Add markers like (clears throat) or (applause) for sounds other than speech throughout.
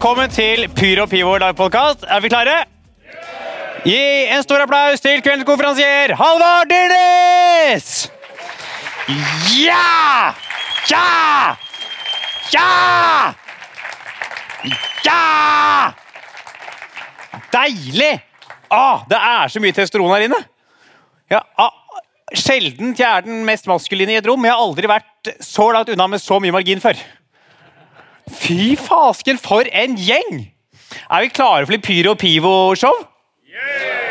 Velkommen til Pyro Pivo livepodkast. Er vi klare? Gi en stor applaus til kveldens konferansier, Halvard Dyrnes! Ja! Ja! Ja! Ja! Deilig! Ah, det er så mye testosteron her inne. Ja, ah, sjelden jeg er den mest maskuline i et rom. Jeg har aldri vært så langt unna med så mye margin før. Fy fasken, for en gjeng! Er vi klare for litt Pyro Pivo-show?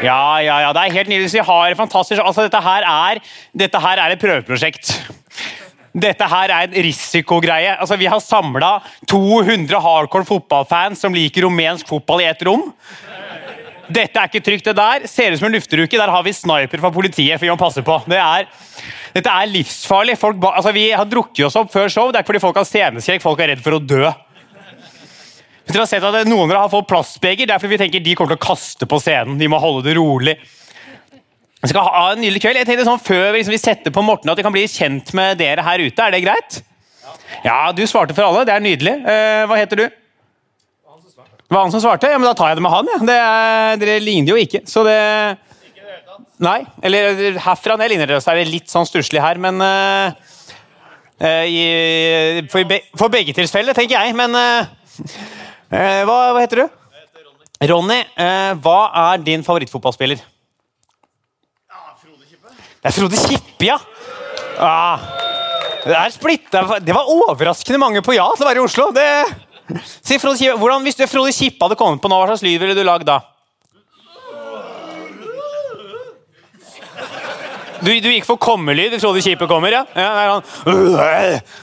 Ja, ja, ja, det er helt nydelig. Vi har et fantastisk altså, dette, her er, dette her er et prøveprosjekt. Dette her er en risikogreie. Altså, vi har samla 200 hardcore fotballfans som liker rumensk fotball i ett rom. Dette er ikke trygt. Det der ser ut som en lufteruke. Der har vi sniper fra politiet. for vi må passe på. Det er, dette er livsfarlig. Folk, altså, vi har drukket oss opp før show. Det er ikke fordi folk har sceneskrekk. Folk er redd for å dø. Hvis dere har sett at Noen av dere har fått plastbeger. Det er fordi vi tenker de kommer til å kaste på scenen. De må holde det rolig. Vi skal ha en nydelig kveld. Jeg tenkte sånn Før vi, liksom, vi setter på Morten, at vi kan bli kjent med dere her ute. Er det greit? Ja, du svarte for alle. Det er nydelig. Eh, hva heter du? Det var han som svarte? Ja, men Da tar jeg det med han. Ja. Det er, dere ligner jo ikke, så det Nei. Eller herfra ned ligner det, så er det litt sånn stusslig her, men uh, i, for, be, for, begge tilfeller, tenker jeg. Men uh, uh, hva, hva, heter du? Heter Ronny. Ronny, hva er din favorittfotballspiller? Ja, Frode Kippe. Det er Frode Kippe, ja! Ah, det er splittet, Det var overraskende mange på ja til å være i Oslo. Det... Si, Frode Kippe, hvordan, hvis Frode Kippe hadde kommet på nå, hva slags lyd ville du lagd da? Du, du, gikk for kommelyd Frode Kippe kommer? ja? ja han,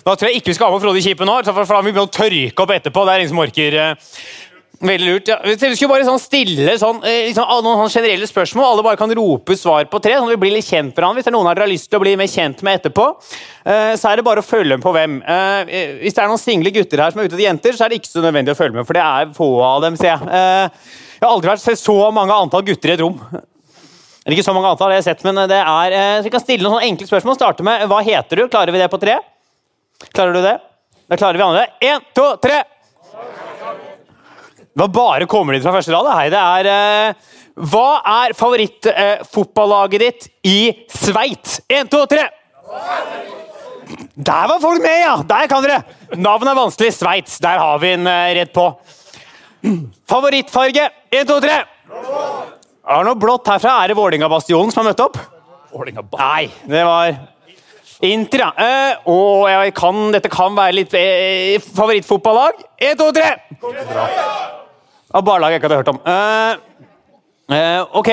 da tror jeg ikke vi skal ha med Frode Kippe nå, for da må vi tørke opp etterpå. Det er ingen som orker. Uh, veldig lurt. ja. Vi skulle bare sånn stille sånn, liksom, noen generelle spørsmål. Alle bare kan rope svar på tre, sånn at vi blir litt kjent med hverandre. Hvis det er noen av dere har lyst til å bli mer kjent med etterpå, uh, så er det bare å følge med på hvem. Hvis det er noen single gutter her som er ute etter jenter, så er det ikke så nødvendig å følge med, for det er få av dem, ser jeg. jeg har aldri vært så mange antall gutter i et rom. Det er ikke så mange antall jeg har sett, men det er, eh, så vi kan stille noen enkle spørsmål. Starte med Hva heter du? Klarer vi det på tre? Klarer du det? Da klarer vi andre. Én, to, tre! Var bare kommer de fra første rad. Hei, det er uh, Hva er favorittfotballaget uh, ditt i Sveits? Én, to, tre! Der var folk med, ja! Der kan dere! Navnet er vanskelig. Sveits. Der har vi en uh, rett på. Favorittfarge? Én, to, tre! Er det noe blått herfra? Er det Vålerenga-bastionen som har møtt opp? Nei, det var Inter, ja. Uh, og jeg kan, dette kan være litt uh, favorittfotballag. Én, to, tre! Av barlag jeg ikke hadde hørt om. Uh, uh, ok,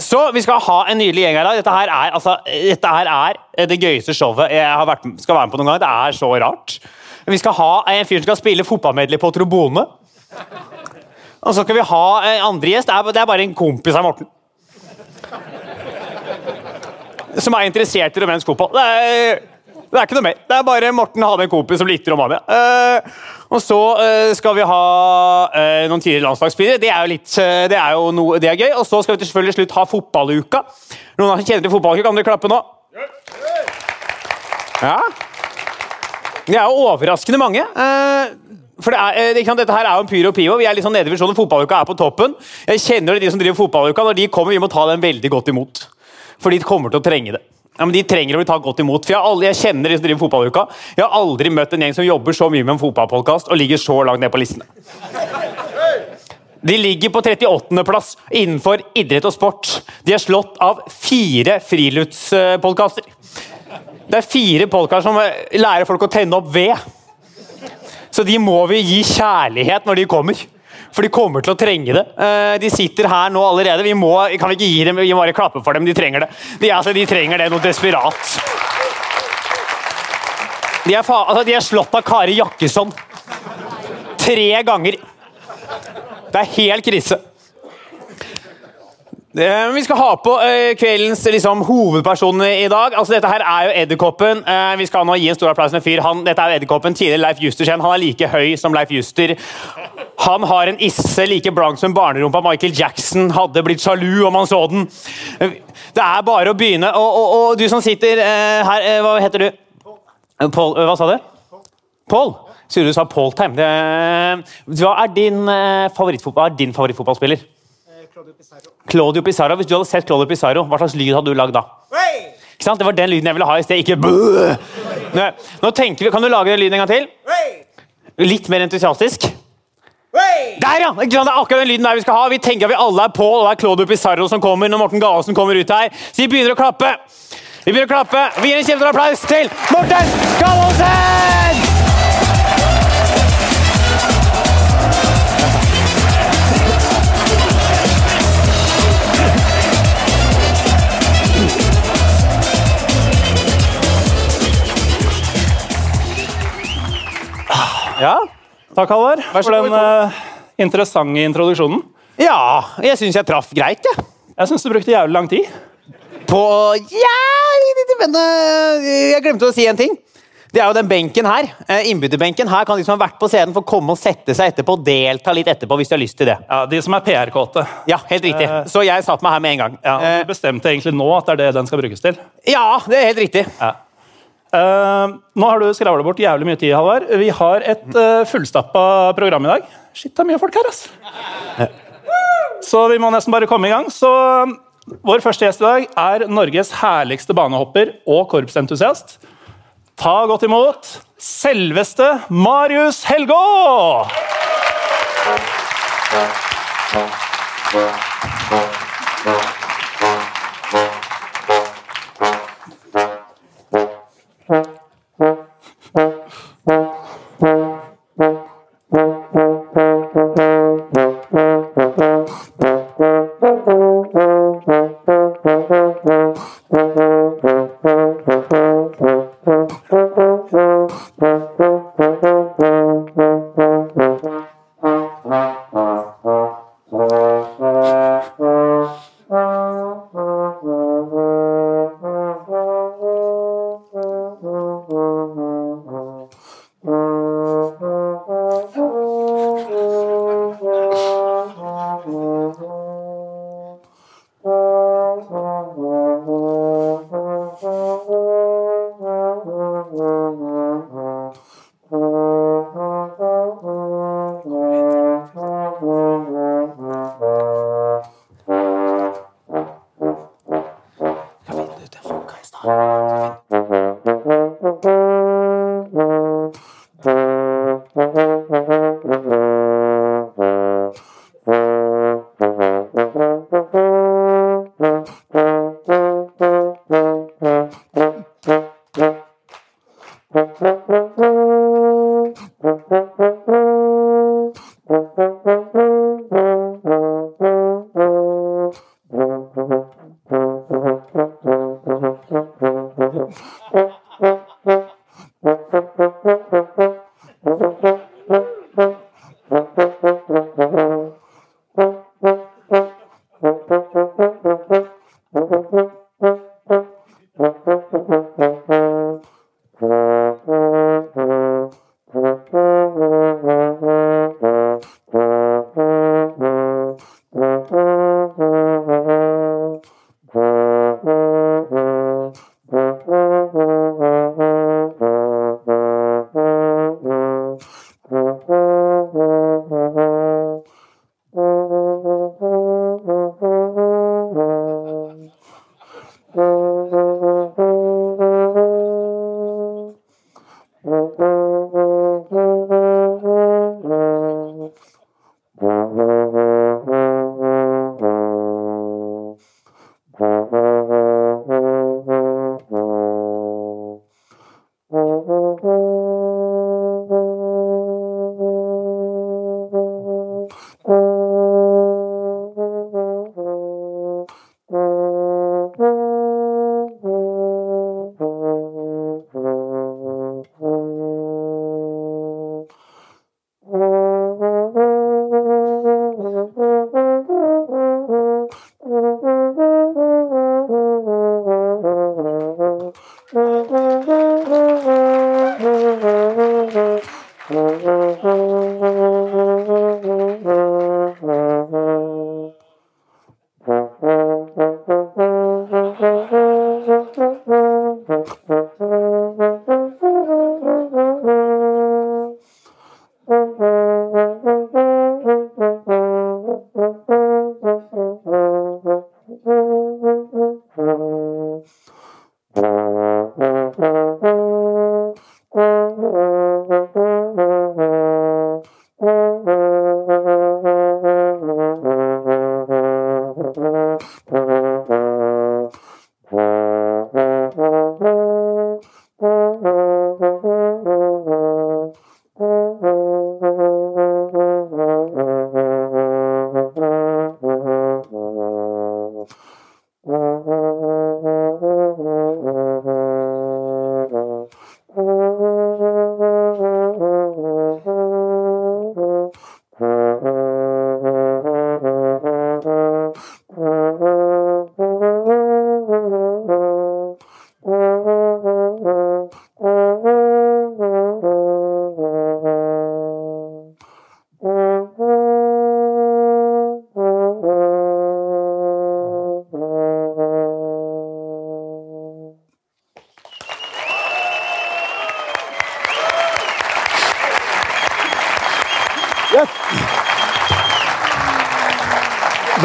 så vi skal ha en nydelig gjeng her. Dette her er, altså, dette her er det gøyeste showet jeg vært, skal være med på noen gang. Det er så rart. Vi skal ha en fyr som skal spille fotballmedley på trobone. Og så skal vi ha en andre gjest. Det er bare en kompis av Morten. Som er interessert i rumensk fotball. Det er, det er ikke noe mer. Det er bare Morten hadde en kompis som likte Romania. Uh, og så uh, skal vi ha noen tidligere landslagsspillere. Det er jo litt, det er jo noe, det er gøy. Og så skal vi selvfølgelig slutt ha fotballuka. Noen av dere kjenner til fotballuka? Kan dere klappe nå? Ja. Det er jo overraskende mange. For det er, sant, Dette her er jo en pyro pivo. Vi er sånn nede i visjonen. Fotballuka er på toppen. Jeg kjenner de som driver fotballuka. Når de kommer, vi må ta dem veldig godt imot. For de kommer til å trenge det. Ja, men De trenger å bli tatt godt imot. For jeg, aldri, jeg kjenner de som driver fotballuka. Jeg har aldri møtt en gjeng som jobber så mye med en fotballpodkast og ligger så langt ned på listene. De ligger på 38.-plass innenfor idrett og sport. De er slått av fire friluftspodkaster. Det er fire podkaster som lærer folk å tenne opp ved. Så de må vi gi kjærlighet når de kommer. For de kommer til å trenge det. Eh, de sitter her nå allerede. Vi må, kan vi ikke gi dem, vi må bare klappe for dem. De trenger det. De, altså, de trenger det noe desperat. De er, altså, de er slått av Kari Jakkesson. Tre ganger. Det er helt krise. Eh, vi skal ha på uh, kveldens liksom, hovedperson i dag. Altså, dette her er jo Edderkoppen. Uh, vi skal nå gi en stor applaus til en fyr. Han, dette er jo Edderkoppen, tidligere Leif Justersen. Han er like høy som Leif Juster. Han har en isse like blank som barnerumpa Michael Jackson hadde blitt sjalu om han så den. Det er bare å begynne. Og, og, og du som sitter her, hva heter du? Paul, hva sa du? Paul? Sier du sa Paultime. Det- Hva er din, eh, favorittfotball, er din favorittfotballspiller? Claudio Pizarro. Hvis du hadde sett Claudio Pizarro, hva slags lyd hadde du lagd da? Ikke sant? Det var den lyden jeg ville ha i sted, ikke bøh! Nå, nå tenker vi, Kan du lage den lyden en gang til? Litt mer entusiastisk. Der, ja! Det er akkurat den lyden der vi skal ha. Vi tenker at vi alle er på, og det er Claudio Pizarro som kommer når Morten Galsen kommer ut her. Så vi begynner å klappe. Vi begynner å klappe. Vi gir en kjempestor applaus til Morten Gallosen! Ja, takk Halvard for den uh, interessante introduksjonen. Ja, jeg syns jeg traff greit, jeg. Jeg syns du brukte jævlig lang tid. På Ja, men jeg glemte å si en ting. Det er jo den benken her. eh, Innbytterbenken her kan de som har vært på scenen, få komme og sette seg etterpå og delta litt etterpå hvis de har lyst til det. Ja, De som er PR-kåte. Ja, helt riktig. Eh. Så jeg satte meg her med en gang. Ja, du bestemte egentlig nå at det er det den skal brukes til. Ja, det er helt riktig. Ja. Uh, nå har du skravla bort jævlig mye tid, Halvard. Vi har et eh, uh, fullstappa program i dag. Shit, det er mye folk her, ass. Så vi må nesten bare komme i gang. Så eh, vår første gjest i dag er Norges herligste banehopper og korpsentusiast. Ta godt imot selveste Marius Helgå! Ja. Uh...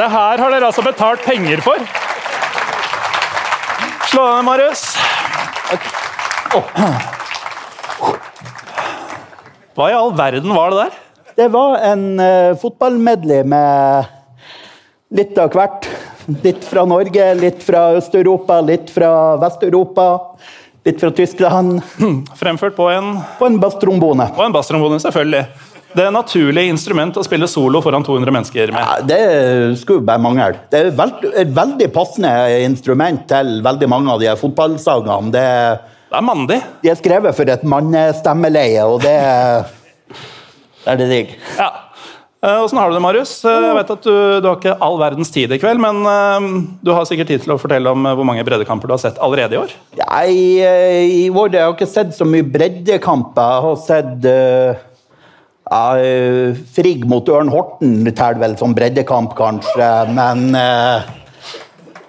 Det her har dere altså betalt penger for. Slå deg ned, Marius. Hva i all verden var det der? Det var en uh, fotballmedley med litt av hvert. Litt fra Norge, litt fra Øst-Europa, litt fra Vest-Europa, litt fra Tyskland. Fremført på en, På en basstrombone. på en basstrombone, selvfølgelig. Det er naturlig instrument å spille solo foran 200 mennesker med. Ja, det skulle bare mangle. Det er veld, et veldig passende instrument til veldig mange av de fotballsagene. fotballsangene. Det, Det er mandig. de er skrevet for et mannestemmeleie, og det (laughs) er det digg. Ja. Eh, Åssen har du det, Marius? Eh, Jeg vet at du, du har ikke all verdens tid i kveld, men eh, du har sikkert tid til å fortelle om hvor mange breddekamper du har sett allerede i år? Nei, I år jeg har ikke sett så mye breddekamper. Jeg har sett eh, ja, eh, Frigg mot Ørn Horten teller vel som breddekamp, kanskje. Men uh,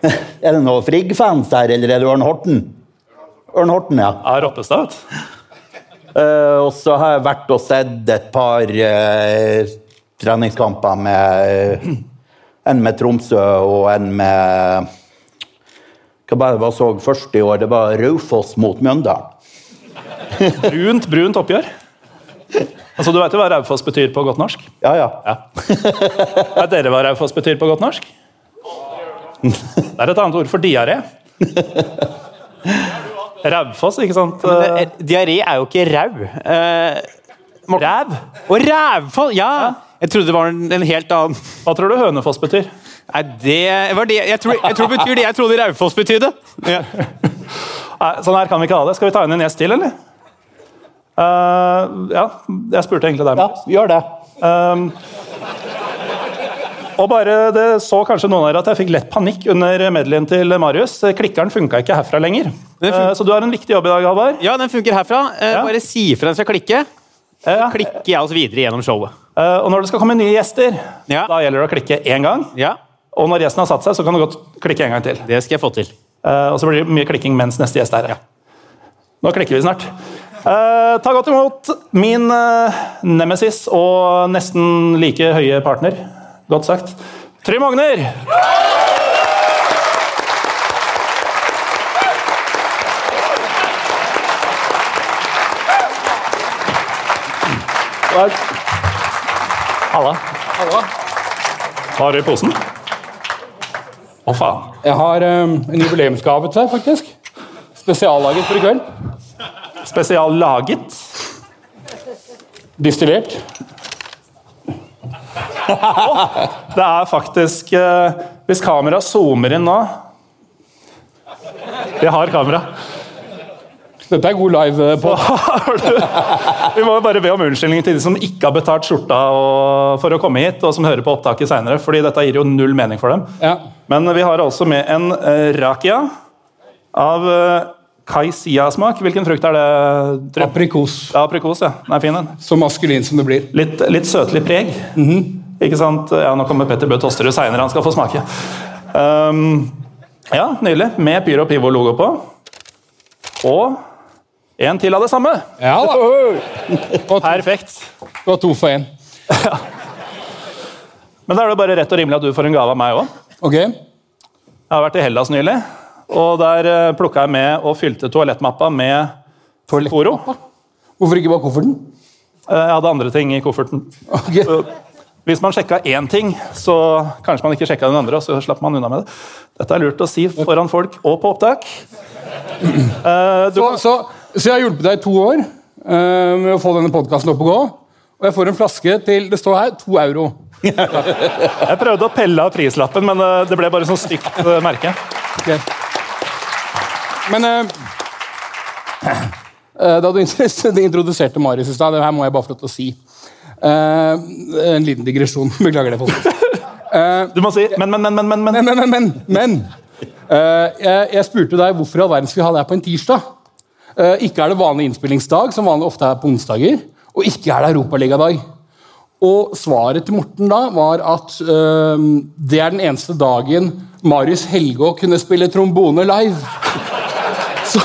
(laughs) Er det noen Frigg-fans her, eller er det Ørn Horten? Ørn Horten, ja. Ja, Roppestad. Uh. Og så har jeg vært og sett et par treningskamper med En med Tromsø og en med Hva var det jeg så først i år? Det var Raufoss mot Mjøndalen. Brunt, brunt oppgjør. Altså, Du vet jo hva Raufoss betyr på godt norsk? Ja, ja. Ja. Vet dere hva Raufoss betyr på godt norsk? Det er et annet ord for diaré. Raufoss, ikke sant? Er- Diaré er jo ikke rau. Eh, Ræv. og rævfoss! Ja! Jeg trodde det var en, en helt annen Hva tror du Hønefoss betyr? Nei, det var det Jeg tror, jeg tror betyr det jeg trodde Raufoss betydde. Ja. Nei, sånn her kan vi ikke ha det. Skal vi ta inn en gjest til, eller? Eh, ja, jeg spurte egentlig deg. ja gjør det. Um, og bare Det så kanskje noen av dere at jeg fikk lett panikk under medleyen til Marius. Klikkeren funka ikke herfra lenger. Uh, Eh, så du har en viktig jobb i dag, Halvard. ja, den funker herfra. Uh, Ja. Bare si fra den skal klikke. Så Klikker jeg oss videre gjennom showet. Eh, og når det skal komme nye gjester, Ja. da gjelder det å klikke én gang. Ja, Og når gjesten har satt seg, så kan du godt klikke en gang til. det skal jeg få til. Eh, og så blir det mye klikking mens neste gjest er her. Nå klikker vi snart. Eh, ta godt imot min eh, nemesis og nesten like høye partner. Godt sagt. Trym Ogner! Halla. Hva har du i posen? Å, faen. Jeg har um, en jubileumsgave til deg, faktisk. Spesiallaget for i kveld. Spesiallaget. Distillert. (laughs) Det er faktisk eh, Hvis kameraet zoomer inn nå Vi har kamera. Dette er god live eh, på. Vi må bare be om unnskyldning til de som ikke har betalt skjorta og, for å komme hit, og som hører på opptaket seinere, fordi dette gir jo null mening for dem. Ja. Men vi har altså med en uh, rakia av kaisia-smak. Hvilken frukt er det? Tror? Aprikos. Ja, aprikos, ja. Den er fin, den. Så maskulin som det blir. Litt, litt søtlig preg. Ikke sant? Ja, Nå kommer Petter Bø Tosterud seinere, han skal få smake. Um, ja, nydelig. Med Pyro Pivo-logo på. Og en til av det samme. Ja da. (laughs) Perfekt. det var to for én. (laughs) Men da er det bare rett og rimelig at du får en gave av meg òg. Ok. Jeg har vært i Hellas nylig, og der uh, plukka jeg med og fylte toalettmappa med Toro. Hvorfor ikke bare kofferten? Eh, Jeg hadde andre ting i kofferten. Ok. Så Hvis man sjekka én ting, så kanskje man ikke sjekka den andre. og så slapp man unna med det. Dette er lurt å si foran folk og på opptak. Uh, Så, så, så jeg har hjulpet deg i to år uh, med å få denne podkasten opp og gå. Og jeg får en flaske til det står her, to euro. (laughs) jeg prøvde å pelle av prislappen, men eh, det ble bare sånn stygt eh, merke. Ok. Men eh, eh, Da (laughs) du introduserte Marius i stad, det her må jeg bare få lov til å si. Eh, en liten digresjon. (laughs) Beklager det, folkens. Du må si men, men, men, men, men, men. Men, men, men. Eh, jeg, jeg spurte deg hvorfor i all verden skal vi ha det her på en tirsdag. Eh, ikke er det vanlig innspillingsdag, som vanlig ofte er på onsdager. Og ikke er det europaligadag. Og svaret til Morten da var at eh, det er den eneste dagen Marius Helgå kunne spille trombone live. Så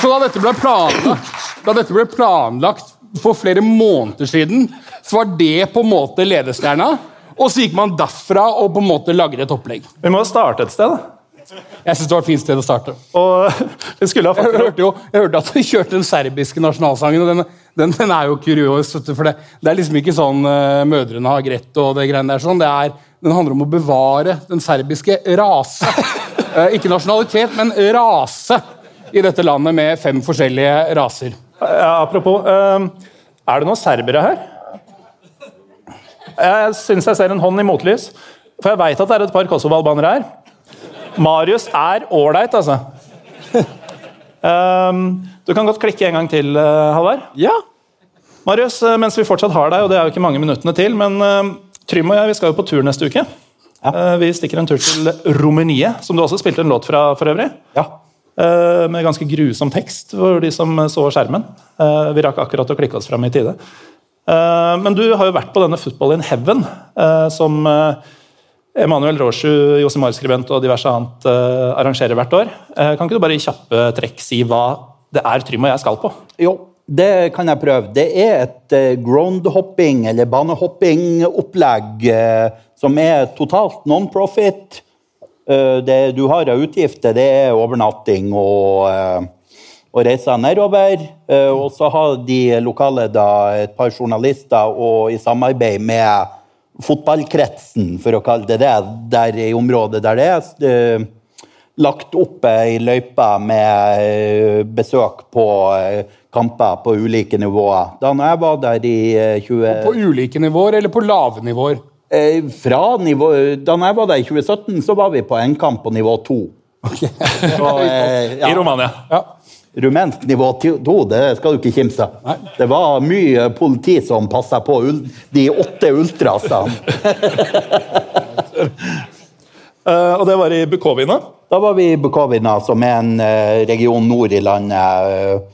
Så da dette ble planlagt, da dette ble planlagt for flere måneder siden, så var det på en måte ledestjerna. Og så gikk man derfra og på en måte lagde et opplegg. Vi må jo starte et sted. da. Jeg synes det var et fint sted å starte. Jeg hørte jo jeg hørte at du kjørte den serbiske nasjonalsangen, og den, den, den er jo kuriøs. For det, det er liksom ikke sånn uh, mødrene har grett og det greiene der. sånn. Det er, den handler om å bevare den serbiske rase. Uh, (laughs) ikke nasjonalitet, men rase i dette landet med fem forskjellige raser. Ja, apropos, uh, er det noen serbere her? Jeg syns jeg ser en hånd i motlys. For jeg veit at det er et par kosovo-albanere her. Marius er ålreit, altså. Um, (laughs) du kan godt klikke en gang til, uh, Halvard. Ja. Marius, eh, mens vi fortsatt har deg, og det er jo ikke mange minuttene til, men uh, Trym og jeg vi skal jo på tur neste uke. Uh, vi stikker en tur til Romania, som du også spilte en låt fra for øvrig. Ja. Uh, med ganske grusom tekst for de som så skjermen. Uh, vi rakk akkurat å klikke oss fram i tide. Men du har jo vært på denne Football in Heaven, som Emanuel Roshu, Josimar-skribent og diverse annet uh, arrangerer hvert år. Uh, kan ikke du bare i kjappe trekk si hva det er Trym og jeg skal på? Jo, det kan jeg prøve. Det er et eh, groundhopping, eller banehopping-opplegg eh, som er totalt non-profit. Eh, det du har av utgifter, det er overnatting og, eh, og reiser nedover. Eh, og så har de lokale da, et par journalister og i samarbeid med fotballkretsen, for å kalle det det, der i området der det er, eh, lagt opp ei løype med eh, besøk på eh, kamper på ulike nivåer. Da når jeg var der i eh, 20... På ulike nivåer eller på lave nivåer? Fra nivå, da når jeg var der i 2017, så var vi på en kamp på nivå to. Så, eh, ja, I Romania. Ja. Rumensk nivå to, det skal du ikke kimse av. Det var mye politi som passa på de åtte ultrasene. (laughs) Uh, og det var i Bukovina. Da var vi i Bukovina, som er en uh, region nord i landet.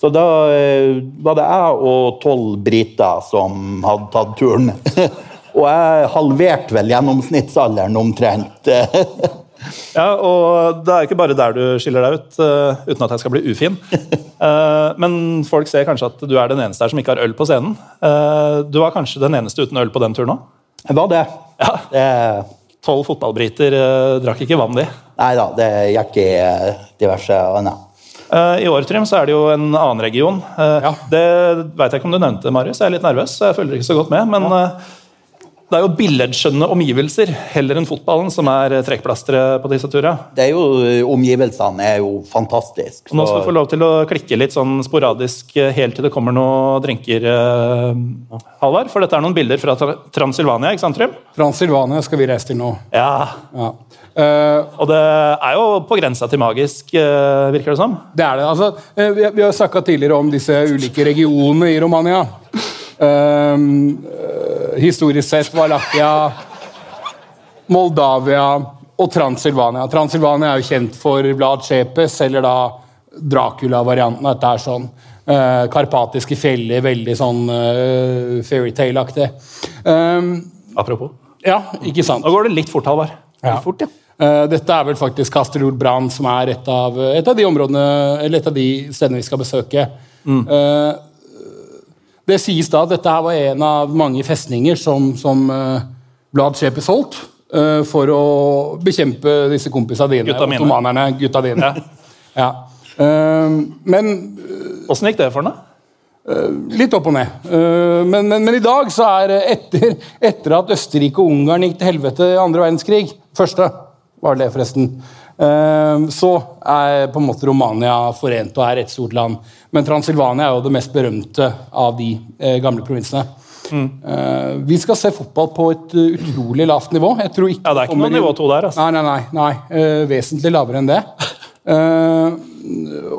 Så da eh, var det jeg og tolv briter som hadde tatt turen. (laughs) og jeg halverte vel gjennomsnittsalderen omtrent. (laughs) (laughs) Ja, og Det er ikke bare der du skiller deg ut, uh, uten at jeg skal bli ufin. Uh, (laughs) men folk ser kanskje at du er den eneste her som ikke har øl på scenen. Uh, du var kanskje den eneste uten øl på den turen òg? Jeg var det. Ja. det Tolv fotballbriter drakk ikke vann, de. nei da, det gikk i diverse annet. I år Trym, så er det jo en annen region. Ja. Det veit jeg ikke om du nevnte, Marius. Jeg er litt nervøs, så jeg følger ikke så godt med. Men uh, det er jo billedskjønne omgivelser heller enn fotballen som er trekkplasteret på disse turene. Det er jo, Omgivelsene er jo fantastiske. Så. Nå skal du få lov til å klikke litt sånn sporadisk eh, helt til det kommer noen drinker, eh, Halvard. For dette er noen bilder fra Tra- Transilvania, ikke sant, Trym? Transylvania skal vi reise til nå. Ja. Ja. Uh, Og det er jo på grensa til magisk, uh, virker det som. Det er det. altså. Uh, Vi, vi har snakka tidligere om disse ulike regionene i Romania. Eh, historisk sett Valakia, Moldavia og Transilvania. Transilvania er jo kjent for Vlad Cepes, eller da Dracula-varianten. at det er sånn. uh, karpatiske fjeller, veldig sånn uh, fairytale-aktig. Um, Apropos. ja, ikke sant? Da går det litt fort, Halvard. Ja. Litt fort, ja. Uh, Dette er vel faktisk Castellor Brann, som er et av, et av de områdene, eller et av de stedene vi skal besøke. Eh, Det sies da at dette her var en av mange festninger som, som uh, Blad Schepes holdt uh, for å bekjempe disse kompisene dine, Gutta mine. ottomanerne, gutta dine. (laughs) ja. Uh, men Åssen gikk det for ham, da? Litt opp og ned. Eh, Men, men, men i dag så er etter, etter at Østerrike og Ungarn gikk til helvete i andre verdenskrig Første var det, forresten. Eh, Så er på en måte Romania forent og er et stort land. Men Transilvania er jo det mest berømte av de eh, gamle provinsene. Mm. Vi skal se fotball på et eh, utrolig lavt nivå. Jeg tror ikke Ja, det er ikke noe nivå to der, altså. Nei, nei, nei. nei. eh, vesentlig lavere enn det. (laughs) Eh,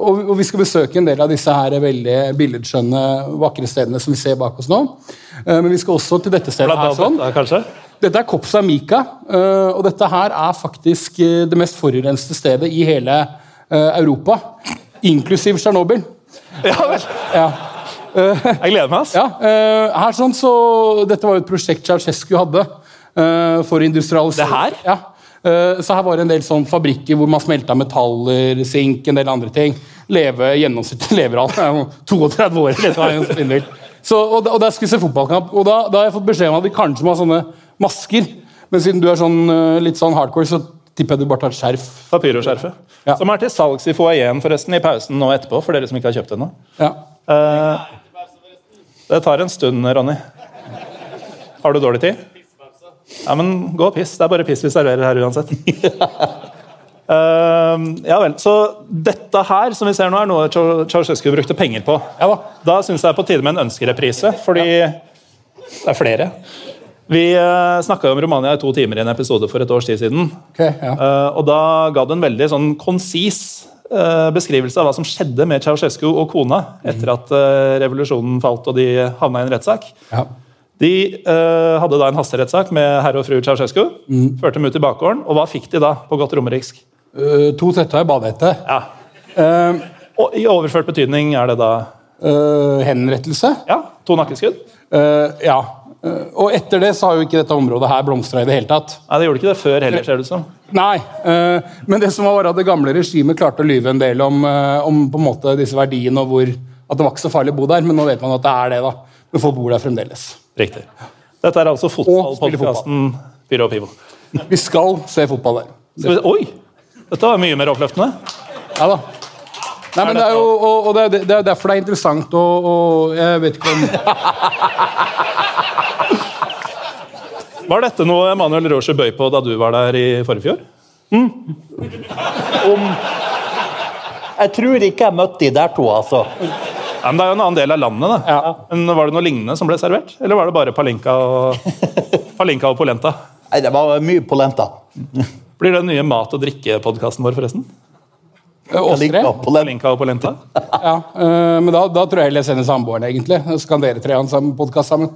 og, vi skal besøke en del av disse her veldig billedskjønne, vakre stedene som vi ser bak oss nå. Men vi skal også til dette stedet Blant her. sånn. kanskje? Dette er Kopsa Mika, eh, og dette her er faktisk eh, det mest forurensede stedet i hele eh, Europa. Inklusiv Tsjernobyl. Ja vel. Ja. Jeg gleder meg. ass. Ja, her sånn, så Dette var jo et prosjekt Ceaucescu hadde for industrialisering. Det her? Ja. Så her var det en del sånn fabrikker hvor man smelta metaller, sink, en del andre ting. Leve, Gjennomsnittlig (laughs) levealder er jo 32 år. Så, og, og der skulle jeg se fotballkamp, og da, da har jeg fått beskjed om at vi kanskje må ha sånne masker. Men siden du er sånn, eh, litt sånn hardcore, så tipper jeg du bare tar et skjerf. Papyroskjerfet. Ja. Som er til salgs i foajeen forresten i pausen nå etterpå. for dere som ikke har kjøpt ennå. Ja. Eh, det tar en stund, Ronny. Har du dårlig tid? Ja, men Gå og piss. Det er bare piss vi serverer her uansett. Uh, (laughs) ja vel, Så dette her som vi ser nå er noe Ceau- Ceaucescu brukte penger på. ja da. Da syns jeg det er på tide med en ønskereprise, fordi det er flere. Vi uh, snakka om Romania i to timer i en episode for et års tid siden. Ok, ja. Eh, og da ga du en veldig sånn konsis eh, beskrivelse av hva som skjedde med Ceaucescu og kona etter at eh, revolusjonen falt og de havna i en rettssak. ja. De eh, hadde da en hasterettssak med herre og fru Ceaucescu. Førte dem ut i bakgården. Og hva fikk de da, på godt romeriksk? Uh, to setter i badehette. Ja. Uh, Og I overført betydning er det da uh, henrettelse. ja, to nakkeskudd? Eh, ja. Eh, og etter det så har jo ikke dette området her blomstra i det hele tatt. Nei, det gjorde ikke det før heller, ser det ut som. Nei, eh, men det som var at det gamle regimet klarte å lyve en del om, eh, om på en måte disse verdiene og hvor, at det var ikke så farlig å bo der, men nå vet man at det er det. da. Men folk bor der fremdeles. Riktig. Dette er altså fotballpodkasten og Pivo. Vi skal se fotball der. Oi! Dette var mye mer oppløftende. Ja da. Nei, men det er jo og, og det, er, det er derfor det er interessant og, og Jeg vet ikke om (laughs) Var dette noe Emanuel Roche bøy på da du var der i forrige fjor? Jeg tror ikke jeg møtte de der to, altså. Ja, men Det er jo en annen del av landet. da. Ja. Men Var det noe lignende som ble servert? Eller var det bare palinka og, (laughs) palinka og polenta? Nei, det var mye polenta. Blir det den nye mat- og drikke-podkasten vår, forresten? Eh. Palinka og polenta? (laughs) Ja, eh, men da, da tror jeg heller jeg sender samboeren, egentlig. Så kan dere tre ha en podkast sammen.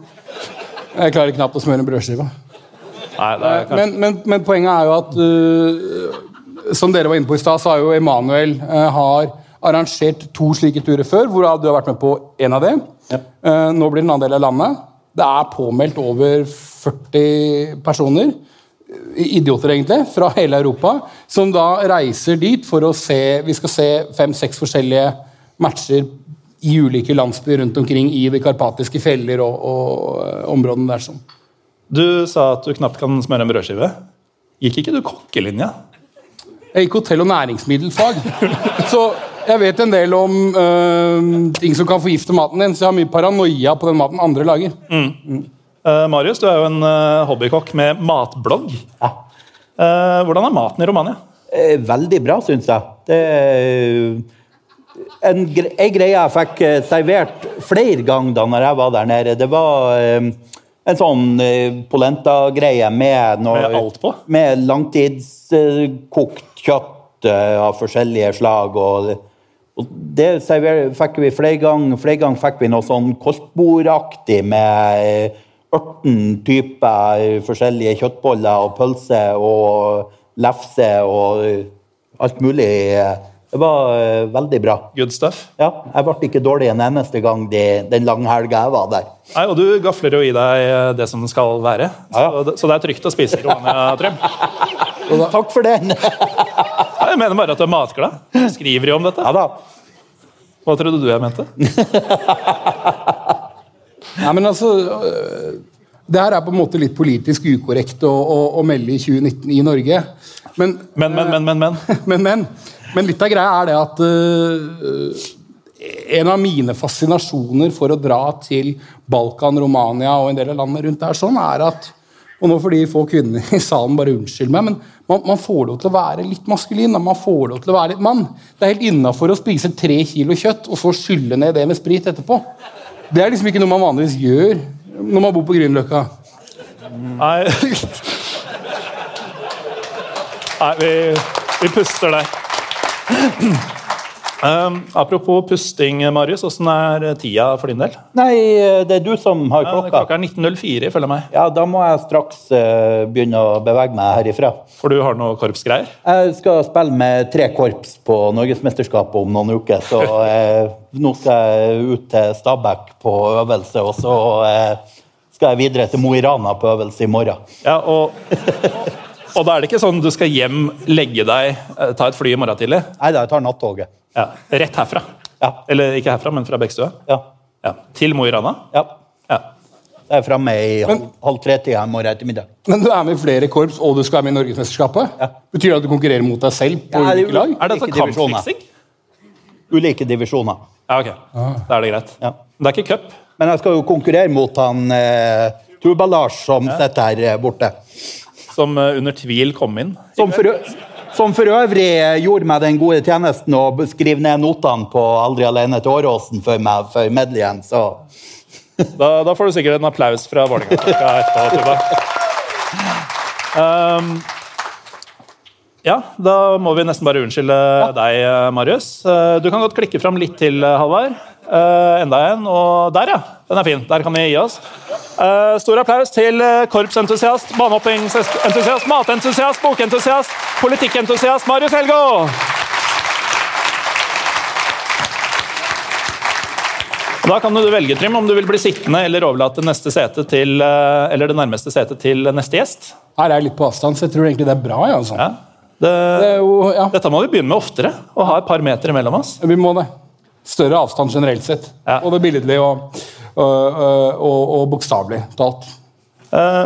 Jeg klarer knapt å smøre en brødskive. Er kanskje... Men, men, men poenget er jo at uh, Som dere var inne på i stad, så har jo Emanuel uh, har arrangert to slike turer før, hvor du har vært med på en av dem. Eh, nå blir det en annen del av landet. Det er påmeldt over 40 personer, idioter egentlig, fra hele Europa, som da reiser dit for å se Vi skal se fem-seks forskjellige matcher i ulike landsbyer rundt omkring i de karpatiske feller og, og områdene der. sånn. Du sa at du knapt kan smøre en brødskive. Gikk ikke du kokkelinja? Jeg gikk hotell- og næringsmiddelfag. Så jeg vet en del om øh, ting som kan forgifte maten din, så jeg har mye paranoia på den maten andre lager. Eh, Marius, du er jo en eh, hobbykokk med matblogg. Ja. Eh, hvordan er maten i Romania? Veldig bra, syns jeg. Det en, gre en greie jeg fikk servert flere ganger da når jeg var der nede. Det var en sånn polenta-greie med Med alt på? Med langtidskokt kjøtt av forskjellige slag. og og det server, fikk vi flere ganger. Flere ganger fikk vi noe sånn kostbordaktig med 18 typer forskjellige kjøttboller og pølse og lefse og eh, alt mulig. Det var eh, veldig bra. Good stuff. Ja, jeg ble ikke dårlig en eneste gang de, den langhelga jeg var der. Nei, og du gafler jo i deg eh, det som skal være. Ja. Så, det, så det er trygt å spise i Romania, Trym. Takk for den! Nei, (laughs) Jeg mener bare at du er matglad. Du skriver jo om dette. Ja da. Hva trodde du jeg mente? (laughs) Nei, men altså øh, Det her er på en måte litt politisk ukorrekt å, å, å melde i 2019 i Norge. Men, Men, men, men, men. men. (laughs) men, men, men litt av greia er det at uh, En av mine fascinasjoner for å dra til Balkan, Romania og en del av landene rundt der, sånn er at og nå får de få kvinnene i salen bare unnskylde meg, men man, man får lov til å være litt maskulin. Man får lov til å være litt mann. Det er helt innafor å spise tre kilo kjøtt og så skylle ned det med sprit etterpå. Det er liksom ikke noe man vanligvis gjør når man bor på Grünerløkka. Nei Nei, vi, vi puster der. Um, apropos pusting, Marius. Åssen er tida for din del? Nei, det er du som har Ja, klokka. klokka er 19.04, følger meg. Ja, da må jeg straks uh, begynne å bevege meg herifra. For du har noe korpsgreier? Jeg skal spille med tre korps på Norgesmesterskapet om noen uker, så uh, (laughs) nå skal jeg ut til Stabæk på øvelse, og så uh, skal jeg videre til Mo i Rana på øvelse i morgen. Ja, og, og da er det ikke sånn du skal hjem, legge deg, ta et fly i morgen tidlig? Nei da, jeg tar nattoget. Ja, Rett herfra? Ja. Eller ikke herfra, men fra Bekkstua? Ja. Ja. Til Mo i Rana? ja. Ja. Det er meg i halv, halv tre-tida må morgen ettermiddag. Men du er med i flere korps, og du skal være med i Norgesmesterskapet? Ja. Betyr det at du konkurrerer mot deg selv på Ja, det ulike lag? Er dette altså kampfiksing? Ulike divisjoner. Ja, ok. Da er det greit. Ja. Det er ikke cup? Men jeg skal jo konkurrere mot han eh, Tuba-Lars som sitter her eh, borte. Som uh, under tvil kom inn? Som for, som for øvrig gjorde meg den gode tjenesten å skrive ned notene på 'Aldri alene til Åråsen' for meg for medleyen, så (laughs) Da, da får du sikkert en applaus fra Vålerenga. Um, ja, da må vi nesten bare unnskylde deg, eh, Marius. Eh, Du kan godt klikke fram litt til, eh, Halvard. Eh, enda en, og der, ja. Den er fin. Der kan vi gi oss. Uh, stor applaus til eh, korpsentusiast, banehoppingsentusiast, matentusiast, bokentusiast, politikkentusiast Marius Helgå! Da kan du velge, Trym, om du vil bli sittende eller overlate neste sete til, eller det nærmeste setet til neste gjest. Her er jeg litt på avstand, så jeg tror egentlig det er bra. Ja, altså. Ja. Det, Det er jo, ja, dette må vi begynne med oftere. Å ha et par meter imellom oss. vi må det. Større avstand generelt sett. Ja. Både billedlig og, og, og, og bokstavelig talt. Eh,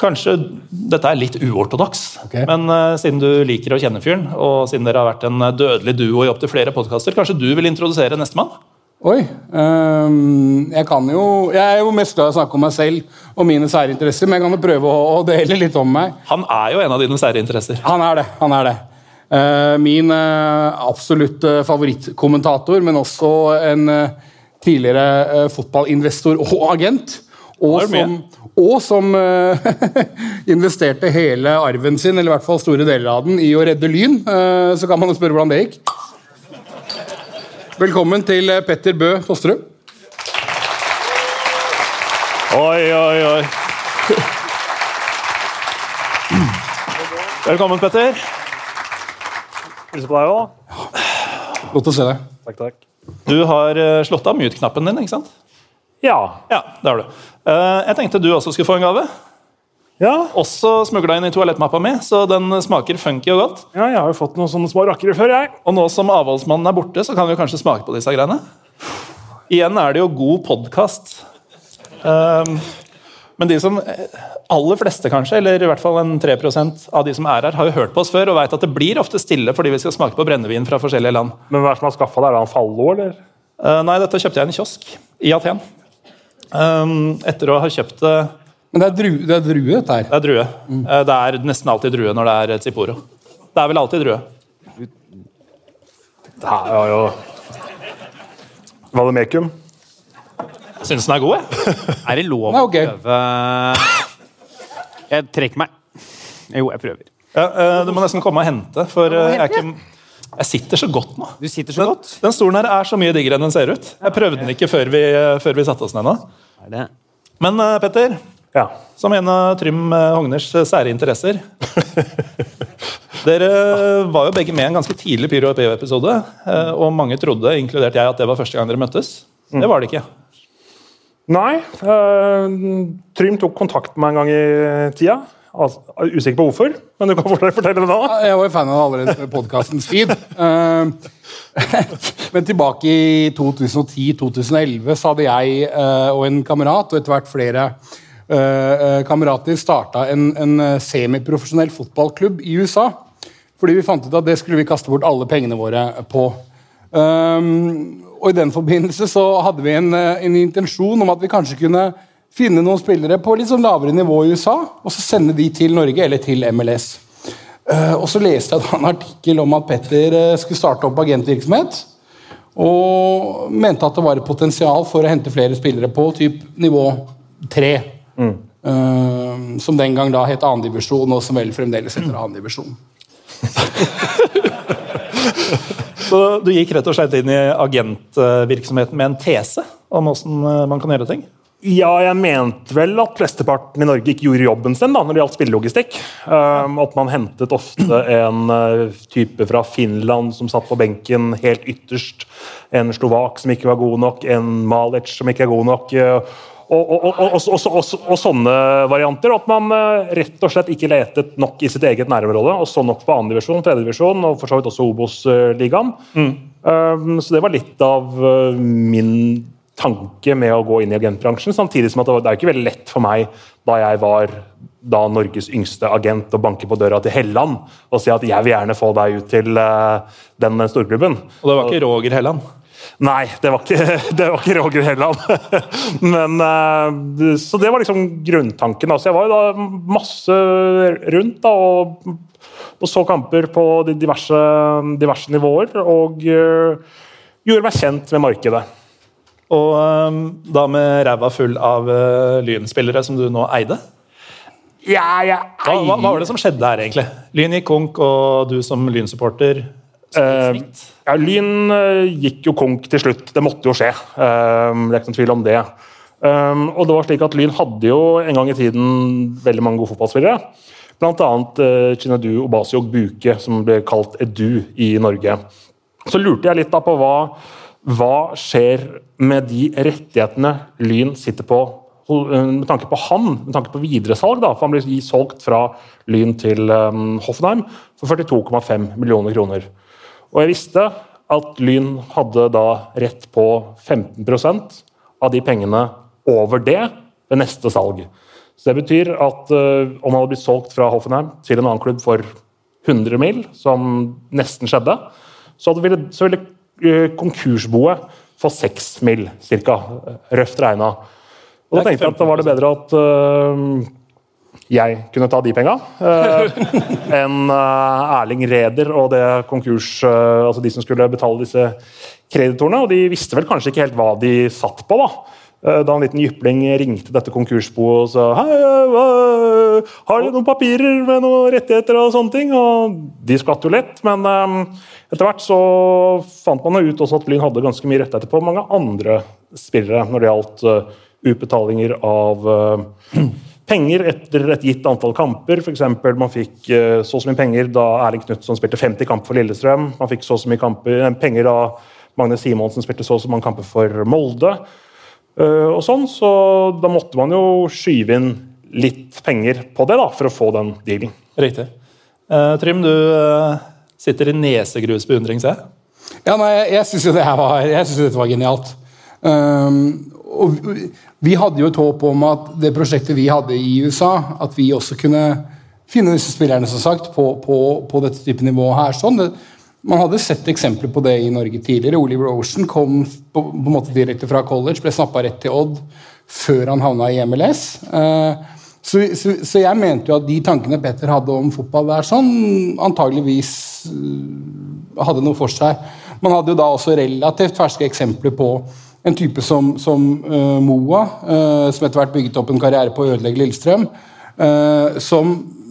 kanskje dette er litt uortodoks, okay. men eh, siden du liker å kjenne fyren, og siden dere har vært en dødelig duo i opptil flere podkaster, kanskje du vil introdusere nestemann? Oi. Um, jeg kan jo Jeg er jo mest glad i å snakke om meg selv og mine særinteresser, men jeg kan jo prøve å, å dele litt om meg. Han er jo en av dine særinteresser. Han er det. han er det. Eh, min absolutte absolutt eh, favorittkommentator, men også en eh, tidligere eh, fotballinvestor og (laughs) agent. Og som, og som eh, (laughs) investerte hele arven sin, eller i hvert fall store deler av den, i å redde Lyn. Eh, så kan man jo spørre hvordan det gikk. Velkommen til eh, Petter Bø Fosterud. Oi, oi, oi. Velkommen, Petter. Hilse på deg òg. Godt å se deg. Takk, takk. Du har eh, slått av mute-knappen din, ikke sant? Ja. Ja, det har du. Eh, Jeg tenkte du også skulle få en gave. ja. Også smugla inn i toalettmappa mi, så den smaker funky og godt. Ja, jeg har jo fått noen sånne små rakkere før, jeg. Og nå som avholdsmannen er borte, så kan vi jo kanskje smake på disse greiene. Igjen er det jo god podkast. men de som eh, aller fleste, kanskje, eller i hvert fall en 3% av de som er her, har jo hørt på oss før og veit at det blir ofte stille fordi vi skal smake på brennevin fra forskjellige land. Men hva er det som har skaffa deg? Er det en Fallo, eller? Uh, nei, dette kjøpte jeg i en kiosk i Aten. Um, etter å ha kjøpt det Men det er, dru, det er drue, dette her. Det er drue. Eh, Det er nesten alltid drue når det er Ziporo. Det er vel alltid drue. Det her var jo Vademekum. Syns den er god, jeg. Er det lov å prøve Jeg trekker meg. Jo, jeg prøver. Ja, eh, du må nesten komme og hente, for eh, jeg, er ikke, jeg sitter så godt nå. Du sitter så godt. Den stolen her er så mye diggere enn den ser ut. Jeg prøvde den ikke før vi, eh, før vi satte oss ned nå. Er det? Men eh, Petter, Ja. som en av Trym eh, Hogners eh, sære interesser (laughs) Dere var jo begge med i en ganske tidlig Pyro og PO-episode, eh, og mange trodde, inkludert jeg, at det var første gang dere møttes. Det var det ikke. Nei. Uh, Trym tok kontakt med meg en gang i tida. Altså, er usikker på hvorfor, men du kan fortelle det da. Jeg var jo fan av det allerede med podkastens tid. Eh, (laughs) Men tilbake i 2010-2011 så hadde jeg eh, og en kamerat, og etter hvert flere eh, eh, kamerater, starta en, en eh, semiprofesjonell fotballklubb i USA. Fordi vi fant ut at det skulle vi kaste bort alle pengene våre på. Um, og I den forbindelse så hadde vi en, eh, en intensjon om at vi kanskje kunne finne noen spillere på litt sånn lavere nivå i USA, og så sende de til Norge eller til MLS. Uh, og så leste jeg da en artikkel om at Petter eh, skulle starte opp agentvirksomhet. Og mente at det var et potensial for å hente flere spillere på typ nivå tre. Eh, som den gang da het annendivisjon, og som vel fremdeles heter annendivisjon. (laughs) Så du gikk rett og slett inn i agentvirksomheten med en tese om åssen man kan gjøre ting? Ja, jeg mente vel at flesteparten i Norge ikke gjorde jobben sin da, når det gjaldt spillelogistikk. Um, at man hentet ofte en uh, type fra Finland som satt på benken helt ytterst. En slovak som ikke var god nok, en Malic som ikke er god nok. Uh, og, og, og, sånne varianter. At man uh, rett og slett ikke letet nok i sitt eget nærområde, og så nok på andredivisjon, tredjedivisjon og for så vidt også Obos-ligaen. Mm. Um, så det var litt av min tanke med å gå inn i agentbransjen. Samtidig som at det er ikke veldig lett for meg da jeg var da Norges yngste agent og banke på døra til Helland og si at jeg vil gjerne få deg ut til uh, den storklubben. Og det var ikke Roger Helland? Nei, det var ikke, (laughs) det var ikke Roger Helland. (laughs) Men, uh, så det var liksom grunntanken. Altså, jeg var jo da masse rundt da, og, og så kamper på diverse, diverse nivåer. Og uh, gjorde meg kjent med markedet. Og um, da med ræva full av uh, Lyn-spillere som du nå eide? Ja, jeg hva, hva, hva, var det som skjedde her, egentlig? Lyn gikk konk, og du som Lyn-supporter uh, ja, Lyn uh, gikk jo konk til slutt. Det måtte jo skje. Uh, det er ikke noen tvil om det. Um, og det var slik at Lyn hadde jo en gang i tiden veldig mange gode fotballspillere. Annet uh, Obasi Obasiog Buke, som ble kalt Edu i Norge. Så lurte jeg litt da på hva hva skjer med de rettighetene Lyn sitter på med tanke på han, med tanke på videresalg? da, for Han blir solgt fra Lyn til um, Hoffenheim for 42,5 millioner kroner. Og jeg visste at Lyn hadde da rett på 15% av de pengene over det ved neste salg. Så Det betyr at uh, om han hadde blitt solgt fra Hoffenheim til en annen klubb for 100 mil, som nesten skjedde, så, ville, så ville Eh, konkursboet få 6 mil, ca. Røft regna. Og da tenkte jeg at da var det bedre at uh, jeg kunne ta de penga, uh, enn uh, Erling Reder og det konkurs, altså de som skulle betale disse kreditorene. Og de visste vel kanskje ikke helt hva de satt på. da. Da en liten jypling ringte dette konkursboet og sa Hei, har dere noen papirer med noen rettigheter og sånne ting? Og de skvatt jo lett, men etter hvert så fant man ut også at Lyn hadde ganske mye rettigheter på mange andre spillere når det gjaldt utbetalinger av penger etter et gitt antall kamper. F.eks. man fikk uh, så og så mye penger da Erling Knutson spilte 50 kamper for Lillestrøm. Man fikk så og så mye kamper, penger da Magne Simonsen spilte så og så mange kamper for Molde. og sånn, Så da måtte man jo skyve inn litt penger på det da, for å få den dealen. Riktig. Trym, du Sitter i nesegrus beundring, ser jeg. Ja, nei, jeg, jeg syns jo det her var, jeg synes dette var genialt. Um, og vi hadde jo et håp om at det prosjektet vi hadde i USA, at vi også kunne finne disse spillerne som sagt, på, på, på dette type nivået her. sånn. Man hadde sett eksempler på det i Norge tidligere. Oliver Ocean kom på, på en måte direkte fra college, ble snappa rett til Odd før han havna i MLS. Uh, så, så, så, jeg mente jo at de tankene Petter hadde om fotball der, sånn, antageligvis uh, hadde noe for seg. Man hadde jo da også relativt ferske eksempler på en type som, som uh, Moa, uh, som etter hvert bygget opp en karriere på å ødelegge Lillestrøm, som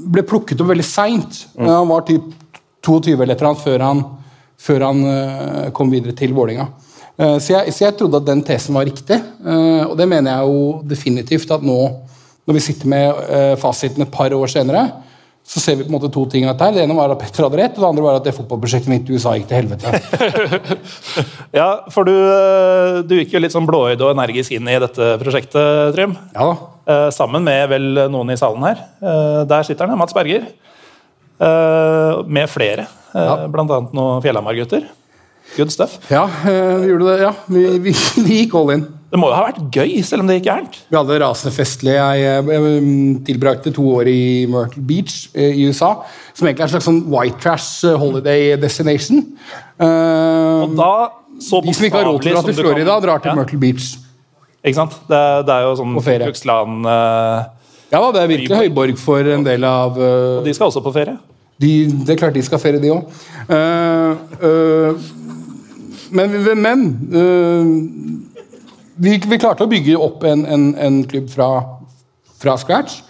ble plukket opp veldig seint. Mm. Han var typ 22 eller et eller annet før han, før han kom videre til Vålinga. Så jeg, så jeg, trodde at den tesen var riktig, og det mener jeg jo definitivt at nå når vi sitter med uh, fasiten et par år senere, så ser vi på en måte to ting at dette. Det ene var at Petter hadde rett, og det andre var at det fotballprosjektet mitt i USA gikk til helvete. (laughs) ja, for du, eh, du, gikk jo litt sånn blåøyd og energisk inn i dette prosjektet, Trym. Ja. Eh, sammen med vel noen i salen her. Eh, der sitter han, Mats Berger. med flere, ja. annet noen Fjellhamar-gutter. Good stuff. Ja, vi gjorde det. Ja, vi, vi, vi gikk all in. Det må jo ha vært gøy, selv om det gikk gærent? Vi hadde rasende festlig. Jeg, jeg, tilbrakte to år i Myrtle Beach eh, i USA. Som egentlig er en slags sånn white trash eh, holiday destination. Uh, Og da, så De som ikke har råd til å dra til Florida, drar til ja. Myrtle Beach. Ikke sant? Det, det er jo sånn Fluxland uh, Ja da, det er virkelig høyborg for en del av uh, Og de skal også på ferie? De, det er klart de skal ferie, de òg. men, men vi, vi, klarte å bygge opp en, en, en klubb fra, fra scratch.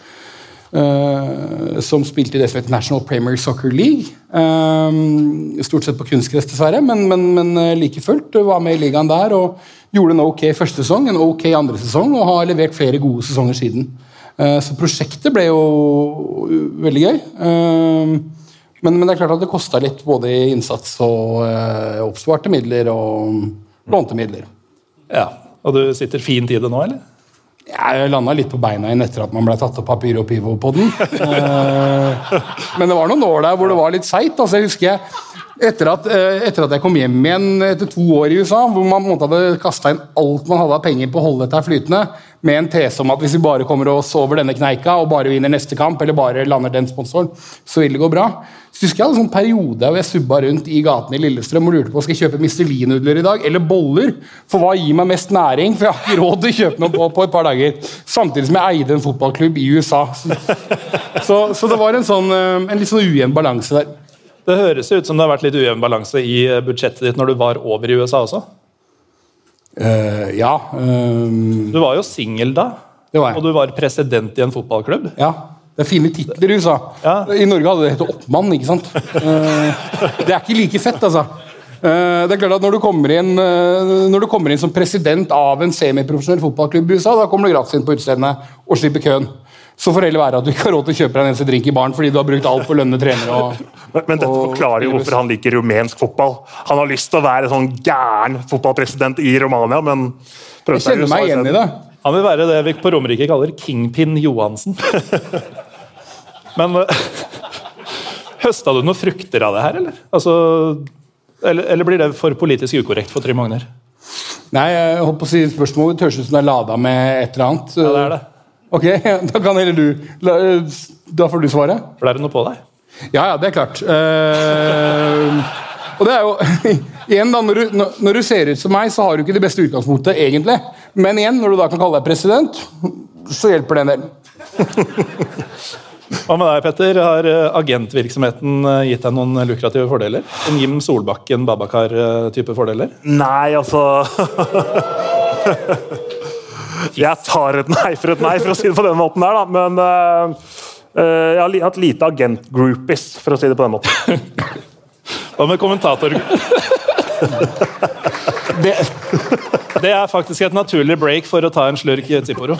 Uh, som spilte i det som het National Premier Soccer League. Uh, stort sett på kunstgress, dessverre, men, men, men eh, like fullt var med i ligaen der og gjorde en ok første sesong, en ok andre sesong, og har levert flere gode sesonger siden. Uh, så prosjektet ble jo veldig gøy. Men, men det er klart at det kosta litt, både i innsats og oppsvarte midler og lånte midler. Ja, Og du sitter fint i det nå, eller? Jeg landa litt på beina igjen etter at man ble tatt opp av Pyro Pivo på den. (laughs) Eh, men det var noen år der hvor det var litt seigt. Altså, jeg husker jeg, etter at, eh, etter at jeg kom hjem igjen etter to år i USA, hvor man hadde kasta inn alt man hadde av penger på å holde dette flytende, med en tese om at hvis vi bare kommer oss over denne kneika og bare vinner neste kamp, eller bare lander den sponsoren, så vil det gå bra. Så husker Jeg hadde en sånn periode hvor jeg subba rundt i gatene i Lillestrøm og lurte på skal jeg kjøpe Michelin-nudler i dag, eller boller. For hva gir meg mest næring? For jeg har ikke råd til å kjøpe noe på, på et par dager. Samtidig som jeg eide en fotballklubb i USA. Så, så, så det var en, sånn, eh, en litt sånn ujevn balanse der. Det høres ut som det har vært litt ujevn balanse i budsjettet ditt når du var over i USA også. Uh, ja. Um... Du var jo singel da, Det var jeg. og du var president i en fotballklubb. ja. Det er fine titler i USA. Ja. I Norge hadde det hett oppmann. ikke sant? Eh, det er ikke like fett, altså. Eh, det er klart at Når du kommer inn, eh, når du kommer inn som president av en semiprofesjonell fotballklubb i USA, da kommer du gratis inn på utestedene og slipper køen. Så får det heller være at du ikke har råd til å kjøpe deg en eneste drink i baren fordi du har brukt alt på lønne trenere. og... Men, men dette Og- forklarer jo hvorfor han liker rumensk fotball. Han har lyst til å være sånn gæren fotballpresident i Romania, men Jeg kjenner meg igjen i det. Han vil være det vi på Romerike kaller Kingpin Johansen. Men eh, høsta du noen frukter av det her, eller? Altså, eller, eller blir det for politisk ukorrekt for Trym Magner? Nei, jeg holdt på å si spørsmålet høres ut som det er lada med et eller annet. Ja, det er det. Ok, (laughs) Da kan heller du la- Da får du svare. For det er det noe på deg? Ja, ja, det er klart. Uh, og det er jo (laughs) Igjen, da, når du, når- du ser ut som meg, så har du ikke det beste utgangspunktet, egentlig. Men igjen, når du da kan kalle deg president, så hjelper det en del. (laughs) Hva med deg, Petter? Har eh, agentvirksomheten eh, gitt deg noen lukrative fordeler? En Jim Solbakken, Babakar-type fordeler? Nei, altså (laughs) Jeg tar et nei for et nei, for å si det på den måten der, da. Men eh, eh, jeg har hatt lite agent-groupies, for å si det på den måten. Hva med kommentator? Det, Det er faktisk et naturlig break for å ta en slurk Zipporo.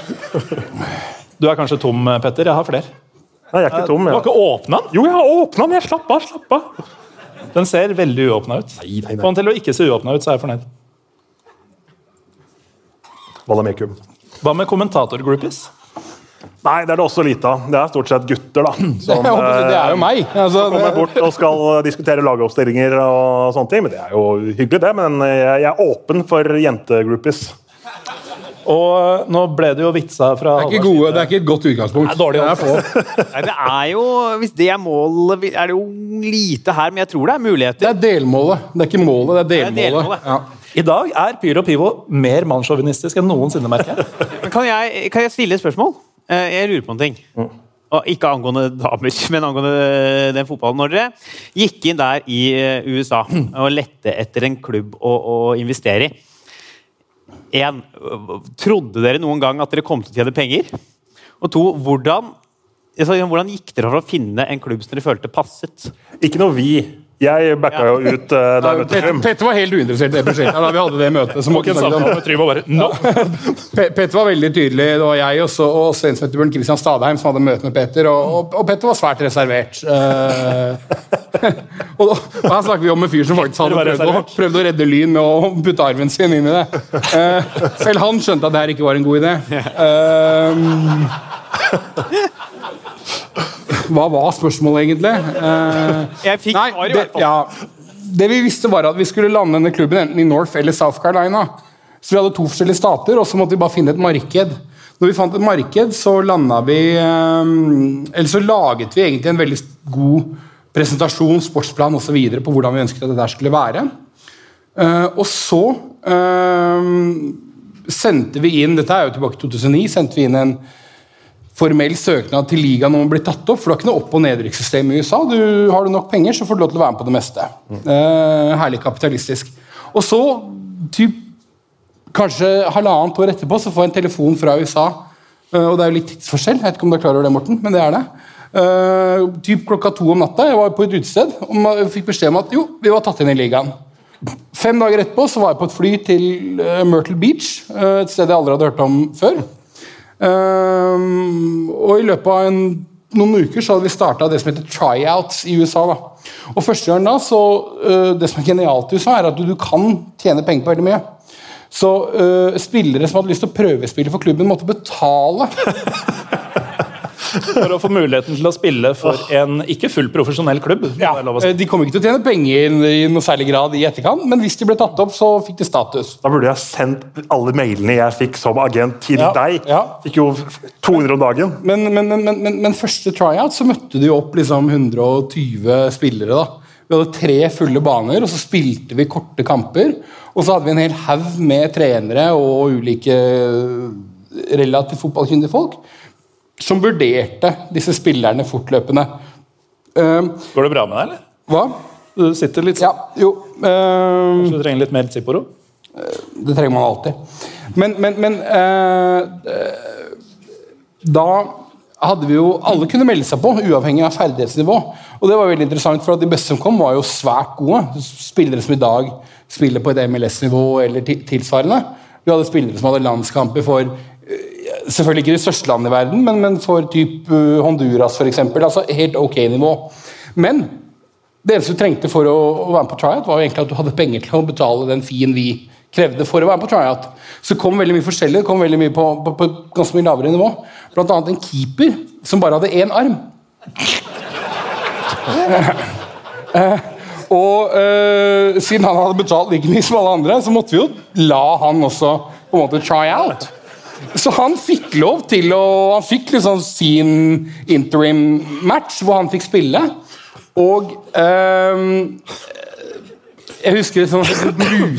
Du er kanskje tom, Petter? Jeg har flere. Nei, jeg er ikke tom. Du har ikke åpna den? Jo, jeg har åpna den! Jeg Slapp av, slapp av! Den ser veldig uåpna ut. Nei, nei, nei. Få den til å ikke se uåpna ut, så er jeg fornøyd. Valamekum. Hva med kommentator-groupies? Nei, det er det også lite av. Det er stort sett gutter, da. (laughs) Som håper det er jo eh, meg. Altså, kommer bort og skal diskutere lagoppstillinger og sånne ting. Men det er jo hyggelig, det. Men jeg er åpen for jentegroupies. Og nå ble det jo vitsa fra det, er ikke gode, det er ikke et godt utgangspunkt. Det er dårlig Det er. (laughs) Nei, det er jo, Hvis det er målet, er det jo lite her, men jeg tror det er muligheter. Det er delmålet. Det er ikke målet, det er delmålet. Det er delmålet. Ja. I dag er Pyro Pivo mer mannssjåvinistisk enn noensinne, merker jeg. Men Kan jeg, kan jeg stille et spørsmål? Eh, Jeg lurer på en ting. Og ikke angående damer, (laughs) men angående den fotballen. Når dere gikk inn der i eh, USA og lette etter en klubb å, å investere i En, trodde dere noen gang at dere kom til å tjene penger? Og to, hvordan, hvordan gikk dere for å finne en klubb som dere følte passet? Ikke noe vi. Jeg backa jo ut uh, da jeg møtte Petter, Trym. Petter var helt uinteressert i det prosjektet da vi hadde det møtet. som samtale med Trym og bare no. (laughs) Petter var veldig tydelig. Det var jeg også, og også en som heter Bjørn Christian Stadheim som hadde møte med Petter. Og, og, og Petter var svært reservert. Uh, (laughs) og, og her snakker vi om en fyr som faktisk hadde prøvd å, prøvd å redde Lyn med å putte arven sin inn i det. Uh, selv han skjønte at det her ikke var en god idé. Eh, hva var spørsmålet, egentlig? Eh, Jeg fikk Nei, svar i hvert fall. ja, det vi visste var at vi skulle lande denne klubben enten i North eller South Carolina. Så vi hadde to forskjellige stater, og så måtte vi bare finne et marked. Når vi fant et marked, så landa vi eh, Eller så laget vi egentlig en veldig god presentasjon, sportsplan osv. på hvordan vi ønsket at det der skulle være. Eh, og så eh, sendte vi inn Dette er jo tilbake til 2009. sendte vi inn en formell søknad til ligaen om å bli tatt opp. For du har ikke noe opp- og nedrykkssystem i USA. Du, har du nok penger, så får du lov til å være med på det meste. Eh, herlig kapitalistisk. Og så, typ, kanskje halvannet år etterpå, så får jeg en telefon fra USA Eh, og det er jo litt tidsforskjell. Jeg vet ikke om du er klar over det, Morten, men det er det. Uh, typ klokka to om natta. Jeg var på et utested og jeg fikk beskjed om at jo, vi var tatt inn i ligaen. Fem dager etterpå så var jeg på et fly til Myrtle Beach, et sted jeg aldri hadde hørt om før. Eh, og i løpet av en, noen uker så hadde vi starta det som heter tryouts i USA. da. Og første gang da, så eh, Det som er genialt i USA, er at du, du kan tjene penger på veldig mye. Så uh, spillere som hadde lyst til å prøvespille for klubben, måtte betale (laughs) For å få muligheten til å spille for en ikke full profesjonell klubb. Ja, eh, De kom ikke til å tjene penger i noe særlig grad i etterkant, men hvis de ble tatt opp, så fikk de status. Da burde jeg sendt alle mailene jeg fikk som agent, til Ja, deg. ja. Fikk jo 200 om dagen. Men, men, men, men, men, men første tryout så møtte de opp liksom 120 spillere. da. Vi hadde tre fulle baner, og så spilte vi korte kamper. Og så hadde vi en hel haug med trenere og ulike relativt fotballkyndige folk som vurderte disse spillerne fortløpende. Uh, Går det bra med deg, eller? hva? Du sitter litt sånn. Ja, jo. jo Kanskje Du trenger litt mer Zipporo? Det trenger man alltid. Men, men, men eh, eh, Da hadde vi jo Alle kunne melde seg på, uavhengig av ferdighetsnivå. Og det var veldig interessant, for De beste som kom, var jo svært gode. Spillere som i dag spiller på et MLS-nivå eller tilsvarende. Vi hadde spillere som hadde landskamper for eh, Selvfølgelig ikke de største landene i verden, men, men for typ eh, Honduras f.eks. Altså helt ok nivå. Men det eneste du trengte for å, å være med på tryout, var jo egentlig at du hadde penger til å betale den fien vi krevde for å være med på tryout. Så det kom veldig mye forskjellig, det kom veldig mye på, på, på ganske mye lavere nivå. Blant annet en keeper som bare hadde én arm. (laughs) Og eh, siden han hadde betalt like mye som alle andre, så måtte vi jo la han også på en måte try out. Så han fikk lov til å Han fikk liksom sin interim match hvor han fikk spille. Og ehm, Jeg husker liksom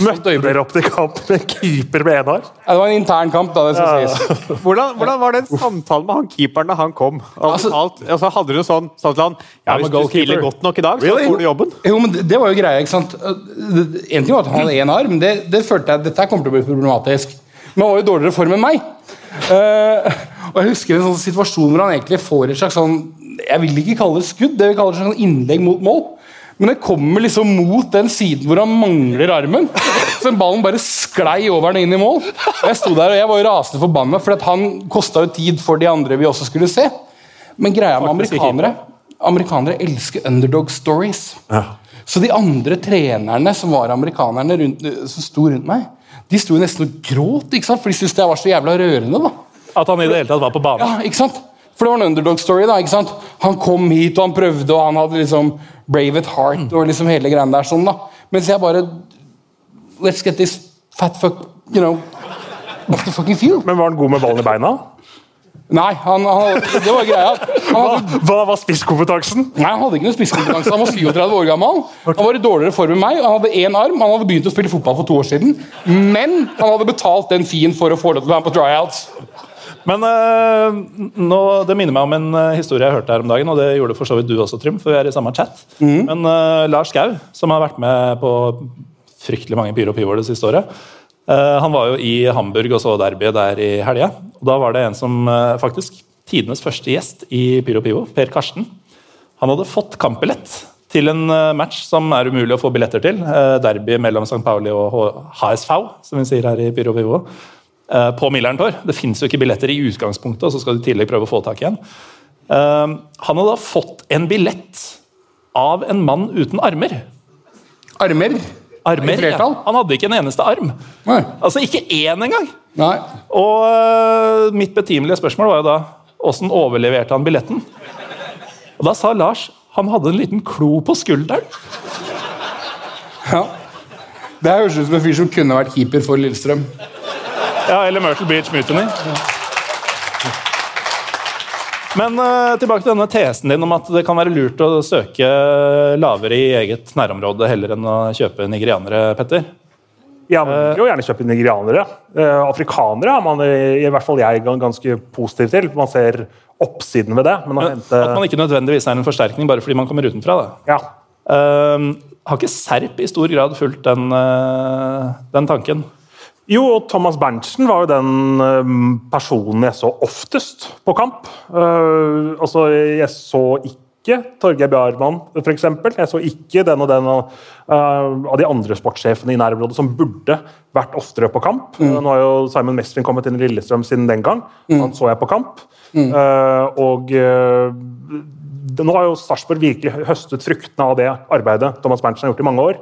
Møtte dere opp til kamp med keeper med én arm? Ja, Det var en intern kamp, da. det skal sies. Hvordan, hvordan var den samtalen med han keeperen da han kom? Han Altså- alt, altså, hadde du sånn, sa til han ja, Hvis du spiller godt nok i dag, så Really? får du jobben? Jo, men det, det var jo greia, ikke sant? En ting var at han hadde én arm, det, det følte jeg dette kommer til å bli problematisk. Men han var jo i dårligere form enn meg. Uh, og jeg husker en sånn situasjon hvor han egentlig får et slags sånn Jeg vil ikke kalle det skudd, det vil kalle det et slags sånn innlegg mot mål. Men det kommer liksom mot den siden hvor han mangler armen. Så den ballen bare sklei over den inn i mål. Og Jeg sto der og jeg var rasende forbanna, for at han kosta jo tid for de andre vi også skulle se. Men greia med amerikanere Amerikanere elsker underdog stories. Så de andre trenerne som var amerikanerne rundt, som sto rundt meg, de sto jo nesten og gråt, ikke sant? for de syntes det var så jævla rørende. da. At han i det hele tatt var på banen? Ja, ikke sant? For det var en underdog story. da, ikke sant? Han kom hit, og han prøvde, og han hadde liksom brave at heart og liksom hele greiene der. sånn da. Mens jeg bare Let's get this fat fuck, you know What the fucking feel? Men var han god med ballen i beina? Nei, han, han, det var greia. Hadde, hva var spisskompetansen? nei, han hadde ikke noe spisskompetanse. Han var 37 år gammel. Han var i dårligere form enn meg. Han hadde én arm. Han hadde begynt å spille fotball for to år siden. Men han hadde betalt den fien for å få lov til å være med på tryouts. Men øh, nå, Det minner meg om en eh, historie jeg hørte her om dagen, og det gjorde for så vidt du også, Trym, for vi er i samme chat. Men øh, Lars Gau, som har vært med på fryktelig mange Pyro Pivoer det siste året, han var jo i Hamburg og så derby der i helga. Da var det en som eh, faktisk Tidenes første gjest i Pyro Pivo, Per Karsten. Han hadde fått kampbillett til en eh, match som er umulig å få billetter til. eh, Derby mellom St. Pauli og HSV, som vi sier her i Pyro Pivo. eh, På Millern Tor. Det fins jo ikke billetter i utgangspunktet, og så skal du i tillegg prøve å få tak i en. Eh, Han hadde da fått en billett av en mann uten armer. Armer? Armer, Ja. Han hadde ikke en eneste arm. Nei. Altså ikke én engang! Nei. Og øh, mitt betimelige spørsmål var jo da åssen overleverte han billetten? Og da sa Lars han hadde en liten klo på skulderen. Ja. Det høres ut som en fyr som kunne vært keeper for Lillestrøm. Ja, eller Myrtle Beach Mutiny. Men uh, tilbake til denne tesen din om at det kan være lurt å søke lavere i eget nærområde heller enn å kjøpe nigerianere, Petter. Ja, man vil jo gjerne kjøpe nigerianere. Uh, afrikanere er man i, hvert fall jeg ganske positiv til. Man ser oppsiden ved det. Men Men hente At man ikke nødvendigvis er en forsterkning bare fordi man kommer utenfra. da. ja. Uh, har ikke Serp i stor grad fulgt den, den tanken? Jo, og Thomas Berntsen var jo den eh, personen jeg så oftest på kamp. Uh, altså, jeg så ikke Torgeir Bjarmann, f.eks. Jeg så ikke den og den av, eh, av de andre sportssjefene i nærområdet som burde vært oftere på kamp. Eh, Nå har jo Simon Mesvin kommet inn i Lillestrøm siden den gang. Han så jeg på kamp. Eh, og nå har jo Sarpsborg virkelig høstet fruktene av det arbeidet Thomas Berntsen har gjort i mange år.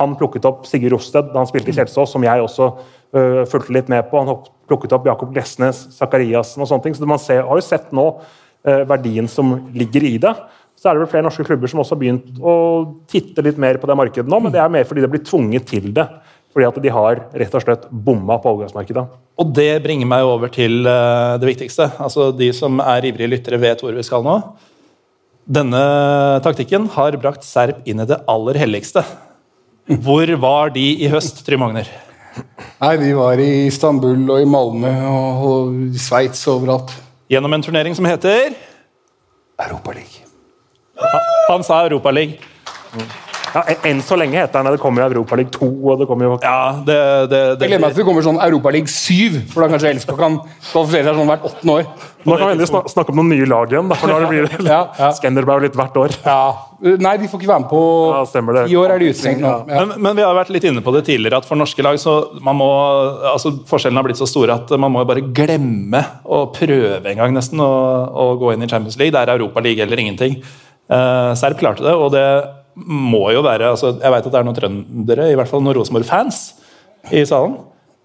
Han plukket opp Sigurd Rosted da han spilte i Kjelsås, som jeg også øh, fulgte litt med på. Han plukket opp Jakob Glesnes, Sakariassen og sånne ting. Så man ser, har jo sett nå uh, verdien som ligger i det. Så er det vel flere norske klubber som også har begynt å titte litt mer på det markedet nå, men det er mer fordi det blir tvunget til det. Fordi at de har rett og slett bomma på overgangsmarkedet. Og det bringer meg over til eh, det viktigste. Altså De som er ivrige lyttere, vet hvor vi skal nå. Denne taktikken har brakt Serp inn i det aller helligste. (laughs) Hvor var de i høst, Trym Magner? Nei, vi var i Istanbul og i Malmö og, og i Sveits overalt. Gjennom en turnering som heter Europaligaen. Han sa Europaligaen. Ja, enn så lenge heter den det. Det kommer jo Europaligaen 2, og det kommer jo Ja, det, det, Jeg det gleder meg til det kommer sånn Europaligaen 7, for da kanskje LSK kan kvalifisere seg sånn hvert åttende år. Nå kan vi endelig snak- snakke om noen nye lag igjen, da, for da blir det (laughs) Ja, ja. Skanderberg litt hvert år. Ja. Nei, de får ikke være med på Ja, stemmer det. Ti år er de utestengt nå. Ja. Men, men vi har vært litt inne på det tidligere, at for norske lag så man må, altså Forskjellene har blitt så store at man må jo bare glemme å prøve en gang nesten å, å gå inn i Champions League. Det er Europaliga eller ingenting. Uh, Serb klarte det, og det må jo være altså Jeg vet at det er noen trøndere, i hvert fall noen Rosenborg-fans i salen.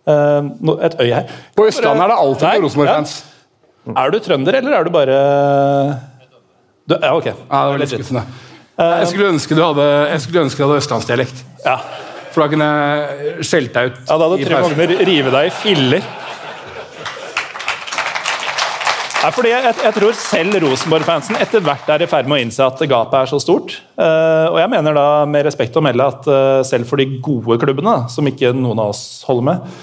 Eh, et øye her. På Østlandet er det alltid noen Rosenborg-fans. Er du trønder, eller er du bare du, Ja, ok. Ja, det var litt skuffende. Jeg skulle ønske du hadde, jeg skulle ønske du hadde østlandsdialekt. Ja. For da kunne jeg skjelt deg ut. Ja, da hadde tre Trym pausen. Rive deg i filler. Nei, fordi jeg, jeg tror selv Rosenborg-fansen etter hvert er i ferd med å innse at gapet er så stort. Eh, og jeg mener da med respekt å melde at eh, selv for de gode klubbene, som ikke noen av oss holder med,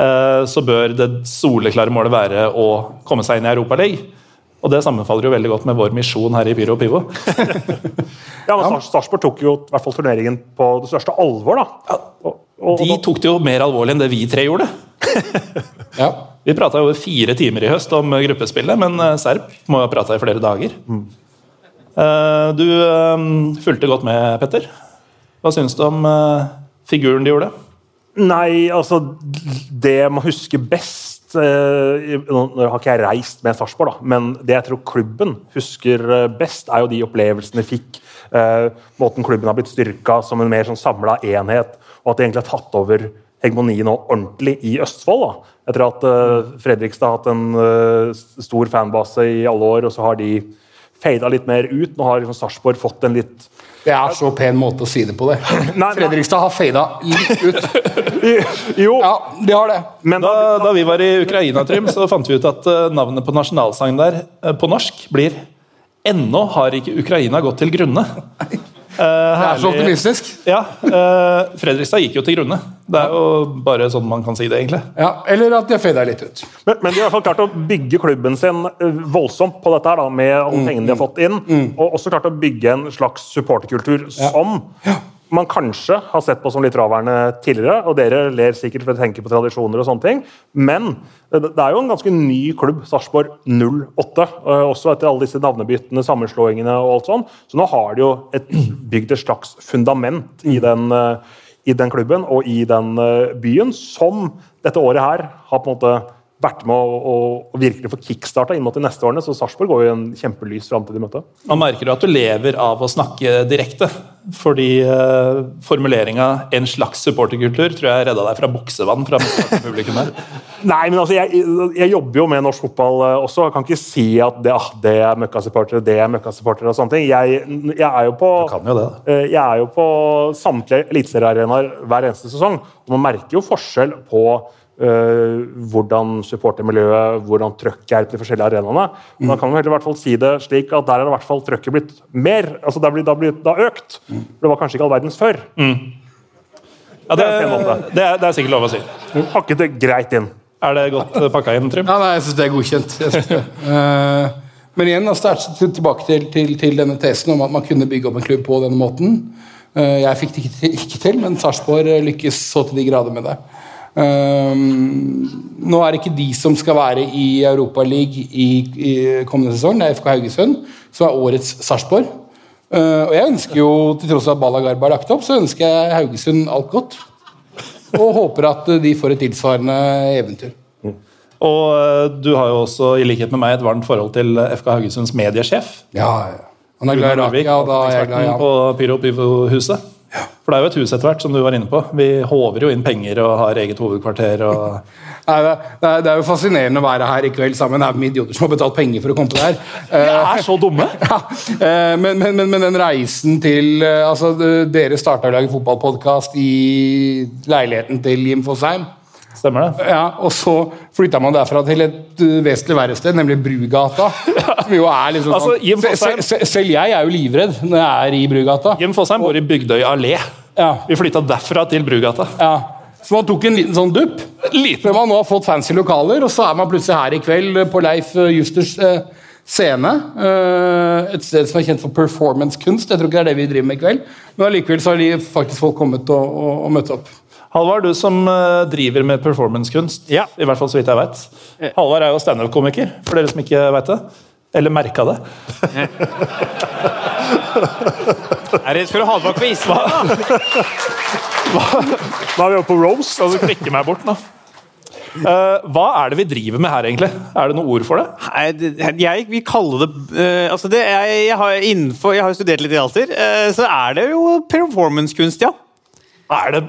eh, så bør det soleklare målet være å komme seg inn i Europaligaen. Og det sammenfaller jo veldig godt med vår misjon her i Pyro og Pivo. (laughs) Ja, men Sarpsborg tok jo i hvert fall turneringen på det største alvor. da. Og, og, De tok det jo mer alvorlig enn det vi tre gjorde. (laughs) Ja. Vi prata over fire timer i høst om gruppespillet, men eh, Serp må ha prata i flere dager. Eh, Du eh, fulgte godt med, Petter. Hva syns du om figuren de gjorde? Nei, altså Det man husker best Nå har ikke jeg reist med Sarpsborg, men det jeg tror klubben husker best, er jo de opplevelsene de fikk. måten klubben har blitt styrka som en mer sånn samla enhet, og at de egentlig har tatt over hegemonien nå ordentlig i Østfold. da. Etter at eh, Fredrikstad har hatt en eh, stor fanbase i alle år, og så har de fada litt mer ut. Nå har liksom Sarpsborg fått en litt Det er så pen måte å si det på, det. nei. Fredrikstad har fada litt ut. (laughs) Jo, Ja, de har det. men Da, da vi var i Ukraina, Trym, så fant vi ut at eh, navnet på nasjonalsangen der på norsk blir Ennå har ikke Ukraina gått til grunne. Eh, Det er så optimistisk. Ja, uh, Fredrikstad gikk jo til grunne. Det er jo bare sånn man kan si det, egentlig. Ja, eller at de har fada litt ut. Men, men de har i hvert fall klart å bygge klubben sin eh, voldsomt på dette her da, med alle pengene de har fått inn. Og også klart å bygge en slags supporterkultur som man kanskje har sett på som litt fraværende tidligere. Og dere ler sikkert for å tenke på tradisjoner og sånne ting. Men det er jo en ganske ny klubb, Sarpsborg 08. eh, Også etter alle disse navnebyttene, sammenslåingene og alt sånn. Så nå har de jo et, bygd et slags fundament i den eh, i den klubben og i den eh, byen, som dette året her har på en måte vært med å, å virkelig få kickstarta inn mot de neste årene. Så Sarpsborg går jo en kjempelys framtid i møte. Man merker jo at du lever av å snakke direkte. Fordi eh, formuleringa 'en slags supporterkultur' tror jeg redda deg fra buksevann fra publikummet. (laughs) Nei, men altså, jeg, jeg jobber jo med norsk fotball eh, også. Jeg kan ikke si at det, ah, det er møkkasupportere, det er møkkasupportere og sånne ting. Jeg, jeg er jo på Du kan jo det, eh, Jeg er jo på samtlige eliteseriearenaer hver eneste sesong. Og man merker jo forskjell på hvordan supportermiljøet, hvordan trøkket er på de forskjellige arenaene. Men Da kan man i hvert fall si det slik at der er det i hvert fall trøkket blitt mer. altså Det har blitt, det har blitt, det økt. Det var kanskje ikke all verdens før. Ja, det, Det er det, er, det er sikkert lov å si. Pakket det greit inn. Er det godt eh, pakka inn, Trym? Ja, nei, jeg syns det er godkjent. Jeg synes det. (laughs) Eh, men igjen, altså, det er tilbake til, til, til denne tesen om at man kunne bygge opp en klubb på denne måten. Eh, jeg fikk det ikke til, ikke til men Sarpsborg eh, lykkes så til de grader med det. Ehm, nå er det ikke de som skal være i Europaligaen i, i kommende sesong, det er FK Haugesund, som er årets Sarpsborg. Eh, og jeg ønsker jo, til tross for at Balla Garba har lagt opp, så ønsker jeg Haugesund alt godt. Og håper at de får et tilsvarende eventyr. Og eh, du har jo også, i likhet med meg, et varmt forhold til FK Haugesunds mediesjef. Ja, ja. Han er glad i Rakia, og da er jeg glad i han. på Pyro Pivo-huset. For det er jo et hus etter hvert, som du var inne på. Vi håver jo inn penger og har eget hovedkvarter. og... (laughs) Nei, det, er, det er- jo fascinerende å være her i kveld sammen med idioter som har betalt penger for å komme til det her. (laughs) Vi er så dumme! (laughs) Ja, eh, men, men, men, men den reisen til eh, altså, Dere starta å lage fotballpodkast i leiligheten til Jim Fosheim. Stemmer det? Ja, og så flytta man derfra til et uh, vesentlig verre sted, nemlig Brugata. Som jo er liksom Altså, sånn, Jim se- se- se- Selv jeg er jo livredd når jeg er i Brugata. Jim Fosheim bor i Bygdøy allé. Ja. Vi flytta derfra til Brugata. Ja. Så man tok en liten sånn dupp. Liten. man nå har fått fancy lokaler, og så er man plutselig her i kveld eh, på Leif eh, Justers eh, scene. Eh, et sted som er kjent for performancekunst. Jeg tror ikke det er det vi driver med i kveld, men allikevel så har de faktisk folk kommet og, og, og møtt opp. Halvard, du som eh, driver med performancekunst, Ja. i hvert fall så vidt jeg vet. Halvard er jo standup-komiker, for dere som ikke vet det. Eller merka det. (laughs) Jeg Er redd for å ha det bak quiz? Da (laughs) er vi oppe på Rose. og du klikker meg bort nå. Uh, hva er det vi driver med her, egentlig? Er det noe ord for det? Nei, Jeg vil kalle det uh, Altså, det er, jeg, har innenfor, jeg har studert litt i alter, eh, så er det jo performancekunst, ja. Er det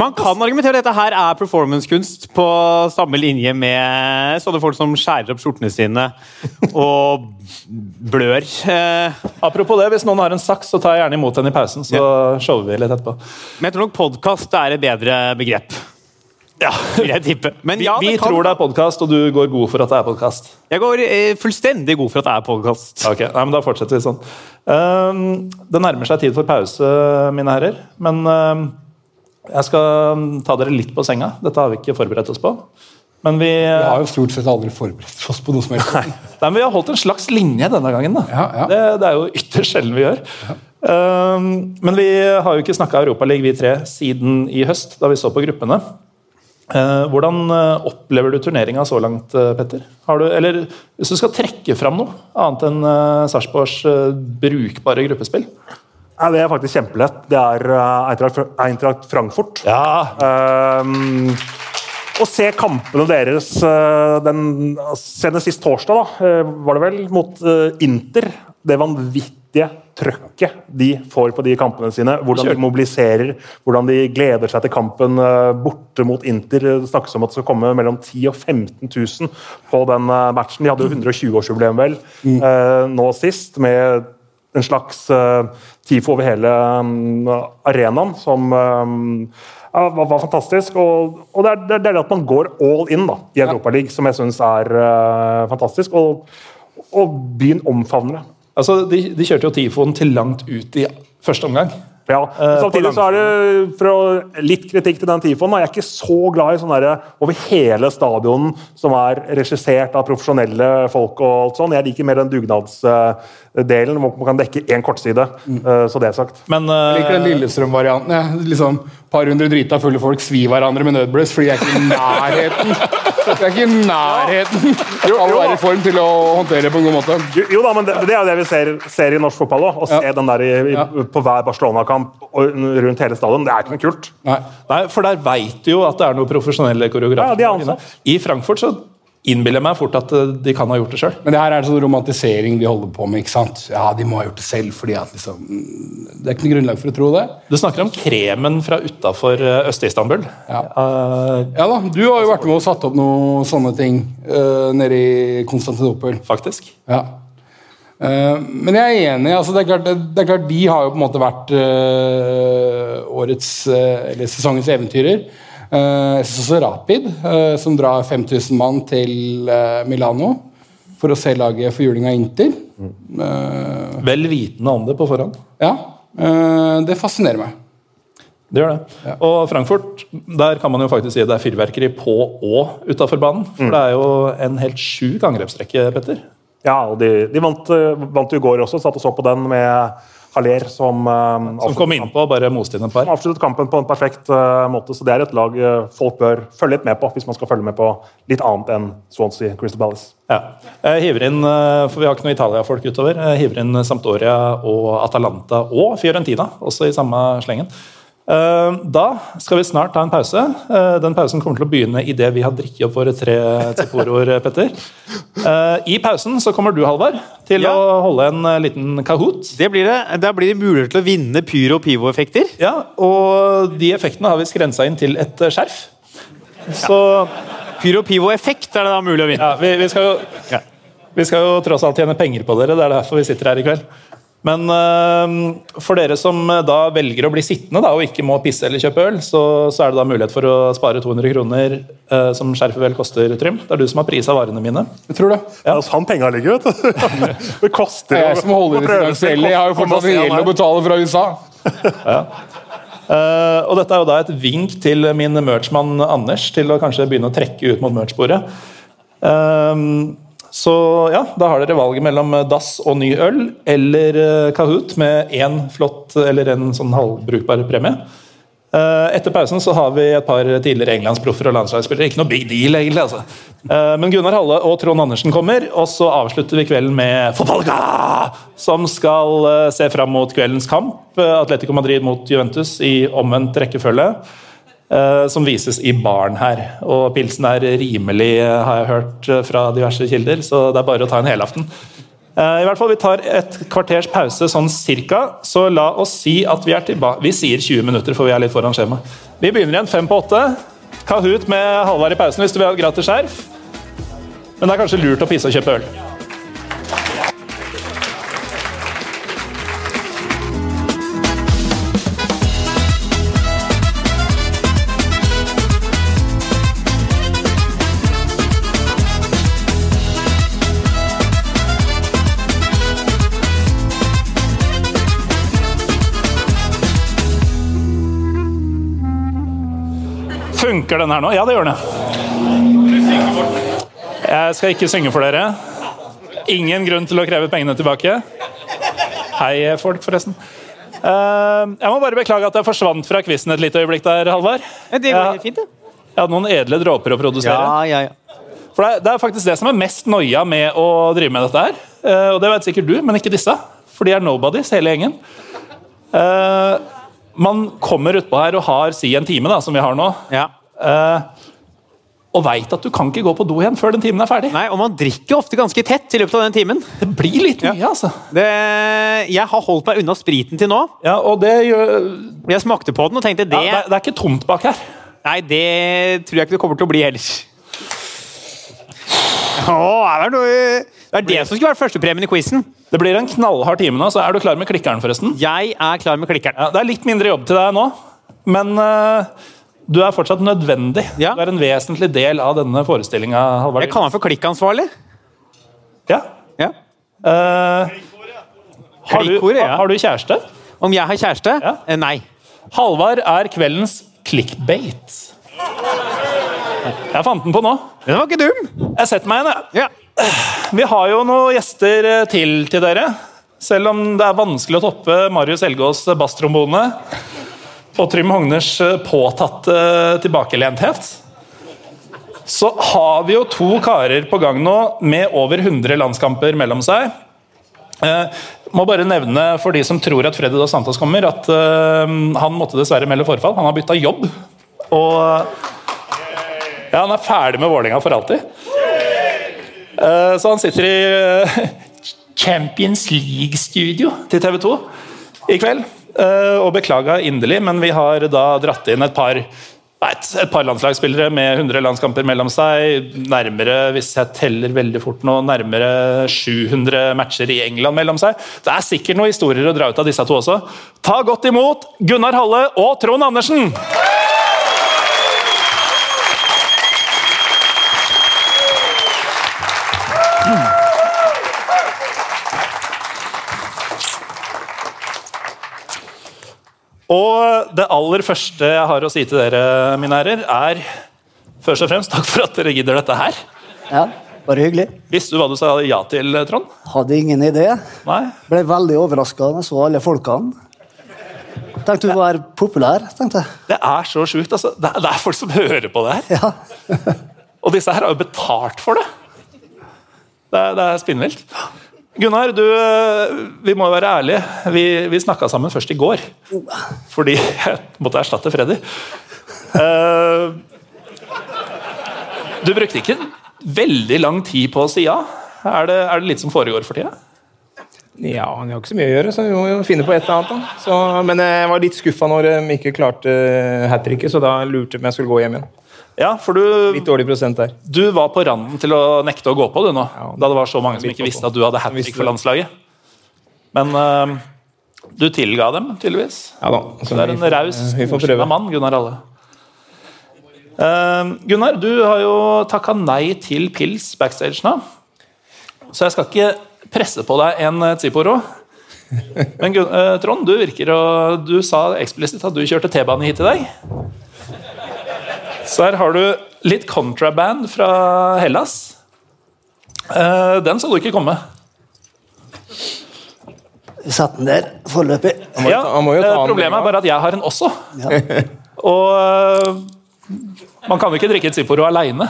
Man kan argumentere at dette her er performancekunst på samme linje med sånne folk som skjærer opp skjortene sine og blør. Eh, Apropos det, hvis noen har en saks, så tar jeg gjerne imot den i pausen. Så shower vi litt etterpå. Men jeg tror nok podkast er et bedre begrep. Ja. Vil jeg tippe. Men Vi, ja, vi kan- tror det er podkast, og du går god for at det er podkast. Jeg går eh, fullstendig god for at det er podkast. Ok, nei, men Da fortsetter vi sånn. Ehm, det nærmer seg tid for pause, mine herrer. Men ehm, jeg skal ta dere litt på senga. Dette har vi ikke forberedt oss på. Men vi, Vi har jo stort sett aldri forberedt oss på noe som helst. nei, men vi har holdt en slags linje denne gangen. Ja, ja. Det, det er jo ytterst sjelden vi gjør. Ehm, men vi har jo ikke snakka Europaliga, vi tre, siden i høst, da vi så på gruppene. Uh, hvordan eh, opplever du turneringa så langt, eh, Petter? Har du, eller hvis du skal trekke fram noe annet enn uh, Sarpsborgs uh, brukbare gruppespill? Nei, det er faktisk kjempelett. Det er eh, Eintracht, Frankfurt. Ja, Um, å se kampene deres eh, den, Senest sist torsdag, da, var det vel, mot Inter. Det vanvittige trøkket de får på de kampene sine. Hvordan de mobiliserer, hvordan de gleder seg til kampen borte mot Inter. Det snakkes om at det skal komme mellom 10 og 15 000 på den matchen. De hadde jo 120-årsjubileum vel eh, nå sist, med en slags uh, TIFO over hele um, arenaen, som um, ja, var, var fantastisk. Og, og det, er, det er det at man går all in da, i Europaligaen, som jeg syns er uh, fantastisk. Og, og byen omfavner det. altså de, de kjørte jo Tifoen til langt ut i første omgang. Ja, men Eh, Samtidig så er det for litt kritikk til den tifoen. da. Jeg er ikke så glad i sånn over hele stadionen som er regissert av profesjonelle folk. og alt sånn. Jeg liker mer den dugnadsdelen hvor man kan dekke én kortside. eh, Så det er sagt. Men Jeg eh, liker den Lillestrøm-varianten. Ja. Liksom, par hundre drita fulle folk svir hverandre med nødbluss fordi jeg er ikke i nærheten Jeg er ikke i nærheten av å være i form til å håndtere det på en god måte. Jo, jo da, men det, det er jo det vi ser, ser i norsk fotball òg. Å se den der i, i, på hver Barcelona-kamp rundt hele stadion. Det er ikke noe kult. Nei. Nei, for der veit du jo at det er noen profesjonelle koreografer. Ja, er. I Frankfurt så innbiller meg fort at eh, de kan ha gjort det sjøl. Men det her er sånn romantisering vi holder på med. ikke sant? Ja, de må ha gjort det selv, fordi at liksom Det er ikke noe grunnlag for å tro det. Du snakker om kremen fra utafor Øst-Istanbul. Ja. Uh, Ja da, Du har jo vært med og satt opp noen sånne ting uh, nede i Konstantinopel. faktisk. Ja. Uh, men jeg er enig. altså det er, klart, det, det er klart De har jo på en måte vært eh, årets eh, eller sesongens eventyrer. Uh, jeg syns også Rapid, eh, som drar 5000 mann til eh, Milano for å se laget for juling av Inter. Mm. Vel vitende om det på forhånd. ja, eh, det fascinerer meg. Det gjør det. Og Frankfurt, der kan man jo faktisk si det er fyrverkeri på og utafor banen. For det er jo en helt sjuk angrepsrekke, Petter. Ja, og de, de vant, eh, vant i går også. Satt og så på den med Haller som, uh, Som kom innpå og bare moste inn et par. Avsluttet kampen på en perfekt uh, måte, så det er et lag uh, folk bør følge litt med på hvis man skal følge med på litt annet enn Swansea Crystal Palace. Ja. Jeg hiver inn, for vi har ikke noen Italia-folk utover, jeg hiver inn Sampdoria og Atalanta og Fiorentina, også i samme slengen. Eh, Da skal vi snart ta en pause. Eh, Den pausen kommer til å begynne idet vi har drikket opp våre tre Ceporoer, (laughs) Petter. Eh, I pausen så kommer du, Halvard, til Ja. å holde en liten Kahoot. Det blir det. Da blir det mulighet til å vinne pyro- og pivo-effekter. Ja, og de effektene har vi skrensa inn til et skjerf. Så Pyro- og pivo-effekt er det da mulig å vinne. Ja, vi, vi, skal jo, Ja. vi skal jo tross alt tjene penger på dere. Det er derfor vi sitter her i kveld. Men øh, for dere som øh, da velger å bli sittende da, og ikke må pisse eller kjøpe øl, så, så er det da mulighet for å spare 200 kroner, øh, som skjerfet vel koster, Trym. Det er du som har prisa varene mine. Jeg tror det. Det er hos han penga ligger, vet du. (laughs) Det koster jo jeg som holder i det finansielle. Jeg har jo fortsatt gjeld å betale fra USA. Eh, og dette er jo da et vink til min merchmann Anders til å kanskje begynne å trekke ut mot merchbordet. Ehm, så ja, da har dere valget mellom dass og ny øl eller eh, Kahoot med én flott eller en sånn halvbrukbar premie. Eh, Etter pausen så har vi et par tidligere englandsproffer og landslagsspillere. Ikke noe big deal, egentlig. altså. Eh, Men Gunnar Halle og Trond Andersen kommer, og så avslutter vi kvelden med Fotballga! Som skal eh, se fram mot kveldens kamp. eh, Atletico Madrid mot Juventus i omvendt rekkefølge. Eh, Som vises i baren her. Og pilsen er rimelig, eh, har jeg hørt eh, fra diverse kilder, så det er bare å ta en helaften. I hvert fall, Vi tar et kvarters pause sånn cirka, så la oss si at vi er tilbake Vi sier 20 minutter, for vi er litt foran skjema. Vi begynner igjen fem på åtte. Kahoot med Halvard i pausen hvis du vil ha gratis skjerf. Men det er kanskje lurt å pisse og kjøpe øl. Funker den her nå? Ja, det gjør den. Jeg skal ikke synge for dere. Ingen grunn til å kreve pengene tilbake. Hei, folk, forresten. Eh, Jeg må bare beklage at jeg forsvant fra quizen et lite øyeblikk der, Halvard. Det går fint, det. Jeg hadde noen edle dråper å produsere. Ja, ja, ja. For det er, det er faktisk det som er mest noia med å drive med dette her. Eh, og det vet sikkert du, men ikke disse. For de er nobodies, hele gjengen. Eh, man kommer utpå her og har si en time, da, som vi har nå, ja. Eh, og veit at du kan ikke gå på do igjen før den timen er ferdig. Nei, og man drikker ofte ganske tett i løpet av den timen. Det blir litt mye, altså. Det, jeg har holdt meg unna spriten til nå. Ja, og det gjør Jeg smakte på den og tenkte det, ja, det, det er ikke tomt bak her. Nei, det tror jeg ikke det kommer til å bli heller. Åh, er det, noe, det er det som skulle vært førstepremien i quizen. Det blir en knallhard time nå, så er du klar med klikkeren, forresten? Jeg er klar med klikkeren. Ja, det er litt mindre jobb til deg nå, men eh, du er fortsatt nødvendig. Ja. Du er en vesentlig del av denne forestillinga, Jeg kaller meg for klikkansvarlig. Ja. Ja. Uh, har, du, har du kjæreste? Om jeg har kjæreste? Ja. Eh, Nei. Halvard er kveldens clickbait. Jeg fant den på nå. Den var ikke dum. Jeg setter meg igjen, jeg. Ja. Vi har jo noen gjester eh, til til dere. Selv om det er vanskelig å toppe Marius Elgaas basstrombone og Trym Hogners eh, påtatte tilbakelenthet, så har vi jo to karer på gang nå med over 100 landskamper mellom seg. Eh, må bare nevne for de som tror at Freddy Dos Santos kommer, at eh, han måtte dessverre melde forfall. Han har bytta jobb. Og ja, han er ferdig med Vålerenga for alltid. Eh, Så han sitter i eh, Champions League-studio til TV 2 i kveld. Eh, Og beklaga inderlig, men vi har da dratt inn et par et par landslagsspillere med 100 landskamper mellom seg. Nærmere, hvis jeg teller veldig fort nå, nærmere 700 matcher i England mellom seg. Det er sikkert noen historier å dra ut av disse to også. Ta godt imot Gunnar Halle og Trond Andersen! Og det aller første jeg har å si til dere, mine herrer, er først og fremst takk for at dere gidder dette her. Ja. Bare hyggelig. Visste du hva du sa ja til, Trond? Hadde ingen idé. Nei? Ble veldig overraska da jeg så alle folkene. Tenkte du var populær. tenkte jeg. Det er så sjukt. Altså. Det, er, det er folk som hører på det her. Ja. Og disse her har jo betalt for det. Det er, det er spinnvilt. Gunnar, du, vi må være ærlige. Vi, vi snakka sammen først i går. Fordi jeg måtte erstatte Freddy. Uh, du brukte ikke veldig lang tid på å si ja. Er det, er det litt som foregår for tida? Ja, han har ikke så mye å gjøre, så vi må jo finne på et eller annet. Så, men jeg var litt skuffa når de ikke klarte hat tricket, så da lurte jeg på om jeg skulle gå hjem igjen. Ja, for du, Litt dårlig prosent der. du var på randen til å nekte å gå på du nå. Ja. Da det var så mange som ikke visste at du hadde hat trick for landslaget. Men uh, du tilga dem, tydeligvis. Ja da. Så det er en raus, prøve. mann, Gunnar Alle. Uh, Gunnar, du har jo takka nei til pils backstage nå. Så jeg skal ikke presse på deg en eh, Tsiporo. Men Gun eh, Trond, du virker å Du sa eksplisitt at du kjørte T-bane hit i dag. Så her har du litt contraband fra Hellas. Eh, den så du ikke komme. Vi satte den der foreløpig. ta eh, Problemet er bare at jeg har en også. Ja. (laughs) Og øh, man kan jo ikke drikke et Zipporo aleine.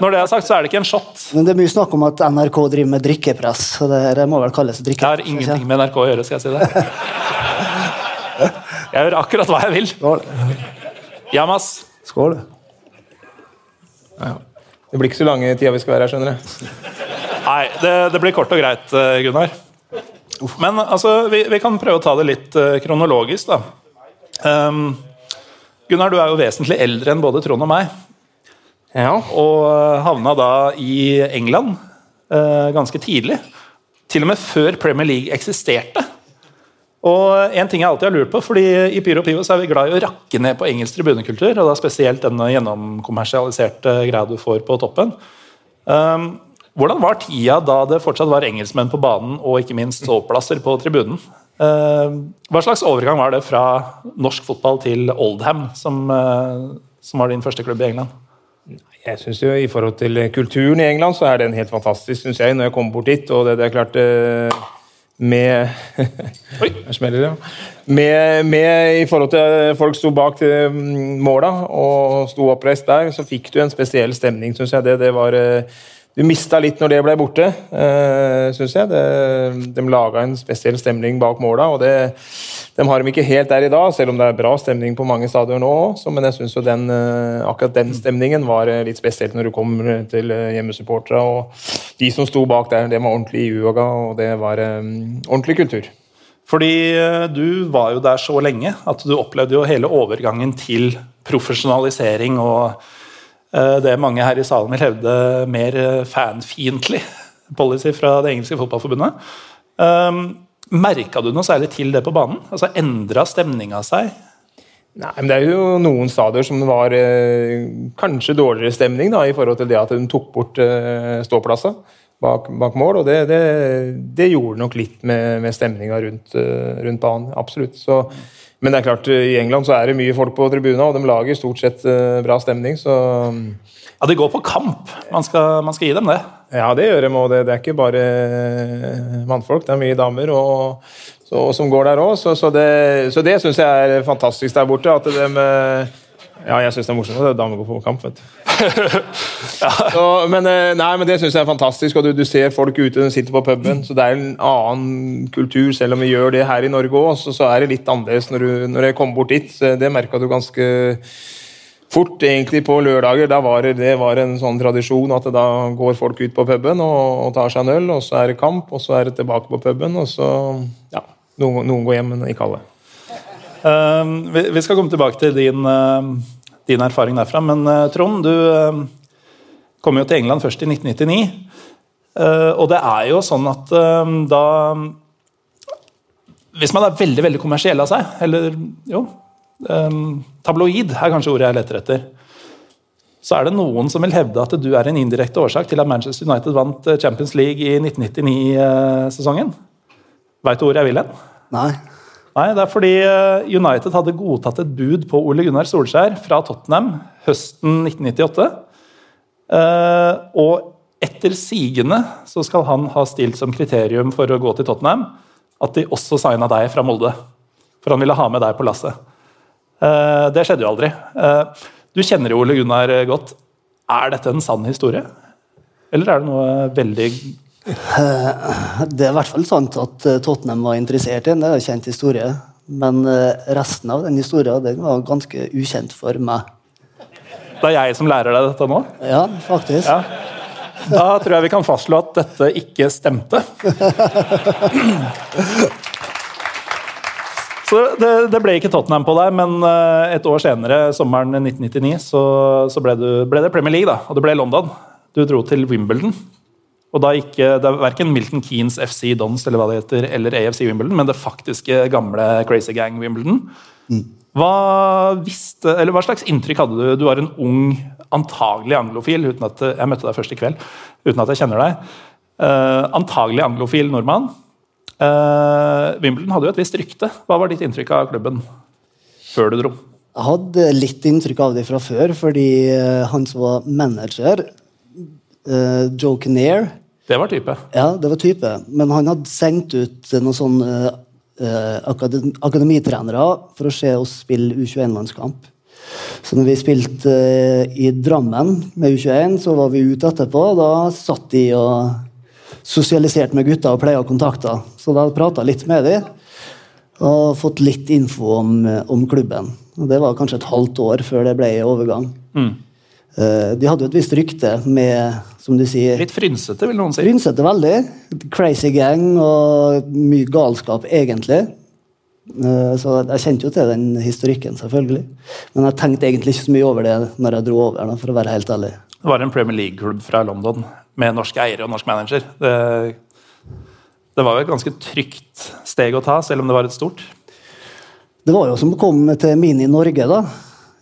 Når det er sagt, så er det ikke en shot. Men det er mye snakk om at NRK driver med drikkepress. så det, det må vel kalles drikkepress. Det har ingenting med NRK å gjøre, skal jeg si det. (laughs) Jeg gjør akkurat hva jeg vil. Skål. Jamas. Skål. Det blir ikke så lange tida vi skal være her, skjønner jeg. Nei, det, det blir kort og greit, eh, Gunnar. Men altså, vi, vi kan prøve å ta det litt uh, kronologisk, da. Um, Gunnar, du er jo vesentlig eldre enn både Trond og meg. Ja. og havna da i England uh, ganske tidlig. Til og med før Premier League eksisterte. Og en ting jeg alltid har lurt på, fordi I Pyro Pivo så er vi glad i å rakke ned på engelsk tribunekultur, og da spesielt denne gjennomkommersialiserte greia du får på toppen. Um, hvordan var tida da det fortsatt var engelskmenn på banen og ikke minst ståplasser på tribunen? Um, hva slags overgang var det fra norsk fotball til Oldham, som, uh, som var din første klubb i England? Jeg synes jo I forhold til kulturen i England så er den helt fantastisk, synes jeg, når jeg kommer bort dit. Og det, det er klart eh, Med Oi. (laughs) Smeller det, ja. Med, med I forhold til folk sto bak mm, måla og sto oppreist der, så fikk du en spesiell stemning, syns jeg. Det, det var eh, Du mista litt når det ble borte, uh, syns jeg. Det, de laga en spesiell stemning bak måla, og det, de har de ikke helt der i dag, selv om det er bra stemning på mange stadioner nå òg. Men jeg syns den, eh, akkurat den stemningen var eh, litt spesielt når du kom til hjemmesupporterne. Og de som sto bak der, det var ordentlig yoga, og det var um, ordentlig kultur. Fordi eh, du var jo der så lenge at du opplevde jo hele overgangen til profesjonalisering og eh, det mange her i salen vil hevde mer eh, fanfiendtlig policy fra det engelske fotballforbundet. Um, Merka du noe særlig til det på banen? Altså Endra stemninga seg? Nei, men Det er jo noen stadier som det var eh, kanskje dårligere stemning da, i forhold til det at de tok bort eh, ståplasser bak, bak mål. og Det, det, det gjorde nok litt med, med stemninga rundt, eh, rundt banen. Absolutt. Så, men det er klart, eh, i England så er det mye folk på tribuna, og de lager stort sett eh, bra stemning. så... Ja, det går på kamp. Man skal, man skal gi dem det. Ja, det gjør de, og det, det er ikke bare eh, mannfolk, det er mye damer og, så, som går der òg. Så, så det, så det syns jeg er fantastisk der borte. At de Ja, jeg syns det er morsomt at damer går på kamp, vet du. (laughs) så, men, eh, nei, men det syns jeg er fantastisk, og du, du ser folk ute, de sitter på puben. Så det er en annen kultur, selv om vi gjør det her i Norge òg, så, så er det litt annerledes når, du, når jeg kommer bort dit. Så Det merka du ganske fort egentlig på lørdager. Da var det, det var en sånn tradisjon at da går folk ut på puben og, og tar seg en øl, og så er det kamp, og så er det tilbake på puben, og så ja, noen, noen går hjem, men ikke alle. Um, vi, skal komme tilbake til din, um, din erfaring derfra, men uh, Trond, du um, kom jo til England først i 1999. Uh, og det er jo sånn at da Hvis man er veldig veldig kommersiell av seg, eller jo Tabloid er kanskje ordet jeg leter etter. Så er det noen som vil hevde at du er en indirekte årsak til at Manchester United vant uh, Champions League i 1999-sesongen. Veit du hvor jeg vil hen? Nei. Nei, det er fordi eh, United hadde godtatt et bud på Ole Gunnar Solskjær fra Tottenham høsten 1998. Eh, og etter sigende så skal han ha stilt som kriterium for å gå til Tottenham at de også signa deg fra Molde. For han ville ha med deg på lasset. Eh, det skjedde jo aldri. Du kjenner jo Ole Gunnar godt. Er dette en sann historie? Eller er det noe veldig Det er i hvert fall sant at eh, Tottenham var interessert i den. Det er en kjent historie. Men eh, resten av den historien den var ganske ukjent for meg. Det er jeg som lærer deg dette nå? Ja, faktisk. Ja. Da tror jeg vi kan fastslå at dette ikke stemte. (laughs) Så det, det ble ikke Tottenham på deg, men eh, et år senere, sommeren 1999, så, så ble, du, ble det Premier League, da, og det ble London. Du dro til Wimbledon. Og da ikke, det er verken Milton Keanes FC Dons eller hva det heter, eller AFC Wimbledon, men det faktiske gamle Crazy Gang Wimbledon. Hva, visste, eller hva slags inntrykk hadde du? Du var en ung, antagelig anglofil. uten at Jeg møtte deg først i kveld, uten at jeg kjenner deg. Uh, antagelig anglofil nordmann. Uh, Wimbledon hadde jo et visst rykte. Hva var ditt inntrykk av klubben før du dro? Jeg hadde litt inntrykk av det fra før, fordi eh, han som var manager, uh, Joe Kinnear Det var type. Ja, det var type. Men han hadde sendt ut noen sånne eh, akadem akademitrenere for å se oss spille U21-landskamp. Så når vi spilte eh, i Drammen med U21, så var vi ute etterpå. Da satt de og sosialiserte med gutta og pleia kontakter. Så da prata litt med dem og fått litt info om, om klubben. Og det var kanskje et halvt år før det ble overgang. Eh, de hadde jo et visst rykte med, som du sier Litt frynsete, vil noen si. Frynsete veldig. Crazy gang og mye galskap, egentlig. Eh, Så jeg kjente jo til den historikken, selvfølgelig. Men jeg tenkte egentlig ikke så mye over det når jeg dro over, da, for å være helt ærlig. Det var en Premier League-klubb fra London med norske eiere og norsk manager. Det, det var jo et ganske trygt steg å ta, selv om det var et stort. Det var jo som å komme til Mini Norge. da.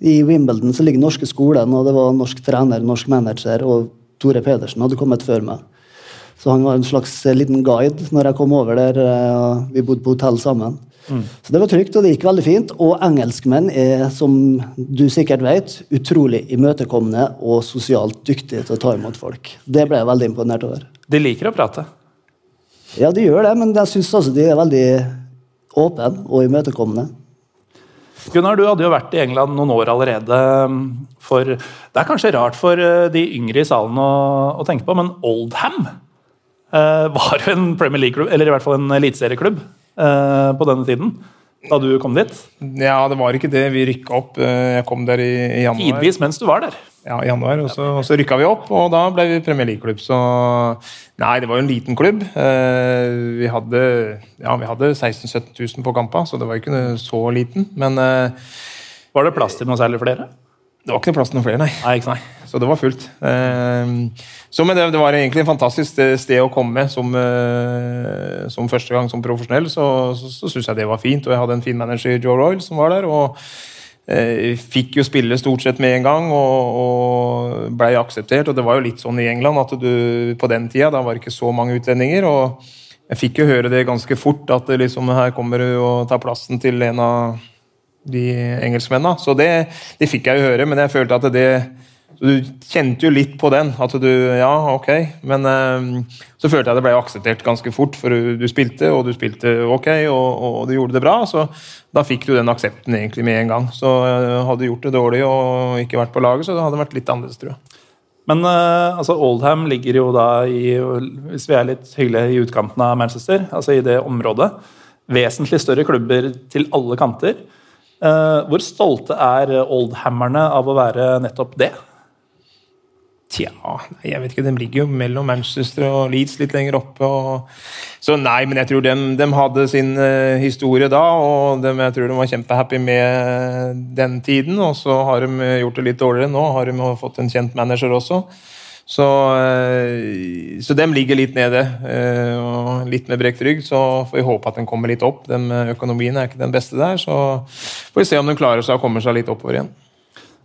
I Wimbledon så ligger norske skolen, og det var norsk trener, norsk manager, og Tore Pedersen hadde kommet før meg. Så han var en slags eh, liten guide når jeg kom over der. eh, og Vi bodde på hotell sammen. Så det var trygt, og det gikk veldig fint. Og engelskmenn er, som du sikkert vet, utrolig imøtekommende og sosialt dyktige til å ta imot folk. Det ble jeg veldig imponert over. De liker å prate. Ja, de gjør det, men jeg syns også de er veldig åpne og imøtekommende. Gunnar, du hadde jo vært i England noen år allerede. um, For Det er kanskje rart for uh, de yngre i salen å, å tenke på, men Oldham uh, (laughs) var jo en Premier League-klubb, eller i hvert fall en eliteserieklubb, uh, på denne tiden. Da du kom dit. Ja, det var ikke det. Vi rykka opp. eh, Jeg kom der i, i januar. Tidvis mens du var der. Ja, i januar, og så, og så rykka vi opp, og da ble vi Premier League-klubb. Så nei, det var jo en liten klubb. Eh, vi hadde, ja, vi hadde 16 000-17 000 på kampa, så det var ikke så liten. Men eh, Var det plass til noe særlig flere? det var ikke plass til noen flere, nei. Nei, ikke sant? Så det var fullt. Eh, så, men det, det var egentlig en fantastisk sted- å komme som, eh, som første gang som profesjonell. Så, så, så syns jeg det var fint. Og jeg hadde en fin manager, Joe Royal, som var der. og eh, Fikk jo spille stort sett med en gang og, og blei akseptert. Og det var jo litt sånn i England at du på den tida da var det ikke så mange utlendinger. og jeg fikk jo høre det ganske fort, at liksom, her kommer du og tar plassen til en av de engelskmennene. Så det, det fikk jeg jo høre, men jeg følte at det så Du kjente jo litt på den. At du Ja, ok. Men uh, så følte jeg det ble akseptert ganske fort, for du, spilte, og du spilte ok, og, og du gjorde det bra. Så da fikk du den aksepten egentlig med en gang. Så uh, hadde du gjort det dårlig og ikke vært på laget, så det hadde vært litt annerledes, tror jeg. Men uh, altså Oldham ligger jo da i hvis vi er litt hyggelige, i utkanten av Manchester, altså i det området. Vesentlig større klubber til alle kanter. Hvor stolte er Oldhammerne av å være nettopp det? Tja, jeg vet ikke. De ligger jo mellom Manchester og Leeds litt lenger oppe. Og... Så nei, men jeg tror de, de hadde sin uh, historie da, og de, jeg tror de var kjempehappy med den tiden. Og så har de gjort det litt dårligere nå. Har de fått en kjent manager også. Så, uh, så de ligger litt nede, uh, og litt med brekt rygg. Så får vi håpe at den kommer litt opp. Den økonomien er ikke den beste der, så får vi se om de klarer seg og kommer seg litt oppover igjen.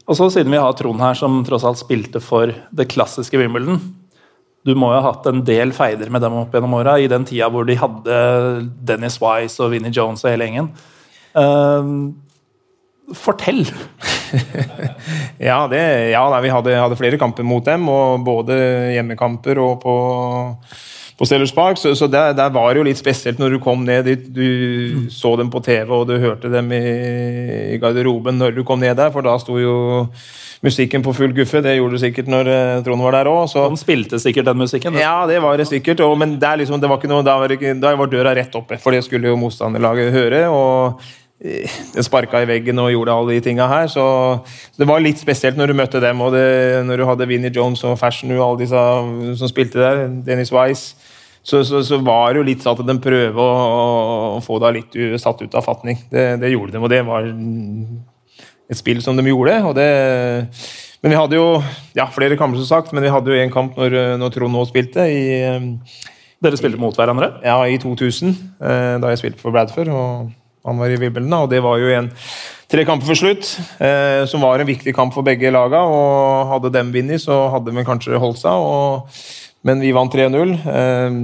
Og så Siden vi har Trond her, som tross alt spilte for det klassiske Wimbledon Du må jo ha hatt en del feider med dem opp gjennom åra, i den tida hvor de hadde Dennis Wise og Vinnie Jones og hele gjengen. Ehm, fortell! (laughs) Ja, det, ja vi hadde, hadde flere kamper mot dem, og både hjemmekamper og på, på Stellers Park. Så, så der, der var det jo litt spesielt når du kom ned dit. Du så dem på TV, og du hørte dem i, i garderoben når du kom ned der, for da sto jo musikken på full guffe. Det gjorde du sikkert når eh, Trond var der òg. Han spilte sikkert den musikken. da. Ja, det var det sikkert. Og, men det er liksom, det var ikke noe, da, var da var døra rett oppe, for det skulle jo motstanderlaget høre. og eh, det sparka i veggen og gjorde alle de tinga her. Så, så det var litt spesielt når du møtte dem. og det, Når du hadde Vinnie Jones og Fashion og alle disse som spilte der, Dennis Wise, så, så, så var det jo litt sånn at de prøver å, å få deg litt satt ut av fatning. Det, det gjorde de, og det var et spill som de gjorde. og det men vi hadde jo ja, flere kamper, som sagt, men vi hadde jo en kamp når, når Trond nå spilte. i eh, Dere spilte mot hverandre? ja, i 2000, eh, da jeg spilte for Bradford. og Han var i Wimbledon, og det var jo en tre kamper for slutt, eh, som var en viktig kamp for begge laga, og Hadde dem vunnet, så hadde de kanskje holdt seg, og, men vi vant 3-0. Eh,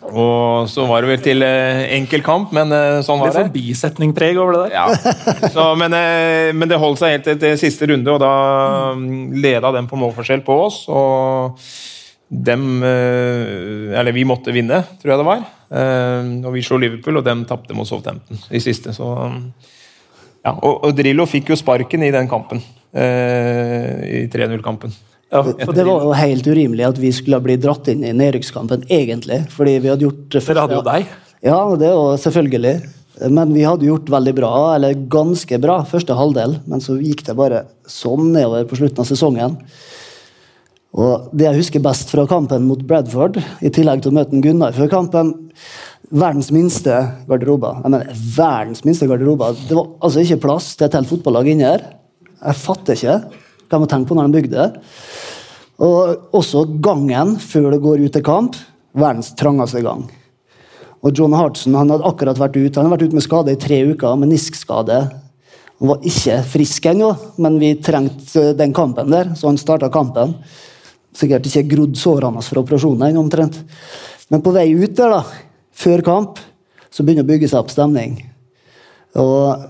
og så var det vel til eh, enkel kamp, men eh, sånn var Litt det. sånn bisetningpreg over det der. Ja. Så, men, men det holdt seg helt til, siste runde, og da mm, leda dem på målforskjell på oss. Og dem Eller vi måtte vinne, tror jeg det var. Og vi slo Liverpool, og dem tapte mot Southampton i siste. Så, ja. og, og Drillo fikk jo sparken i den kampen. I 3-0-kampen. Ja, Det var jo helt urimelig at vi skulle bli dratt inn i nedrykkskampen, egentlig. Fordi vi hadde gjort det Dere hadde jo deg. Ja, det var selvfølgelig. Men vi hadde gjort veldig bra, eller ganske bra, første halvdel. Men så gikk det bare sånn nedover på slutten av sesongen. Og det jeg husker best fra kampen mot Bradford, i tillegg til å møte Gunnar før kampen Verdens minste garderober. Jeg mener, verdens minste garderober. Det var altså ikke plass til et helt fotballag inni her. Jeg fatter ikke hva de tenke på når de bygde det. Og også gangen før det går ut til kamp. Verdens trangeste gang. Og John Hartson han hadde akkurat vært ute Han hadde vært ute med skade i tre uker, meniskskade. Han var ikke frisk ennå, men vi trengte eh, den kampen der, så han starta kampen. Sikkert ikke grodd sårene hans fra operasjonen ennå, omtrent. Men på vei ut der, da, før kamp, så begynner det å bygge seg opp stemning. Og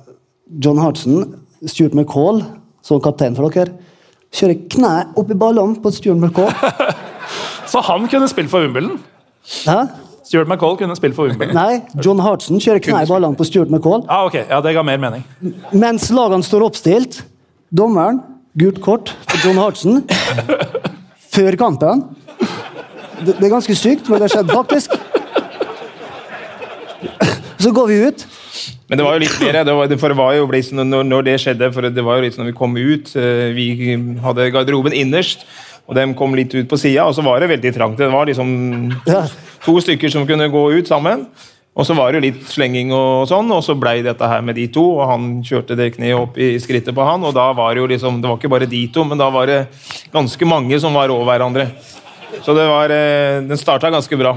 John Hartson, Stuart McCall, som kaptein for dere, kjører kne oppi ballene på Stuart McCall. (laughs) Så han kunne spilt for Wimbledon? Hæ? Stuart McCall kunne spilt for Wimbledon? Nei, John Hartson kjører kne i ballene på Stuart McCall. Ja, ok. Ja, Det ga mer mening. Mens lagene står oppstilt. Dommeren, gult kort for John Hartson. (laughs) Før kampen. Det, det er ganske sykt, men det skjedde faktisk. (laughs) Så går vi ut. Men det var jo litt mer, det var, for det var jo sånn når, når det skjedde, for det var jo litt sånn når vi kom ut, eh, vi hadde garderoben innerst, og de kom litt ut på sida, og så var det veldig trangt. Det var liksom to stykker som kunne gå ut sammen. Og så var det litt slenging og sånn, og så blei dette her med de to, og han kjørte det kneet opp i skrittet på han, og da var det jo liksom Det var ikke bare de to, men da var det ganske mange som var over hverandre. Så det var eh, Den starta ganske bra.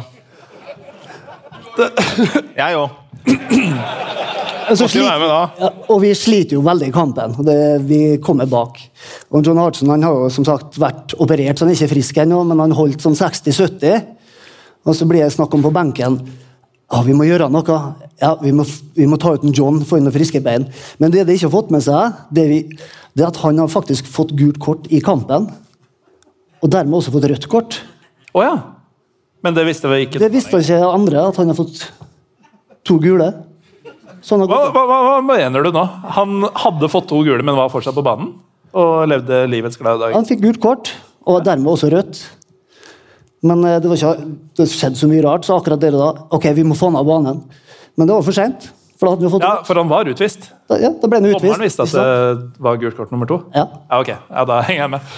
(laughs) Jeg òg. Da. ja, og vi sliter jo veldig i kampen. Det, vi kommer bak. Og John Hartson han har jo som sagt vært operert, så han er ikke frisk ennå, men han holdt sånn 60-70. Og så blir det snakk om på benken ja, vi må gjøre noe. Ja, vi må, vi må ta ut en John, få inn noen friske bein. Men det de ikke har fått med seg, det, vi, det er at han har faktisk fått gult kort i kampen. Og dermed også fått rødt kort. Oh, ja. Men det visste vi ikke. Det visste ikke andre, at han har fått to gule. Sånn Hva, hva, hva, hva mener du nå? Han hadde fått to gule, men var fortsatt på banen? Og levde livets glade dag? Han fikk gult kort, og dermed også rødt. Men eh, det var ikke det skjedde så mye rart, så akkurat dere da Ok, vi må få han av banen. Men det var for seint. For Ja, for han var utvist. da, ja, da ble han utvist. Dommeren visste at det var gult kort nummer to? Ja. Ja, ok. Ja, da henger jeg med.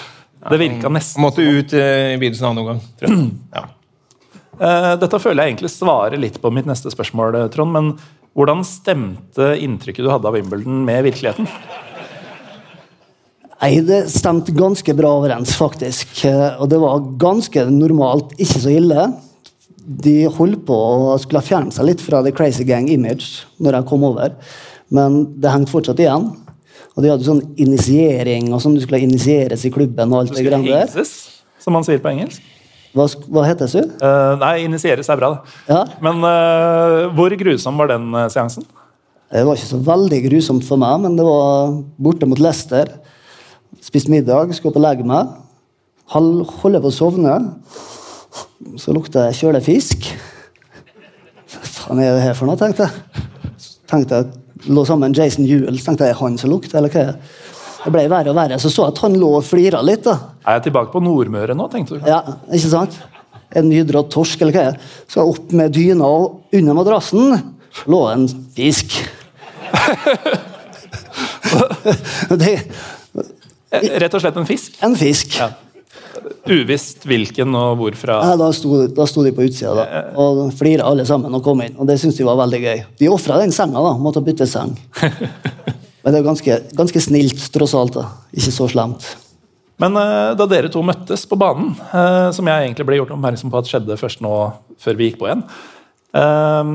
Det virka nesten Måtte ut eh, i begynnelsen av noen gang. Tror jeg. (clears throat) Ja. Eh, Dette føler jeg egentlig svarer litt på mitt neste spørsmål, eh, Trond. Men hvordan stemte inntrykket du hadde av Wimbledon med virkeligheten? Nei, det stemte ganske bra overens, faktisk. Eh, Og det var ganske normalt, ikke så ille. De holdt på å skulle fjerne seg litt fra The Crazy Gang Image når jeg kom over, men det hengte fortsatt igjen. Og de hadde sånn initiering og sånn, du skulle initieres i klubben og alt det greiene der. Som man sier på engelsk. Hva, hva heter det? så? Eh, nei, initieres er bra, det. Ja. Men uh, hvor grusom var den eh, seansen? Det var ikke så veldig grusomt for meg, men det var borte mot Lester. Spist middag, skulle opp og legge meg. Halv, holder på å sovne. Så lukter det kjølig fisk. Hva faen er det her for noe, tenkte jeg. Tenkte jeg, lå sammen Jason Juel, tenkte jeg, er han som lukter, eller hva er det? Det ble verre og verre. Så så jeg at han lå og flira litt. da. Er jeg tilbake på Nordmøre nå, tenkte du? Ja, ikke sant? En hydra torsk, eller hva er det? Så opp med dyna og under madrassen lå en fisk. (laughs) det, Rett og slett en fisk? en fisk. Ja. Uvisst hvilken og hvorfra. Ja, da, sto, da sto de på utsida da, og flira alle sammen og kom inn. Og det syntes de var veldig gøy. De ofra den senga, da. Måtte bytte seng. (laughs) Men det er ganske, ganske snilt, tross alt. da. Ikke så slemt. Men eh, da dere to møttes på banen, eh, som jeg egentlig ble gjort oppmerksom på at skjedde først nå før vi gikk på igjen, eh,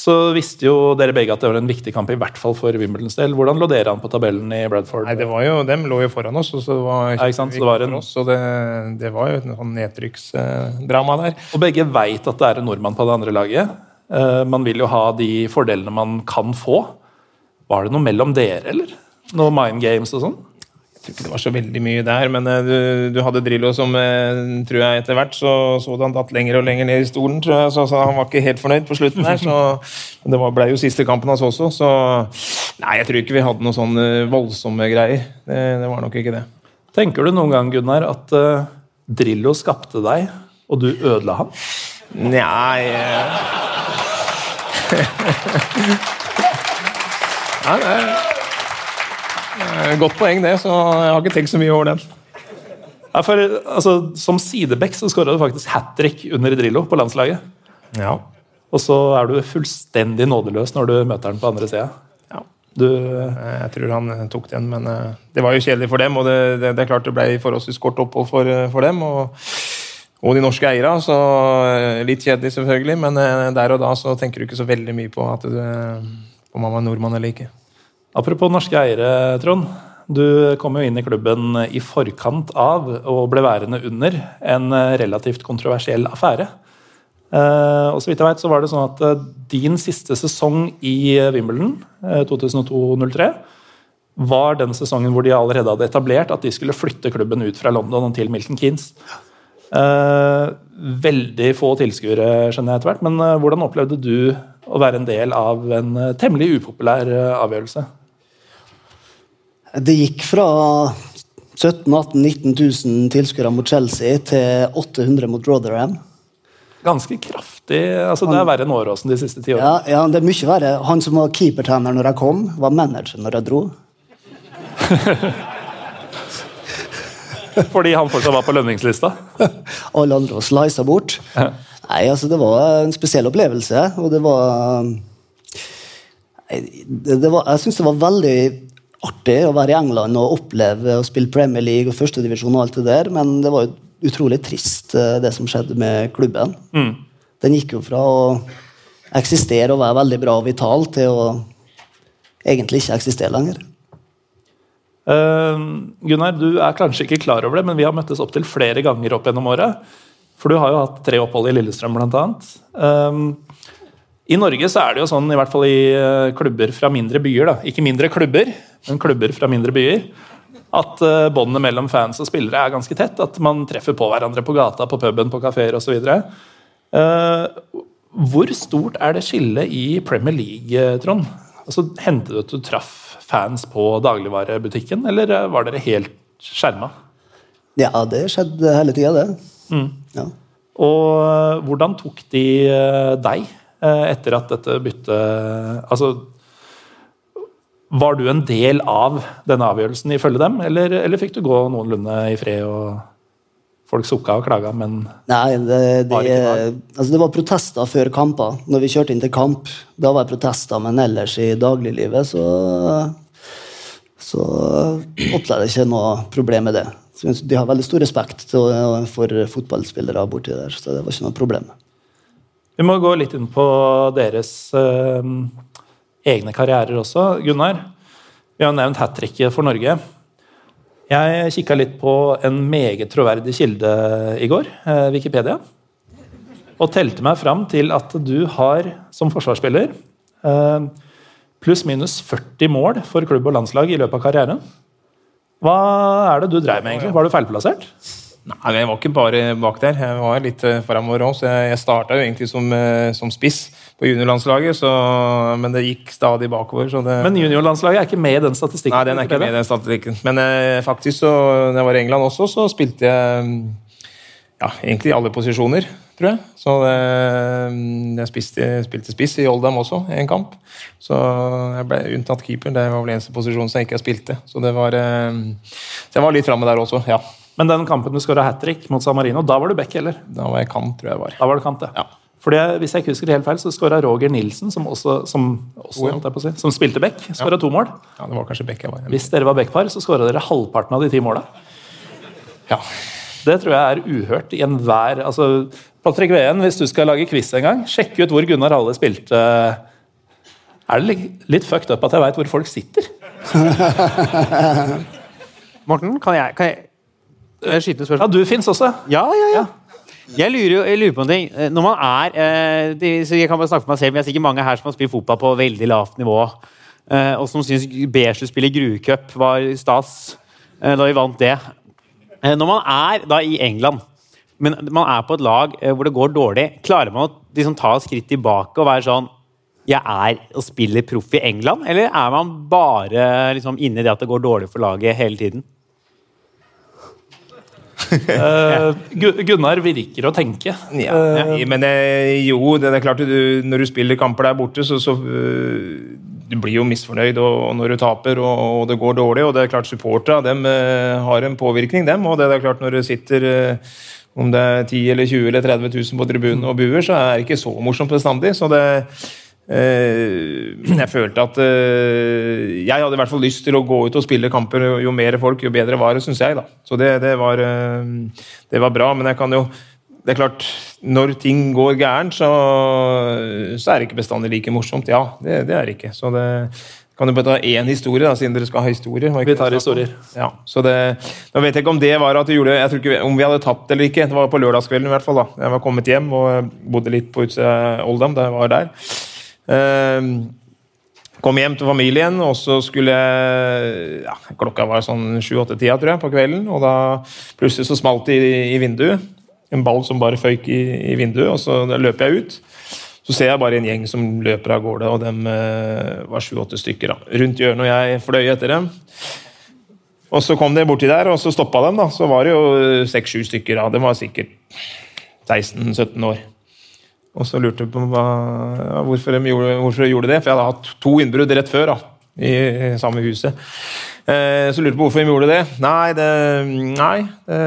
så visste jo dere begge at det var en viktig kamp, i hvert fall for Wimbledons del. Hvordan lå dere an på tabellen i Bradford? Nei, det var jo, Dem lå jo foran oss, og så det var Ja, ikke sant, så det var en- for oss, og det, det var jo et sånn nedtrykksdrama der. Og begge veit at det er en nordmann på det andre laget. Eh, man vil jo ha de fordelene man kan få. Var det noe mellom dere, eller? Noe mind games og sånn? Jeg tror ikke det var så veldig mye der, men eh, du, du hadde Drillo som eh, tror jeg etter hvert så, så du han datt lenger og lenger ned i stolen, tror jeg, så, så han var ikke helt fornøyd på slutten der. Så, (laughs) det var, ble jo siste kampen hans også, så nei, jeg tror ikke vi hadde noen sånne voldsomme greier. Det, det var nok ikke det. Tenker du noen gang, Gunnar, at uh, Drillo skapte deg, og du ødela han? Nei eh. (laughs) Nei, det er et Godt poeng, det, så jeg har ikke tenkt så mye over den. Ja, for, altså, som sideback så skåra du faktisk hat trick under Drillo på landslaget. Ja. Og så er du fullstendig nådeløs når du møter den på andre sida. ja. Du Jeg tror han eh, tok den, men eh, det var jo kjedelig for dem. Og det, det, det er klart det ble forholdsvis kort opphold for, eh, for dem. Og, og de norske eierne, så eh, litt kjedelig selvfølgelig, men eh, der og da så tenker du ikke så veldig mye på at du, om han var nordmann eller ikke. Apropos norske eiere, Trond. Du kom jo inn i klubben i forkant av og ble værende under en relativt kontroversiell affære. Eh, og så vidt jeg vet, så var det sånn at eh, din siste sesong i eh, Wimbledon, eh, 2002-03, var den sesongen hvor de allerede hadde etablert at de skulle flytte klubben ut fra London og til Milton Keynes. Eh, veldig få tilskuere, skjønner jeg etter hvert, men eh, hvordan opplevde du å være en del av en eh, temmelig upopulær eh, avgjørelse? Det gikk fra 17 18 19 000 tilskuere mot Chelsea til 800 mot Rotherham. Ganske kraftig. altså Det er verre enn Åråsen de siste ti årene. Ja, ja, det er mye verre. Han som var keepertrener når jeg kom, var manager når jeg dro. (laughs) Fordi han fortsatt var på lønningslista. (laughs) Alle andre var slisa bort. (laughs) Nei, altså Det var en spesiell opplevelse, og det var det, det var, Jeg syns det var veldig artig å være i England og oppleve å spille Premier League og førstedivisjon og alt det der, men det var utrolig trist, eh, det som skjedde med klubben. Den gikk jo fra å eksistere og være veldig bra og vital, til å egentlig ikke eksistere lenger. Uh, Gunnar, du er kanskje ikke klar over det, men vi har møttes opptil flere ganger opp gjennom året. For du har jo hatt tre opphold i Lillestrøm, blant annet. Eh, I Norge så er det jo sånn, i hvert fall i eh, klubber fra mindre byer, da. ikke mindre klubber, men klubber fra mindre byer, at uh, båndene mellom fans og spillere er ganske tett. At man treffer på hverandre på gata, på puben, på kafeer osv. Uh, hvor stort er det skillet i Premier League, Trond? Altså, Hendte det at du traff fans på dagligvarebutikken, eller eh, var dere helt skjerma? Ja, det skjedde hele tida, det. Ja. Og eh, hvordan tok de eh, deg eh, etter at dette byttet Altså Var du en del av denne avgjørelsen ifølge dem, eller, eller fikk du gå noenlunde i fred og folk sukka og klaga, men Nei, det, Var det, det altså det var protester før kamper. Når vi kjørte inn til kamp, da var det protester, men ellers i dagliglivet så så opplevde jeg ikke noe problem med det. De har veldig stor respekt for fotballspillere borti der, så det var ikke noe problem. Vi må gå litt inn på deres eh, egne karrierer også. Gunnar, vi har nevnt hat tricket for Norge. Jeg kikka litt på en meget troverdig kilde i går, eh, Wikipedia, og telte meg fram til at du har, som forsvarsspiller, eh, pluss minus 40 mål for klubb og landslag i løpet av karrieren. Hva er det du dreiv med, egentlig? Var du feilplassert? Nei, jeg var ikke bare bak der. Jeg var litt uh, framover òg. Jeg, jeg starta jo egentlig som, eh, som spiss på juniorlandslaget, så, men det gikk stadig bakover. Så det, Men juniorlandslaget er ikke med i den statistikken? nei, den er ikke med i den statistikken. Men eh, faktisk, så, når jeg var i England også, så spilte jeg mm, ja, egentlig i alle posisjoner, tror jeg. Så det, jeg spiste, spilte spiss i Oldham også, en kamp. Så jeg ble unntatt keeper. Det var vel eneste posisjon som jeg ikke spilte. Så det var eh, Så jeg var litt framme der også, ja. Men den kampen du skåra hat trick mot San Marino, da var du back, eller? Da var jeg kant, tror jeg det var. Da var du kant, det. Ja. Fordi, Hvis jeg ikke husker helt feil, så skåra Roger Nilsen, som også, som, også, på å si, som spilte back, skåra to mål. Ja, det var kanskje Beck jeg var. Hvis dere var backpar, så skåra dere halvparten av de ti måla. Ja. Det tror jeg er uhørt i enhver altså, Patrick Ween, hvis du skal lage quiz en gang, sjekk ut hvor Gunnar Halle spilte. Er det litt, fucked up at jeg veit hvor folk sitter? (laughs) Morten, kan jeg, kan jeg jeg skyte et Ja, du fins også. Ja, ja, ja. Jeg lurer, jo- jeg lurer på en ting. Eh, Når man er eh, Jeg kan bare snakke for meg selv, men jeg er sikkert mange her som har spilt fotball på veldig lavt nivå. eh, Og som syns Beige spille gruecup var stas da vi vant det. Eh, Når man er da i England, men man er på et lag eh, hvor det går dårlig, klarer man å liksom ta et skritt tilbake og være sånn jeg er og spiller proff i England, eller er man bare liksom inni det at det går dårlig for laget hele tiden? (laughs) uh, Gunnar virker å tenke. Ja, ja, men eh, jo, det er klart du, når du spiller kamper der borte, så, så Du blir jo misfornøyd og, og når du taper og, og det går dårlig. Og det er klart supporterne dem har en påvirkning, dem. Og det er klart når du sitter om det er 10 eller 20 eller 30 000 på tribunen og buer, så er det ikke så morsomt bestandig. Så det øh, Jeg følte at øh, Jeg hadde i hvert fall lyst til å gå ut og spille kamper. Jo- mer folk, jo bedre var det, syns jeg. da. Så det, det, var, øh, det var bra. Men jeg kan jo det er klart, når ting går gærent, så, så er det ikke bestandig like morsomt. Ja, det, det er det ikke. Så det kan du bare ta én historie, da, siden dere skal ha historier. Vi tar historier. Ja, så det, Nå vet jeg ikke om det var at du gjorde jeg tror ikke om vi hadde tapt eller ikke. Det var på lørdagskvelden i hvert fall. da. Jeg var kommet hjem og bodde litt på utsida Oldham da jeg var der. Ehm, kom hjem til familien, og så skulle jeg ja, Klokka var sånn sju-åtte-tida tror jeg, på kvelden. Og da plutselig så smalt det i, i vinduet. En ball som bare føyk i, i vinduet, og så løp jeg ut. Så ser jeg bare en gjeng som løper av gårde, og dem eh, var sju-åtte stykker. da. Rundt hjørnet, og jeg fløy etter dem. Og så kom de borti der, og så stoppa dem. da. Så var det jo seks-sju stykker. da. De var sikkert 16-17 år. Og så lurte jeg på hva, ja, hvorfor, de gjorde, hvorfor de gjorde det, for jeg hadde hatt to innbrudd rett før. da, I samme huset. Eh, så lurte jeg på hvorfor de gjorde det. Nei, det, nei, det,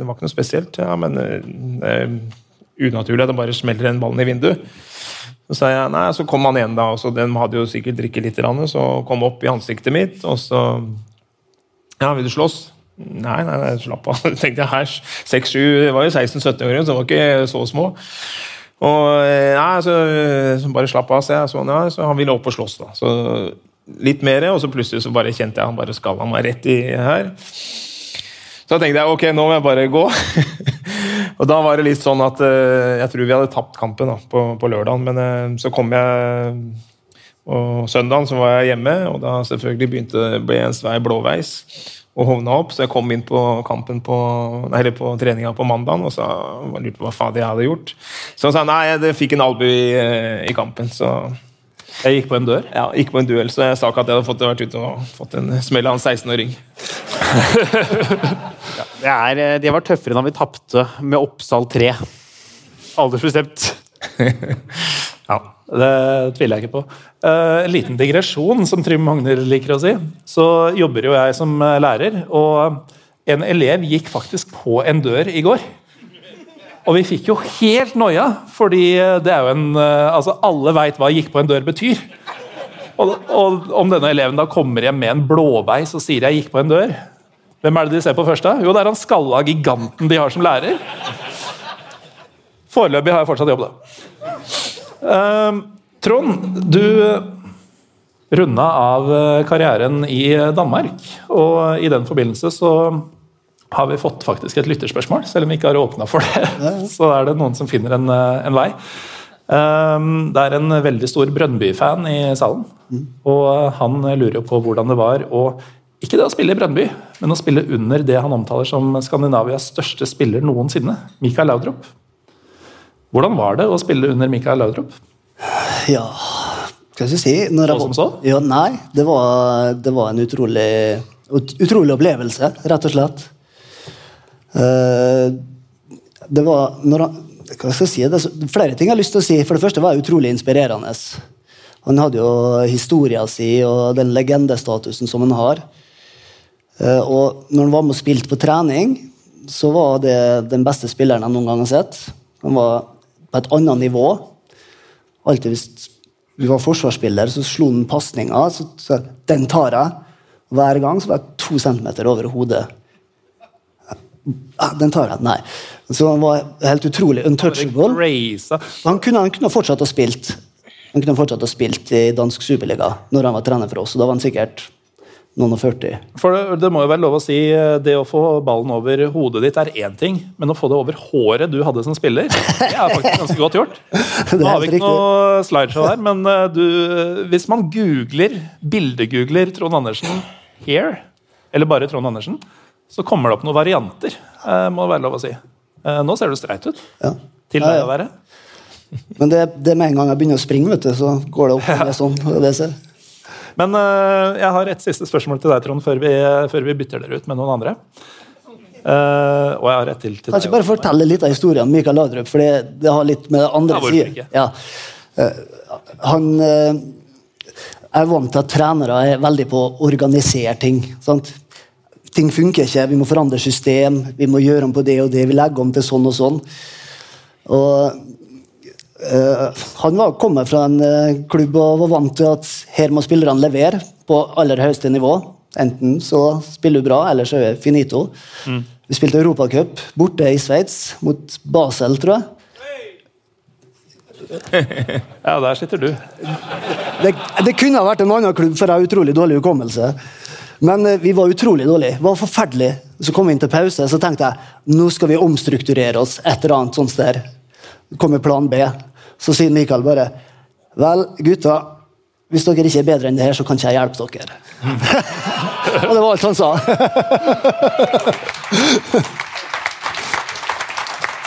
det var ikke noe spesielt. Ja, men eh, det er unaturlig at det bare smeller den ballen i vinduet. Så sa jeg, nei, så kom han igjen, da. og så Den hadde jo sikkert drikket litt, så kom opp i ansiktet mitt, og så Ja, vil du slåss? Nei, nei, nei slapp av. (laughs) tenkte jeg her, 6-7, det var jo 16-17-åringer, så de var ikke så små. Og eh, nei, så, så bare slapp av, så jeg så, ja, så han ville opp og slåss, da. Så litt mer, og så plutselig så bare kjente jeg han bare skalla meg rett i her. Så da tenkte jeg ok, nå må jeg bare gå. (laughs) og da var det litt sånn at eh, jeg tror vi hadde tapt kampen da, på, på lørdagen, men eh, så kom jeg og søndagen så var jeg hjemme, og da selvfølgelig begynte ble en svær blåveis og hovna opp, så jeg kom inn på kampen på, eller på treninga på mandagen og sa, lurte på hva fader jeg hadde gjort. Så han sa nei, jeg fikk en albu i, eh, i kampen, så Jeg gikk på en dør. ja, gikk på en duell, så jeg sa ikke at jeg hadde fått, vært ute og fått en smell av en 16-åring. (laughs) Er, de var tøffere da vi tapte med Oppsal 3. Aldersbestemt. (laughs) Ja, Det tviler jeg ikke på. Eh, en liten digresjon, som Trym Magner liker å si. Så jobber jo jeg som eh, lærer, og en elev gikk faktisk på en dør i går. Og vi fikk jo helt noia, fordi det er jo en eh, Altså, alle veit hva 'gikk på en dør' betyr. Og, og om denne eleven da kommer hjem med en blåveis og sier 'jeg gikk på en dør', hvem er det de ser på først da? Jo, det er han skalla giganten de har som lærer. Foreløpig har jeg fortsatt jobb, da. Uh, Trond, du runda av eh, karrieren i Danmark. Og i den forbindelse så har vi fått faktisk et lytterspørsmål, selv om vi ikke har åpna for det. (laughs) Så er det noen som finner en, eh, en vei. Um, det er en veldig stor Brønnby-fan i salen. Og han lurer på hvordan det var å ikke det å spille i Brønnby, men å spille under det han omtaler som Skandinavias største spiller noensinne, Mikael Laudrup. Hvordan var det å spille under Mikael Laudrup? Ja Hva skal jeg si? Når jeg Så som så? Ja, nei, det var, det var en utrolig, ut, utrolig opplevelse, rett og slett. Eh, det var når han, Hva skal jeg si? Det er flere ting jeg har lyst til å si. For det første var det utrolig inspirerende. Han hadde jo historia si og den legendestatusen som han har. Eh, og når han var med og spilte på trening, så var det den beste spilleren jeg noen gang har sett. Han var på et annet nivå. Alltid hvis vi var forsvarsspiller, så slo han pasninga. Så, så den tar jeg. Hver gang så var jeg to centimeter over hodet. Ja, den tar jeg. Nei. Så han var helt utrolig untouchable. Han kunne, han kunne fortsatt ha spilt Han kunne fortsatt ha spilt i dansk superliga når han var trener for oss. og Da var han sikkert noen og 40. For det, det må jo være lov å si eh, det å få ballen over hodet ditt er én ting, men å få det over håret du hadde som spiller, det er faktisk ganske godt gjort. (laughs) Det Nå har vi ikke noe slideshow her, men eh, du, hvis man googler, bildegoogler Trond Andersen here, eller bare Trond Andersen, så kommer det opp noen varianter, eh, må det være lov å si. Nå ser du streit ut. Ja. Til deg å være. Men det, det med en gang jeg begynner å springe, vet du, så går det opp. (laughs) Ja. sånn, det ser. Men uh, jeg har et siste spørsmål til deg, Trond, før vi, før vi bytter dere ut med noen andre. Uh, og jeg har et til til Kan deg. bare fortelle litt av historien om Mikael Laudrup, for det, det har litt med det andre å si. Ja. Uh, han Jeg er vant til at trenere er veldig på å organisere ting. Sant? Ting funker ikke, vi må forandre system, vi må gjøre om på det og det, vi legger om til sånn og sånn. Og eh, han var, kommer fra en eh, klubb og var vant til at her må spillerne levere på aller høyeste nivå. Enten så spiller du bra, eller så er det finito. Vi spilte Europacup borte i Sveits, mot Basel, tror jeg. (laughs) Ja, der sitter du. Det, det kunne ha vært en annen klubb, for jeg har utrolig dårlig hukommelse. Men eh, vi var utrolig dårlige. Det var forferdelig. Så kom vi inn til pause, så tenkte jeg nå skal vi omstrukturere oss. et eller annet sånt der. Kommer plan B. Så sier Mikael bare Vel, gutta, hvis dere ikke er bedre enn det her, så kan ikke jeg hjelpe dere. (laughs) Og det var alt han sa. (laughs)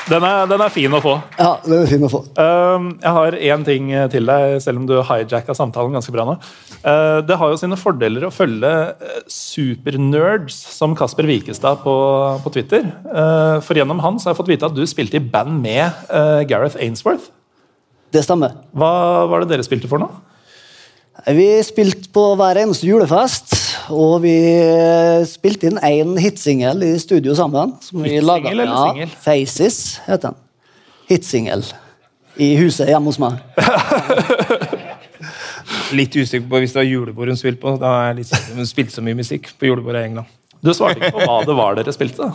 Den er, den er fin å få. Ja, den er fin å få. Um, jeg har én ting til deg, selv om du hijacka samtalen ganske bra nå. Uh, det har jo sine fordeler å følge uh, supernerds som Kasper Wikestad på, på Twitter. Uh, for gjennom han så har jeg fått vite at du spilte i band med Gareth Ainsworth. Det stemmer. Hva var det dere spilte for nå? Vi spilte på hver eneste julefest, og vi eh, spilte inn én hitsingel i studio sammen. Som vi laget- eller ja? Faces heter den. Hitsingel. I huset hjemme hos meg. (laughs) Litt usikker på hvis det var julebord hun spilte på. Da er jeg litt sikker. Hun spilte så mye musikk på julebordet i England. Du svarte ikke på hva det var dere spilte.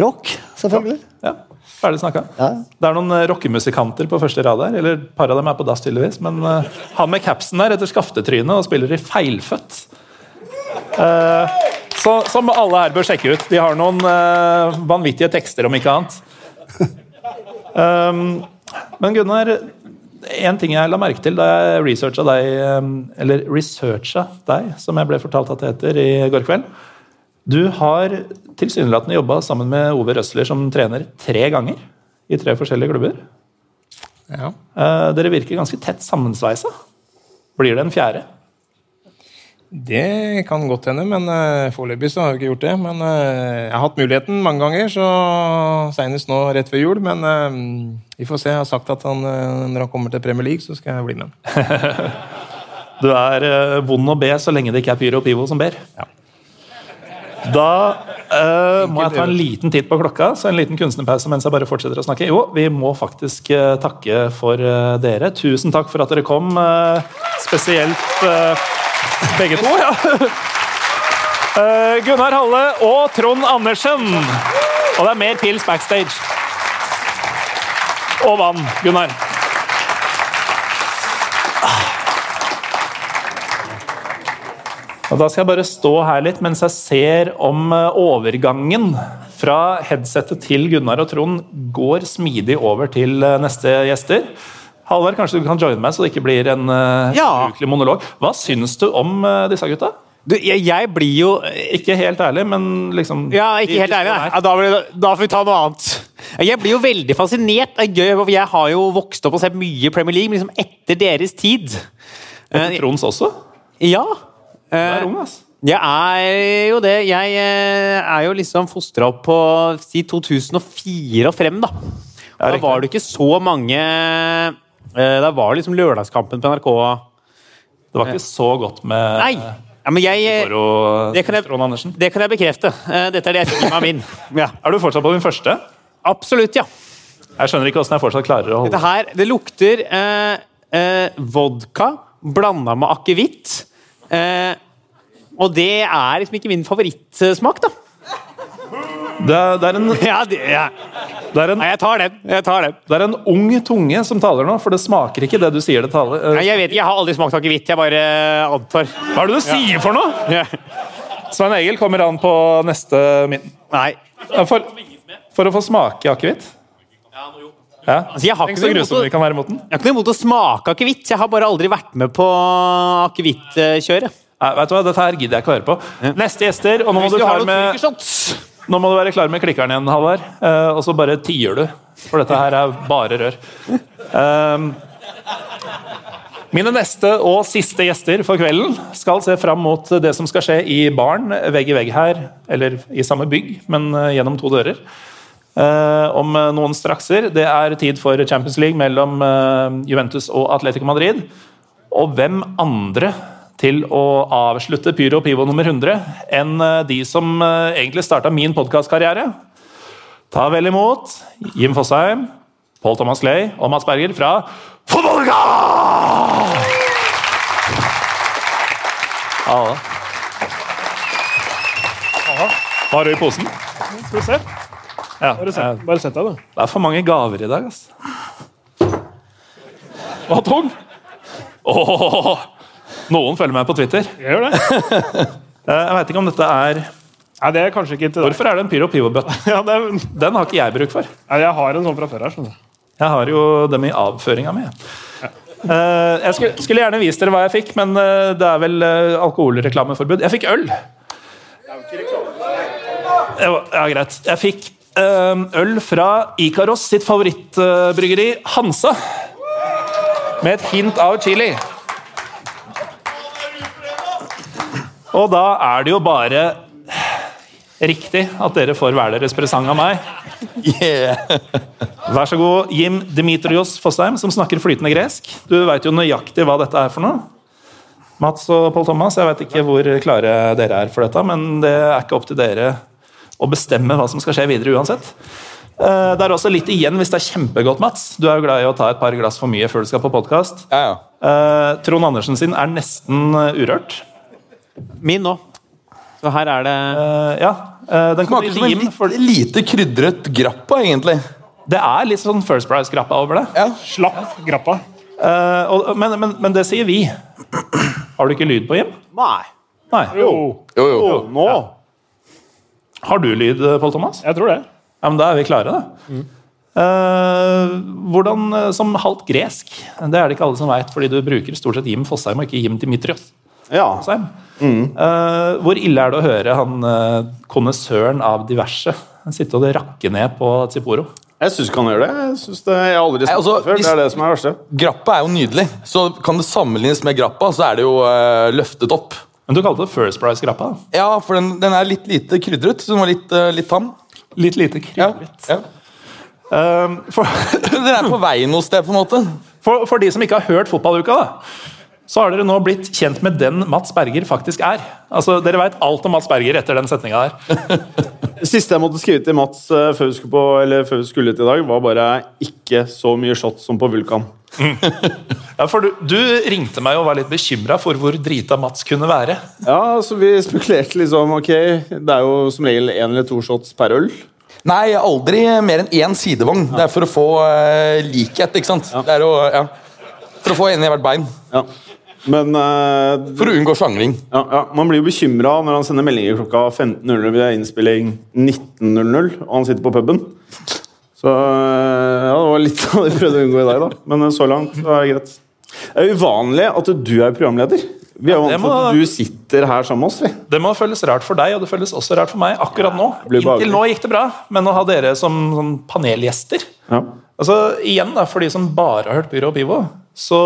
Rock, selvfølgelig. Ja, Ferdig snakka. Ja. Det er noen eh, rockemusikanter på første rad her. Eller et par av dem er på dass, tydeligvis. Men uh, han med capsen der heter Skaftetryne og spiller i Feilfødt. Eh, så, som alle her bør sjekke ut. De har noen eh, vanvittige tekster, om ikke annet. Um, men Gunnar, en ting jeg la merke til da jeg researcha deg, eh, eller researcha deg, som jeg ble fortalt at det heter, i går kveld. Du har tilsynelatende jobba sammen med Ove Røsler som trener tre ganger i tre forskjellige klubber. Ja. Eh, dere virker ganske tett sammensveisa. Blir det en fjerde? Det kan godt hende, men uh, foreløpig så har jeg ikke gjort det. Men eh, jeg har hatt muligheten mange ganger, så senest nå rett før jul. Men eh, vi får se. Jeg har sagt at han, når han kommer til Premier League, så skal jeg bli med. (laughs) Du er vond å be så lenge det ikke er Pyro og Pivo som ber. Ja. Da uh, må jeg ta en liten titt på klokka, så en liten kunstnerpause mens jeg bare fortsetter å snakke. Jo, vi må faktisk uh, takke for uh, dere. Tusen takk for at dere kom. spesielt begge to. ja. Eh, Gunnar Halle og Trond Andersen. Og det er mer pils backstage. Og vann, Gunnar. Og Da skal jeg bare stå her litt mens jeg ser om eh, overgangen fra headsetet til Gunnar og Trond går smidig over til eh, neste gjester. Halvard, kanskje du kan joine meg, så det ikke blir en uh, Ja. monolog. Hva syns du om uh, disse gutta? Du, jeg, jeg blir jo Ikke helt ærlig, men liksom Ja, ikke helt ærlig. Ja, da, blir det- da får vi ta noe annet. Jeg blir jo veldig fascinert. Er gøy, Jeg har jo vokst opp og sett mye Premier League, men liksom etter deres tid. Etter Trons også? Ja. Du Eh, er ung, ass. Jeg er jo det. Jeg eh, er jo liksom fostra opp på si 2004 og frem, da. Da var det ikke så mange eh, Da var liksom lørdagskampen på NRK. Det var ikke så godt med Nei! Ja, men jeg, eh, det kan jeg- det kan jeg bekrefte. Eh, Dette er det jeg fikk meg min. (laughs) Ja, Er du fortsatt på din første? absolutt, ja. Jeg skjønner ikke åssen jeg fortsatt klarer å Dette holde her, det lukter eh, eh, vodka blanda med akevitt. Eh, og det er liksom ikke min favorittsmak, da. Det det, er en, (laughs) Ja, det, ja. det, er en, Nei, jeg tar den. Jeg tar den. det er en ung tunge som taler nå, for det smaker ikke det du sier det taler. Eh, Nei, jeg vet ikke, jeg har aldri smakt akevitt. Jeg bare antar. Hva er det du sier for noe?! Ja. Svein Egil kommer an på neste min. Nei. For, for å få smake akevitt? Ja. Altså, jeg har Tenk ikke så imot vi kan være imot den. Jeg har ikke noe imot å smake akevitt. Jeg har bare aldri vært med på akevittkjøret. Nei, vet du hva, Dette her gidder jeg ikke å høre på. Neste gjester, og nå må, du du noen med, nå må du være klar med klikkeren igjen, Halvard. Eh, og så bare tier du. For dette her er bare rør. Um, mine neste og siste gjester for kvelden skal se fram mot det som skal skje i baren vegg i vegg her, eller i samme bygg, men eh, gjennom to dører. Eh, om eh, noen strakser. Det er tid for Champions League mellom eh, Juventus og Atletico Madrid. Og hvem andre til å avslutte Pyro Pivo nummer 100 enn eh, de som eh, egentlig starta min podkastkarriere? Ta vel imot Jim Fosheim, Paul Thomas Clay og Mats Berger fra Fotballuka! Hva har du i posen? Skal vi se. Ja, Bare eh, sett, bare sett deg, du. det er for mange gaver i dag, ass. Hva tung? Åh, noen følger meg på Twitter. Jeg gjør det. (laughs) Eh, Jeg vet ikke om dette er Nei, det er kanskje ikke til deg. Hvorfor er det en Pyro Pivo-bøtte? (laughs) Ja, det Den har ikke jeg bruk for. Nei, jeg har en sånn fra før her. skjønner du. Jeg har jo dem i avføringa mi. Uh, jeg skulle, skulle gjerne vist dere hva jeg fikk, men uh, det er vel uh, alkoholreklameforbud. Jeg fikk øl. Ja, greit. Jeg fikk eh, øl fra Ikaros sitt favorittbryggeri, Hansa. Med et hint av chili. Og da er det jo bare riktig at dere får hver deres presang av meg. Vær så god, Jim Dimitrios Fossheim, som snakker flytende gresk. Du veit jo nøyaktig hva dette er for noe. Mats og Pål Thomas, jeg vet ikke hvor klare dere er for dette, men det er ikke opp til dere å bestemme hva som skal skje videre uansett. Eh, Det er også litt igjen hvis det er kjempegodt, Mats. Du er jo glad i å ta et par glass for mye før du skal på podkast. Ja, ja. Trond Andersen sin er nesten eh, urørt. Min nå. Så her er det Eh, Ja, eh, den Smaker som en litt For lite krydret grappa, egentlig. det er litt sånn First Price-grappa over det. Ja. Slapp grappa. Eh, og, men, men, men det sier vi. Har du ikke lyd på, Jim? Nei. Nei. Jo, Jo, jo. Nå? Har du lyd, Pål Thomas? jeg tror det. Ja, men Da er vi klare, da. Eh, hvordan eh, Som halvt gresk. Det er det ikke alle som veit, fordi du bruker stort sett Jim Fosheim og ikke Jim Dimitrios. Ja. Fosheim. Eh, hvor ille er det å høre han uh, konnessøren av diverse sitte og rakke ned på Tsiporo? Jeg syns ikke han gjør det. Jeg, synes det, jeg har aldri Nei, altså, det før. Det er det som er verste. Grappa er jo nydelig. Så kan det sammenlignes med grappa, så er det jo uh, løftet opp. Men du kalte det First Price-grappa. Ja, for den, den er litt lite krydret, så den var litt, uh, litt tam. Litt lite Ja. krydret. Ja. Eh, for, (laughs) Den er på vei noe sted, på en måte. for, for de som ikke har hørt Fotballuka, da, så har dere nå blitt kjent med den Mats Berger faktisk er. Altså, Dere veit alt om Mats Berger etter den setninga der. (laughs) Siste jeg måtte skrive til Mats før vi skulle, på, eller før vi skulle ut i dag, var bare 'ikke så mye shot som på Vulkan'. (laughs) Ja, for du, du ringte meg og var litt bekymra for hvor drita Mats kunne være. Ja, så vi spekulerte liksom Ok, det er jo som regel én eller to shots per øl. Nei, aldri mer enn én sidevogn. Det er for å få uh, likhet, ikke sant? Det er å, ja. For å få en i hvert bein. Ja. Men uh, For å unngå sjangling. ja, ja, man blir jo bekymra når han sender meldinger klokka 15.00 ved innspilling 19.00, og han sitter på puben. Så uh, ja, det var litt av det jeg prøvde å unngå i dag, da. Men uh, så langt så er det greit. Det er uvanlig at du er programleder. Vi er jo vant til at du sitter her sammen med oss. vi. Det må føles rart for deg, og det føles også rart for meg akkurat nå. Inntil nå gikk det bra, men å ha dere som, som panelgjester Ja. Altså, igjen da, For de som bare har hørt Byrå og Pivo, så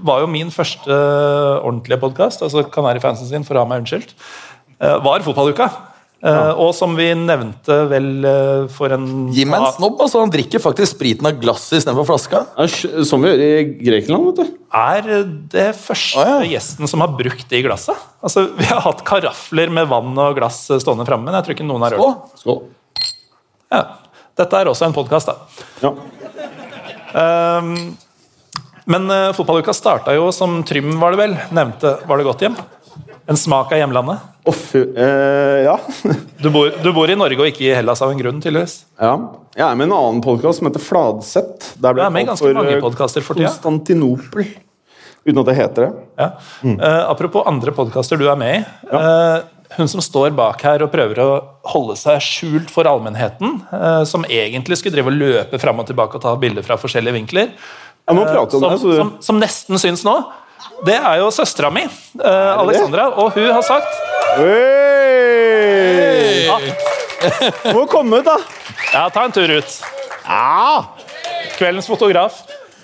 var jo min første ordentlige podkast, altså Kanari-fansen sin, for å ha meg unnskyldt, eh, var Fotballuka. Ja. Og som vi nevnte vel eh, for en Gi meg en snobb, altså. Han drikker faktisk spriten av glasset istedenfor flaska. Som vi gjør i Grekenland, vet du. er det første ah, ja. gjesten som har brukt det i glasset. Altså, Vi har hatt karafler med vann og glass stående framme, men jeg tror ikke noen har rørt det. Skål. Ja. Dette er også en podkast, da. Ja. Ehm, men uh, fotballuka starta jo, som Trym var det vel, nevnte Var det godt hjem? En smak av hjemlandet. Fy, eh, ja. (laughs) Du bor, du bor i Norge og ikke i Hellas av en grunn, tydeligvis. ja. Jeg er med i en annen podkast som heter Fladsett. Der ble jeg med i ganske mange podkaster for tida. Konstantinopel. Uten at det heter det. Ja. Eh, apropos andre podkaster du er med i. eh, hun som står bak her og prøver å holde seg skjult for allmennheten, uh, som egentlig skulle drive og løpe fram og tilbake og ta bilder fra forskjellige vinkler, Jeg må prater om som, det. Så som, som nesten syns nå, det er jo søstera mi, uh, Alexandra, og hun har sagt Hey! Må komme ut, da! Ja, ta en tur ut. Kveldens fotograf.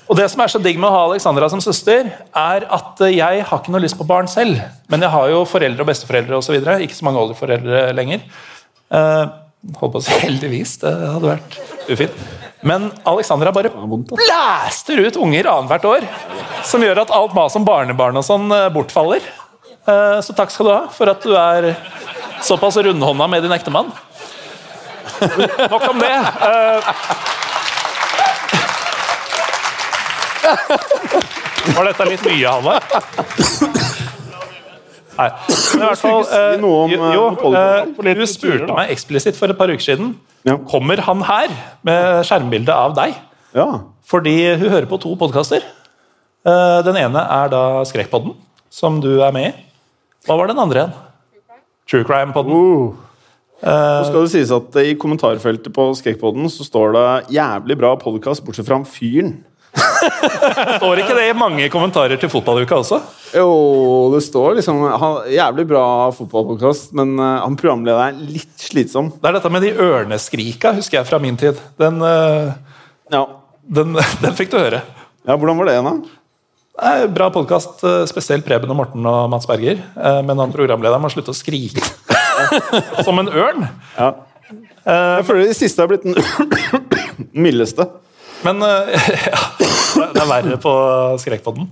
Og det som er så digg med å ha Alexandra som søster, er at eh, jeg har ikke noe lyst på barn selv. Men jeg har jo foreldre og besteforeldre osv. Ikke så mange oldeforeldre lenger. Uh, holdt på å si heldigvis, det hadde vært ufint. Men Alexandra bare blæster ut unger annethvert år. Som gjør at alt mas om barnebarn og sånn eh, bortfaller. Eh, så takk skal du ha for at du er såpass rundhånda med din ektemann. (laughs) Nok om det. Eh, (laughs) var dette litt mye, Halvard? Nei. Men i hvert fall eh, eh, Jo, eh, du spurte meg eksplisitt for et par uker siden Ja. Kommer han her med skjermbilde av deg. Ja. Fordi hun hører på to podkaster. Eh, Den ene er da Skrekkpodden, som du er med i. Hva var den andre igjen? True Crime-podden. Uh. Nå skal det sies at I kommentarfeltet på Skrekkpodden så står det 'jævlig bra podkast', bortsett fra han fyren. Står ikke det i mange kommentarer til fotballuka også? Jo, det står liksom han, Jævlig bra fotballpodkast, men uh, han programlederen er litt slitsom. Det er dette med de ørneskrika, husker jeg fra min tid. Den, uh, Ja. den, (laughs) den fikk du høre. ja, Hvordan var det, da? Er Bra podkast, spesielt Preben og Morten og Mats Berger. eh, Men han programlederen må slutte å skrike (laughs) som en ørn. Ja. Jeg føler de siste har blitt den (coughs) mildeste. Men eh, (laughs) ja, det er verre på Skrekkpodden.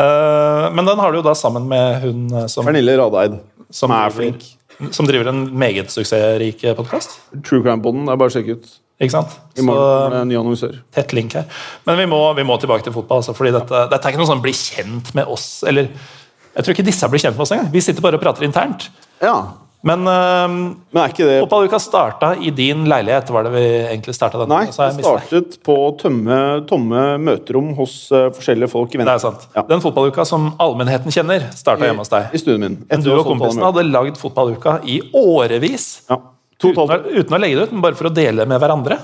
Eh, Men den har du jo da sammen med hun eh, som, Pernille Radeid, som, er flink. som driver en meget suksessrik podkast. True Crime-poden, det er bare å sjekke ut. Ikke sant? I morgen Så tett link her. Men vi må, vi må tilbake til fotball. Altså, fordi dette, dette er ikke noe sånn bli kjent med oss. Eller jeg tror ikke disse blir kjent med oss engang. Vi sitter bare og prater internt. Ja, Men eh, Men er ikke det fotballuka starta i din leilighet, var det vi egentlig starta den? Nei, det startet på tømme, tomme møterom hos uh, forskjellige folk i Det er sant. Ja. Den fotballuka som allmennheten kjenner, starta hjemme hos deg. I stuen min. Men du og kompisen kompisene hadde lagd fotballuka i årevis. Ja. Totalt. Uten uten å legge det ut, men bare for å dele med hverandre.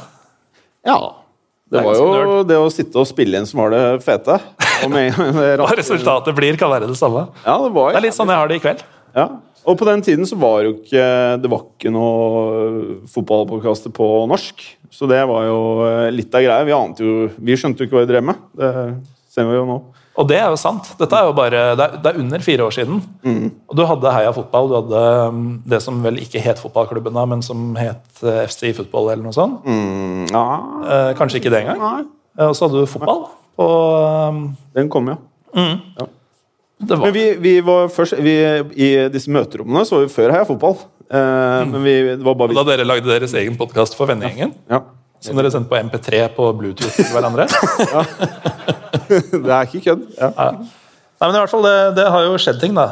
Ja. Det Det var jo det å sitte og spille inn som var det fete. Og med, (laughs) med, Hva resultatet blir, kan være det samme. Ja, det var Det er litt sånn jeg har det i kveld. Ja. Og på den tiden så var jo ikke Det var ikke noe fotballpodkaster på norsk. Så det var jo eh, litt av greia. Vi jo Vi skjønte jo ikke hva vi drev med. Det ser vi jo nå. Og det er jo sant. Dette er jo bare, det er, det er under fire år siden. Mm. Og du hadde Heia Fotball. Du hadde um, det som vel ikke het fotballklubben da, men som het eh, FC Football eller noe sånt. Mm, ja Eh, kanskje ikke det engang. Eh, Og så hadde du fotball. Og Den kom, ja. Mm. var Men vi, vi var først vi, I disse møterommene så var vi før Heia Fotball. Eh, Men vi, det var bare da dere lagde deres egen podkast for vennegjengen. ja. Som dere sendte på MP3 på Bluetooth til hverandre. (laughs) (laughs) Det er ikke kødd. Ja. Nei, men i hvert fall, det, det har jo skjedd ting, da.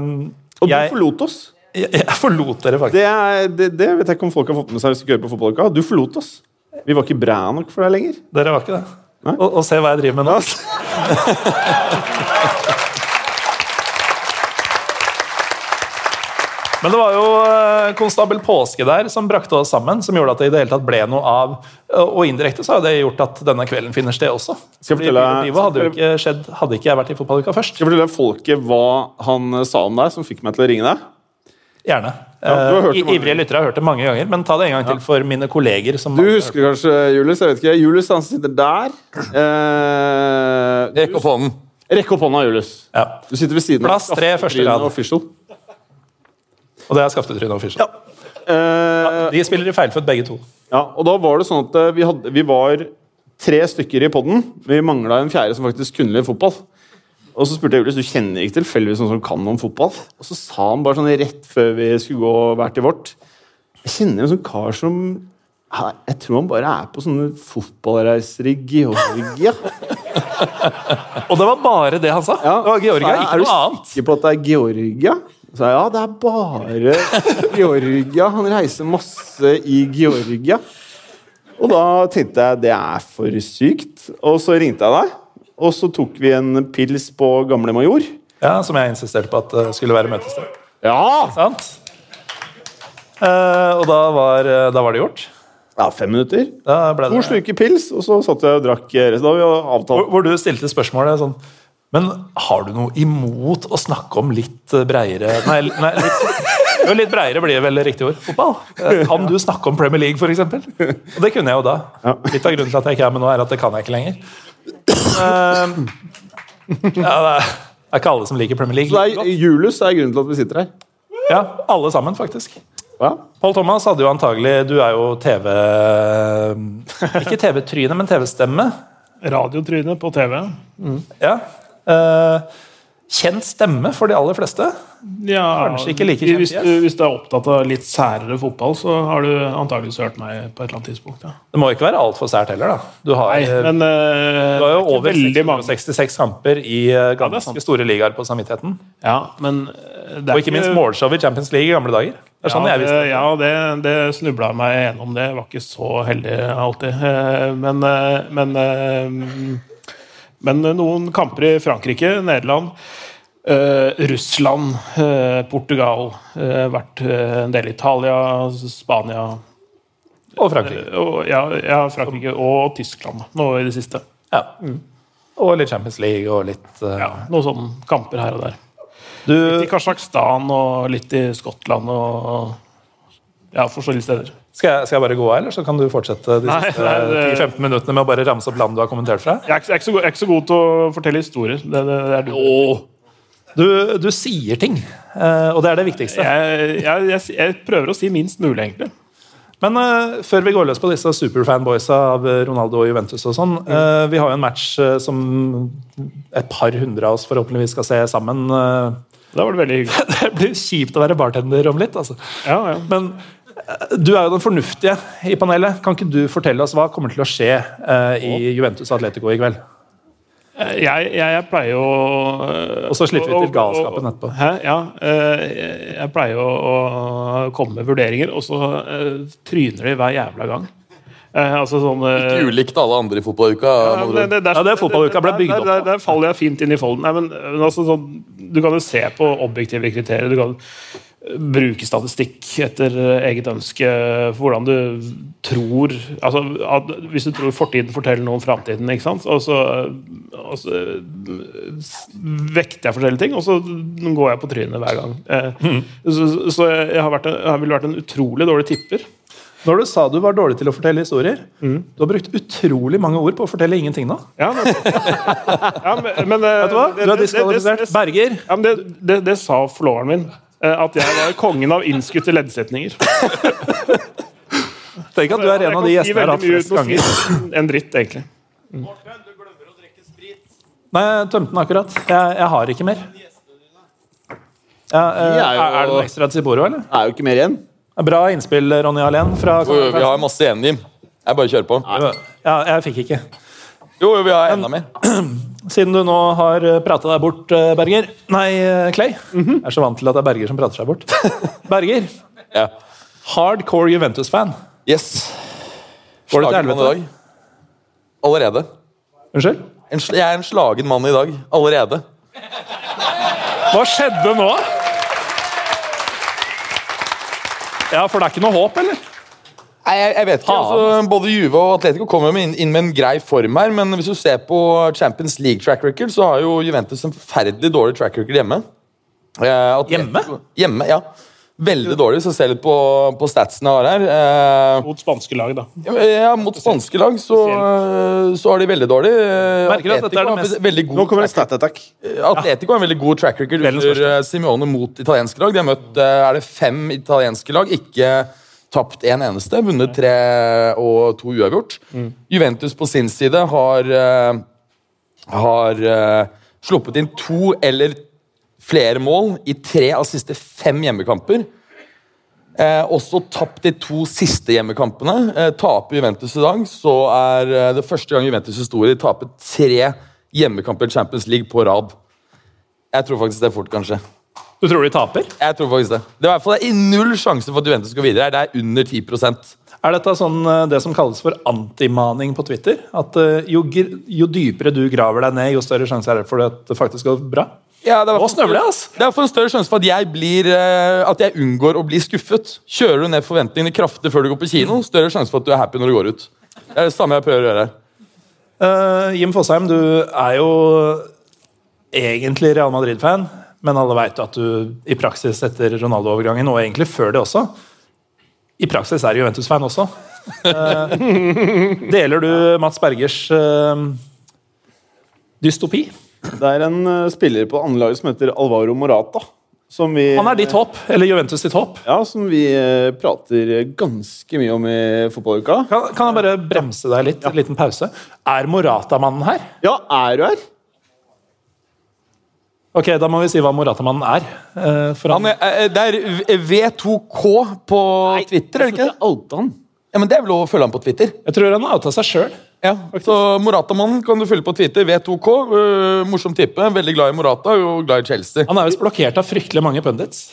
Um, Og jeg, du forlot oss. jeg, jeg forlot dere, faktisk. Det, er, det, det vet jeg ikke om folk har fått med seg hvis Du ikke hører på fotballuka. Du forlot oss. Vi var ikke bra nok for deg lenger. Dere var ikke det. Og, og se hva jeg driver med nå. (laughs) Men det var jo eh, konstabel Påske der som brakte oss sammen, som gjorde at det i det hele tatt ble noe av Og indirekte så har det gjort at denne kvelden finner sted også. Skal jeg fortelle- livet hadde jo ikke skjedd hadde ikke jeg vært i fotballuka først. Skal jeg fortelle folket hva han sa om deg, som fikk meg til å ringe deg? Gjerne. Ja, Eh, mange Ivrige lyttere har hørt det mange ganger, men ta det en gang til for mine kolleger. som Du husker kanskje Julius? Jeg vet ikke. Julius han sitter der. Eh, Rekk opp hånden. Rekk opp hånda, Julius. Ja. Du sitter ved siden Plass tre, første rad. Og det er Skaftetryne Official. Eh, De spiller i feilfødt, begge to. Ja, og da var det sånn at eh, vi, hadde, vi var tre stykker i podden. Vi mangla en fjerde som faktisk kunne litt fotball. Og så spurte jeg Julius du kjenner ikke tilfeldigvis noen som kan om fotball. Og så sa han bare sånn rett før vi skulle gå hver til vårt Jeg kjenner en sånn kar som Jeg tror han bare er på sånne fotballreiser i Georgia. (laughs) Og det var bare det han sa. Ja, det var Georgia, ikke noe annet. er du sikker på at det er Georgia? Jeg, ja, det er bare Georgia. Han reiser masse i Georgia. Og da tenkte jeg det er for sykt. Og så ringte jeg deg, og så tok vi en pils på Gamle Major. Ja, Som jeg insisterte på at det skulle være møtested. Ja! Sant? Eh, og da var, eh, da var det gjort. ja fem minutter. Da ble To sluker pils, og så satt jeg og drakk resten. Da hadde vi avtalt. hvor, hvor du stilte spørsmålet sånn Men har du noe imot å snakke om litt eh, breiere Nei, nei litt, jo, litt breiere blir vel riktig ord. Fotball. Eh, Kan du snakke om Premier League, f.eks.? Og det kunne jeg jo da. Litt av grunnen til at jeg ikke er med nå, er at det kan jeg ikke lenger. Eh, ja, det er, ikke alle som liker Premier League. Så like det godt. er Julius er grunnen til at vi sitter her. Ja, alle sammen, faktisk. Hva? Paul Thomas hadde jo antagelig Du er jo TV Ikke TV-tryne, men TV-stemme. Radiotryne på TV. Ja. Eh, kjent stemme for de aller fleste. Ja, Kanskje ikke like hvis, kjent, du, hvis du er opptatt av litt særere fotball, så har du antakeligvis hørt meg på et eller annet tidspunkt. Ja. Det må ikke være altfor sært heller, da. Du har, Nei, eh, men eh, du har jo er over 66 kamper i ganske ja, store ligaer på samvittigheten. Ja, men det er Og ikke minst målshow i Champions League i gamle dager. Det er sånn ja, jeg visste det, ja, det, det snubla meg gjennom. Det Jeg var ikke så heldig alltid. Men, men, men noen kamper i Frankrike, Nederland, eh, Russland, eh, Portugal, eh, vært eh, en del i Italia, Spania Og Frankrike. eh, og, ja, ja, Frankrike og Tyskland nå i det siste. Ja. Og litt Champions League og litt eh, Ja, Noen sånne kamper her og der. Du, Litt i Kasjokstan og litt i Skottland og ja, forskjellige steder. skal, jeg, skal jeg bare gå av, eller så kan du fortsette de Nei, siste det- 10-15 minuttene med å bare ramse opp land du har kommentert fra? Jeg er, ikke, jeg, er ikke så god, jeg er ikke så god til å fortelle historier. Det, det, det er du. Du, du sier ting, eh, og det er det viktigste. Jeg, jeg, jeg, prøver å si minst mulig, egentlig. Men uh, før vi går løs på disse superfanboysa av Ronaldo og Juventus og sånn uh, Vi har jo en match uh, som et par hundre av oss forhåpentligvis skal se sammen. Da var det veldig hyggelig. (laughs) det blir kjipt å være bartender om litt, altså. Ja, ja. Men du er jo den fornuftige i panelet. Kan ikke du fortelle oss hva kommer til å skje eh, i Juventus Atletico i kveld? Jeg, jeg, jeg pleier jo Og så slipper vi til galskapen etterpå. Hæ? Ja. eh, Jeg pleier jo å komme med vurderinger, og så eh, tryner de hver jævla gang. Eh, Altså sånn eh, Ikke ulikt alle andre i fotballuka. Ja, det, det, Ja, det er fotballuka ble bygd der- opp Der, der, der faller jeg fint inn i folden. Nei, men, men altså, sånn, du kan jo se på objektive kriterier. Du kan bruke statistikk etter eget ønske. for Hvordan du tror altså, at, Hvis du tror fortiden forteller noe om framtiden? Og så, og så vekter jeg forskjellige ting, og så går jeg på trynet hver gang. Mm. Så, så jeg har, vært en, jeg har vel vært en utrolig dårlig tipper. Når du sa du var dårlig til å fortelle historier, du har brukt utrolig mange ord på å fortelle ingenting nå. Ja, men, ja, men, men eh, Vet du hva? Du er diskvalifisert. Berger. Ja, men det, det, det sa forloveren min. Eh, At jeg var kongen av innskutte leddsetninger. Tenk at du er en av de gjestene jeg har hatt veldig mye flest uten Morten, du glemmer En dritt, egentlig. Nei, jeg tømte den akkurat. Jeg, jeg har ikke mer. Ja, eh, er er, jo- er det noe ekstra til Siboro, eller? Det er jo ikke mer igjen. Bra innspill, Ronny Alén. Vi har masse igjen, Jim. Jeg bare kjører på. Ja, jeg fikk ikke. Jo, jo, vi har enda mer. (clears throat) Siden du nå har prata deg bort, eh, Berger Nei, eh, Clay. Jeg er så vant til at det er Berger som prater seg bort. (laughs) Berger, Ja. hardcore Juventus-fan. Yes. Går det til helvete? Allerede. Unnskyld? En, jeg er en slagen mann i dag. Allerede. Hva skjedde nå? Ja, For det er ikke noe håp, eller? Nei, jeg, jeg vet ikke. Altså, både Juve og Atletico kommer inn, inn med en grei form her, men hvis du ser på Champions League track record, så har jo Juventus en forferdelig dårlig track record hjemme. Eh, Atletico- Hjemme, ja. Veldig dårlig, så se litt på, på statsene jeg har her. Eh, Mot spanske lag, da. ja, Mot spanske lag så, eh, så er de veldig dårlig. Eh, Merker du at dette er det mest- veldig god Nå kommer det stat attack. Atletico har en veldig god track record under eh, Simeone mot italienske lag. De har møtt eh, er det fem italienske lag, ikke tapt én eneste. Vunnet tre og to uavgjort. Juventus på sin side har, eh, har eh, sluppet inn to eller flere mål i tre av siste fem hjemmekamper. Eh, også tapt de to siste hjemmekampene. Eh, taper Juventus i dag, så er eh, det første gang Juventus' historie taper tre hjemmekamper i Champions League på rad. Jeg tror faktisk det fort kan skje. Du tror de taper? Jeg tror faktisk Det Det er i hvert fall null sjanse for at Juventus går videre. Det er under 10% Er dette sånn eh, det som kalles for antimaning på Twitter? At eh, jo, jo dypere du graver deg ned, jo større sjanse er det for at det faktisk går bra? ja, det er for! Det er for en større sjanse for at jeg, blir, eh, at jeg unngår å bli skuffet. Kjører du ned forventningene kraftig før du går på kino, større sjanse for at du er happy når du går ut. Det er det samme jeg prøver å gjøre. Eh, Jim Fosheim, du er jo egentlig Real Madrid-fan, men alle veit at du i praksis etter Ronaldo-overgangen, og egentlig før det også I praksis er Juventus-fan også. Eh, deler du Mats Bergers eh, dystopi? Det er en eh, spiller på andre laget som heter Alvaro Morata. Som vi, Han er ditt håp, eller Juventus sitt håp. Ja, som vi prater ganske mye om i fotballuka. Kan, kan jeg bare bremse deg litt? En liten pause. Er Morata-mannen her? Ja, er du her? Ok, Da må vi si hva Morata-mannen er. eh, for han, Han er, eh, det er V2K på Twitter, er det ikke det? Outa han. Ja, men Det er vel lov å følge ham på Twitter? jeg tror han har outa seg sjøl. Ja, så Morata-mannen kan du følge på Twitter. V2K. Uh, morsom type. Veldig glad i Morata og glad i Chelsea. Han er visst blokkert av fryktelig mange pundits.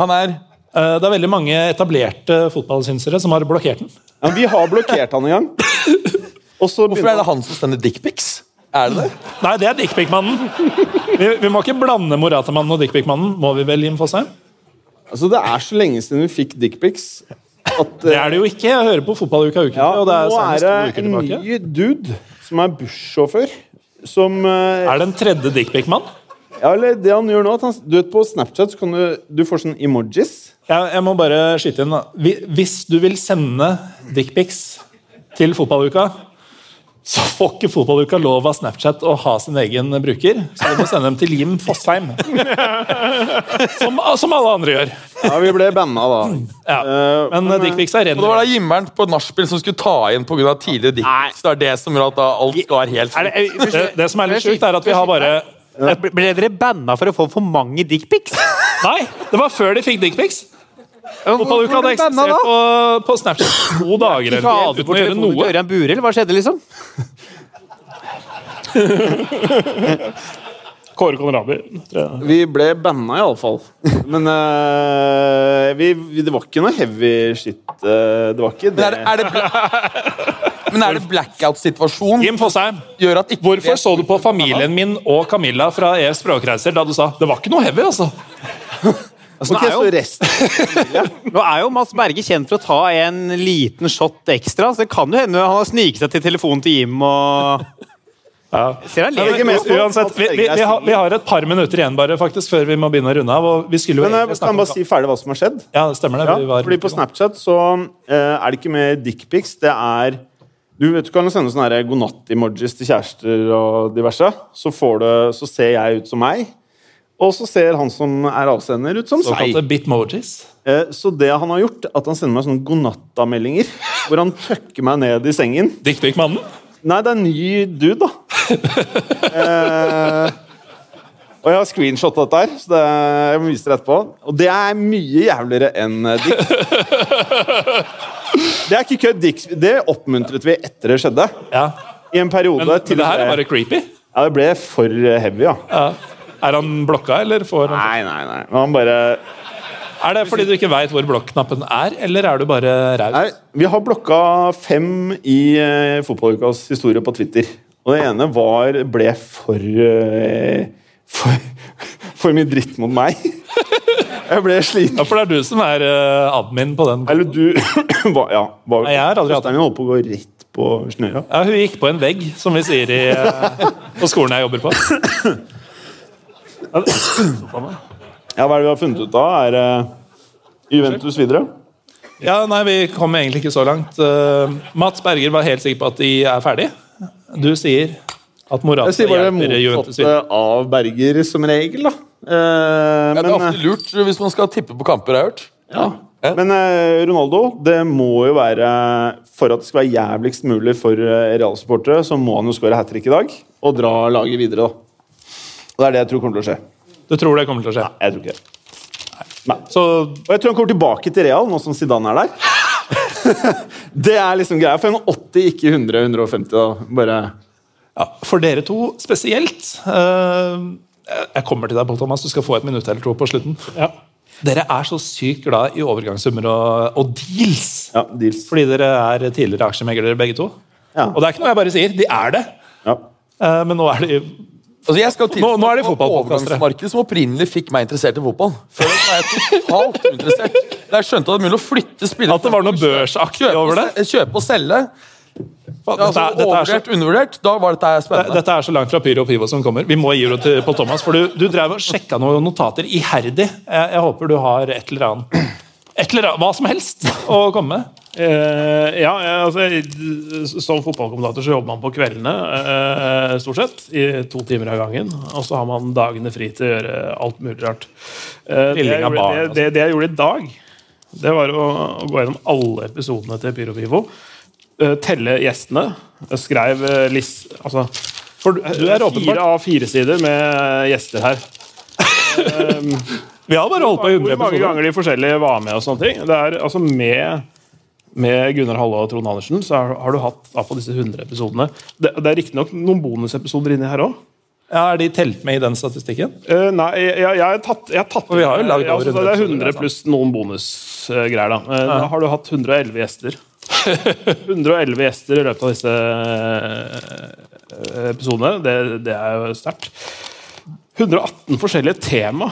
Han er uh, Det er veldig mange etablerte fotballsynsere som har blokkert den. Ja, vi har blokkert han en gang. (coughs) Hvorfor er det han som sender dickpics? Er det det? Nei, det er dickpic-mannen. Vi, vi må ikke blande Morata-mannen og dickpic-mannen, må vi vel, Jim Fosheim? Altså, det er så lenge siden vi fikk dickpics Uh, (laughs) Det er det jo ikke. Jeg hører på Fotballuka uke. ja, og det er Nå er det en ny dude som er bussjåfør. Som uh, Er det en tredje dickpic-mann? Ja, eller det han gjør nå at han, Du vet På Snapchat så kan du, du får sånne emojis. Jeg, jeg må bare skyte inn. da. Hvis du vil sende dickpics til Fotballuka, så får ikke Fotballuka lov av Snapchat å ha sin egen bruker. Så du må sende dem til Jim Fosheim. (laughs) Som, som alle andre gjør. Ja, vi ble banna da. Ja. Eh, Men dickpics er Og det var da Jimmeren på nachspiel som skulle ta inn pga. tidligere dickpics. Det er det som gjør at da alt skal være helt det, fint. Det, det som er litt sjukt, er at vi har bare Ble dere banna for å få for mange dickpics? Nei, det var før de fikk dickpics. Fotballuka hadde eksistert på, på Snapchat to dager eller noe, uten å gjøre noe. Ørjan Buril, hva skjedde, liksom? (laughs) Kåre Konradi. Vi ble banna, iallfall. Men uh, vi, vi, det var ikke noe heavy shit. Uh, det var ikke det. Men er det, det, (laughs) men er det blackout-situasjon Jim Fosheim, hvorfor så du på familien min og Camilla fra EF Språkreiser da du sa det var ikke noe heavy, altså? (laughs) Altså, okay, nå, er jo, resten (laughs) nå er jo Mads Berge kjent for å ta en liten shot ekstra, så det kan jo hende han har sniket seg til telefonen til Jim og ja. på Uansett, vi, vi, vi, har, vi har et par minutter igjen bare faktisk før vi må begynne å runde av. og vi jo Men jeg kan bare om- si ferdig hva som har skjedd. Ja, det stemmer det. Ja, var, fordi på Snapchat så uh, er det ikke mer dickpics. Det er Du vet du kan jo sende sånne her godnatt-emojis til kjærester og diverse. Så, får du, så ser jeg ut som meg, og så ser han som er avsender, ut som seg. såkalte bitmojis. Eh, så det han har gjort, at han sender meg sånne godnatta-meldinger hvor han tøkker meg ned i sengen. Dickpic-mannen. Nei, det er en ny dude, da. eh, og jeg har screenshotta dette her, så det, jeg må vise dere etterpå. Og det er mye jævligere enn eh, dick. (laughs) Det er ikke kødd. Det oppmuntret vi etter det skjedde. Ja. I en periode. Men, til men det her er bare creepy. Ja, det ble for heavy, ja. Ja. Er han blokka, eller får han Nei, nei, nei. Men han bare Er det fordi du ikke veit hvor blokknappen er, eller er du bare raus? Nei, vi har blokka fem i uh, fotballukas historie på Twitter. Og det ene var, ble for, eh, for (laughs) For mye dritt mot meg. (laughs) Jeg ble sliten. Ja, For det er du som er eh, admin på den. Eller du (clears throat) hva- Ja. Hva, Nei, jeg har aldri hatt din holdt på å gå rett på snøra. Ja, Hun gikk på en vegg, som vi sier i, eh, (laughs) på skolen jeg jobber på. (clears throat) Ja, hva er det vi har funnet ut av? Er uh, Juventus videre? Ja, nei, Vi kom egentlig ikke så langt. Uh, Mats Berger var helt sikker på at de er ferdig. Du sier at Jeg Morata sier bare hjelper Juventus videre. av Berger, som regel, da. Uh, Ja, det er ofte lurt hvis man skal tippe på kamper, jeg har jeg hørt. ja. men eh, Ronaldo, det må jo være For at det skal være jævligst mulig for uh, Real-supportere, så må han jo skåre hat trick i dag og dra laget videre, da. Og det er det jeg tror kommer til å skje. Du tror det kommer til å skje? Nei, Jeg tror ikke det. Så Og jeg tror han kommer tilbake til Real nå som Zidane er der. (laughs) det er liksom greia. For en 80, ikke 100-150. da. Bare ja, For dere to spesielt Uh, Jeg kommer til deg, Paul Thomas. Du skal få et minutt eller to på slutten. Ja. Dere er så sykt glad i overgangssummer og, og deals. Ja, deals. Fordi dere er tidligere aksjemeglere begge to. Ja. Og det er ikke noe jeg bare sier. De er det. Ja. Uh, men nå er de Altså, jeg skal Nå- nå er det overgangsmarkedet som opprinnelig fikk meg interessert i fotball. Før var jeg totalt uinteressert. Da jeg skjønte at det var mulig å flytte spillere At det var noe børsaktig Kjøpe over det? Kjøpe og selge. Altså, dette, er, er så, overvurdert, undervurdert. Da var dette spennende. dette er så langt fra Pyro og Pivo som kommer. Vi må gi ordet til Pål Thomas. For du, du drev og sjekka noen notater iherdig. Jeg, jeg håper du har et eller annet et eller annet, Hva som helst å komme med. Eh, ja, altså, Som fotballkommentator så jobber man på kveldene eh, stort sett. I to timer av gangen. Og så har man dagene fri til å gjøre alt mulig rart. Eh, det, jeg gjorde, barn, det, det, det jeg gjorde i dag, det var å, å gå gjennom alle episodene til Pyro Pivo. eh, telle gjestene. Jeg skrev eh, list, altså, For du, er åpenbart fire av fire sider med gjester her. (laughs) Vi har bare holdt på i 100 Hvor mange episoder. ganger de forskjellige var med og sånne ting. Det er altså med med Gunnar Halle og Trond Andersen så har, du hatt på disse 100 episodene Det, det er riktignok noen bonusepisoder inni her òg. Ja, Er de telt med i den statistikken? nei, jeg, jeg, jeg har tatt, jeg har tatt vi har jo lagd ja, over altså, 100 Det er 100 altså. pluss noen bonusgreier. da. Eh, Da har du hatt 111 gjester. (laughs) 111 gjester i løpet av disse eh, episodene. Det, det er jo sterkt. 118 forskjellige tema.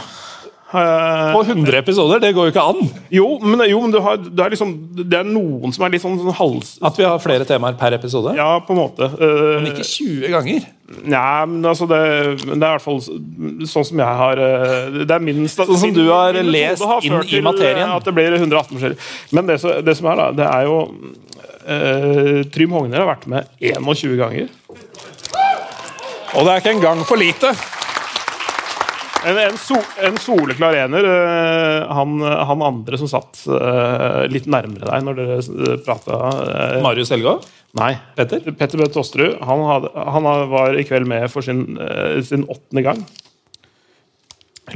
Eh, På 100 episoder? Det går jo ikke an! Jo, men, jo, men du har, du har liksom, det er noen som er litt sånn, sånn hals... At vi har flere temaer per episode? Ja, på en måte. Eh, Men ikke 20 ganger. Nei, men altså det, det er i hvert fall sånn som jeg har eh, Det er min Sånn som du har lest har inn i materien. At det blir 118 forskjeller. Men det, det som er, da, det er jo uh, Trym Hogner har vært med 21 ganger. Og det er ikke engang for lite! En, en, so, en soleklar ener. eh, han, han andre som satt eh, litt nærmere deg når dere uh, prata Marius Helgaa? Nei. Petter? Petter Bøe Tosterud. Han, hadde, han var i kveld med for sin, eh, sin åttende gang.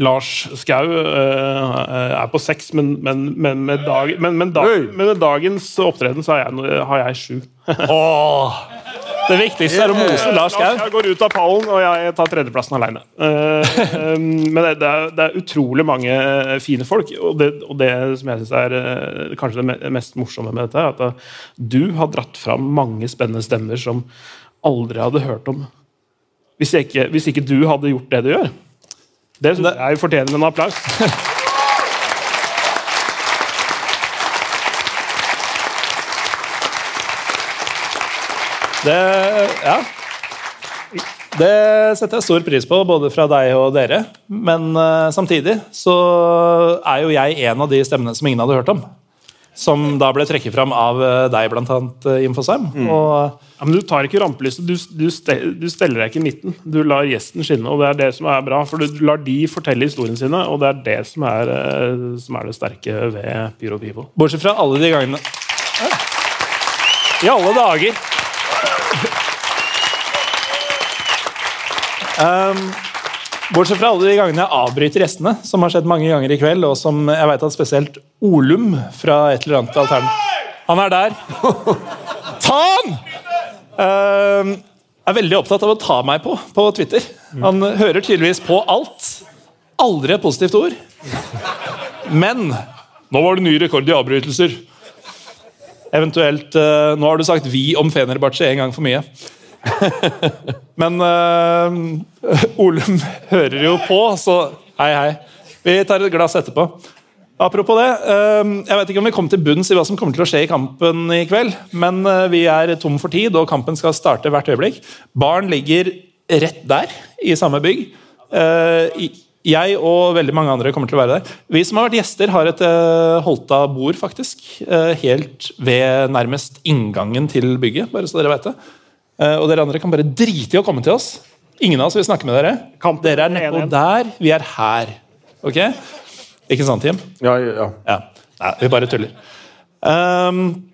Lars Skau eh, er på seks, men, men, men, med, dag, men, men, da, men med dagens opptreden så har jeg, har jeg sju. Åh, det viktigste er å mose Lars Skau. Jeg går ut av pallen, og jeg tar tredjeplassen alene. Eh, eh, (laughs) men det, er, det er utrolig mange fine folk, og det, og det som jeg syns er eh, kanskje det mest morsomme med dette, er at eh, du har dratt fram mange spennende stemmer som aldri hadde hørt om hvis ikke, hvis ikke du hadde gjort det du gjør. Det syns jeg fortjener en applaus. (laughs) Det, ja. det setter jeg stor pris på, både fra deg og dere. Men uh, samtidig så er jo jeg en av de stemmene som ingen hadde hørt om. Som da ble trekket fram av eh, deg, blant annet, eh, Jim Fosheim. Og Ja, men Du tar ikke rampelyset, du, du, du steller deg ikke i midten. Du lar gjesten skinne, og det er det som er bra. For du lar de fortelle historiene sine, og det er det som er, som er det sterke ved Pyro Pivo. bortsett fra alle de gangene I alle dager! Um, bortsett fra alle de gangene jeg avbryter gjestene, som har skjedd mange ganger i kveld, og som jeg vet at spesielt Olum fra et eller annet altern Han er der. (laughs) Ta han! Um, er veldig opptatt av å ta meg på på Twitter. Han hører tydeligvis på alt. Aldri et positivt ord. Men nå var det ny rekord i avbrytelser. Eventuelt eh, Nå har du sagt 'vi' om Fenerbahçe en gang for mye. (laughs) Men uh, Olum hører jo på, så hei, hei. Vi tar et glass etterpå. Apropos det, eh, jeg vet ikke om vi kommer til bunns i hva som kommer til å skje i kampen i kveld, men eh, vi er tom for tid, og kampen skal starte hvert øyeblikk. Barn ligger rett der, i samme bygg. Jeg og veldig mange andre kommer til å være der. Vi som har vært gjester, har et eh, Holta-bord, faktisk. helt ved nærmest inngangen til bygget, bare så dere vet det. Eh, og dere andre kan bare drite i å komme til oss. Ingen av oss vil snakke med dere. Dere er nedpå der, vi er her. Ok? Ikke sant, Tim? Ja, ja. Ja. Nei, vi bare tuller. Um,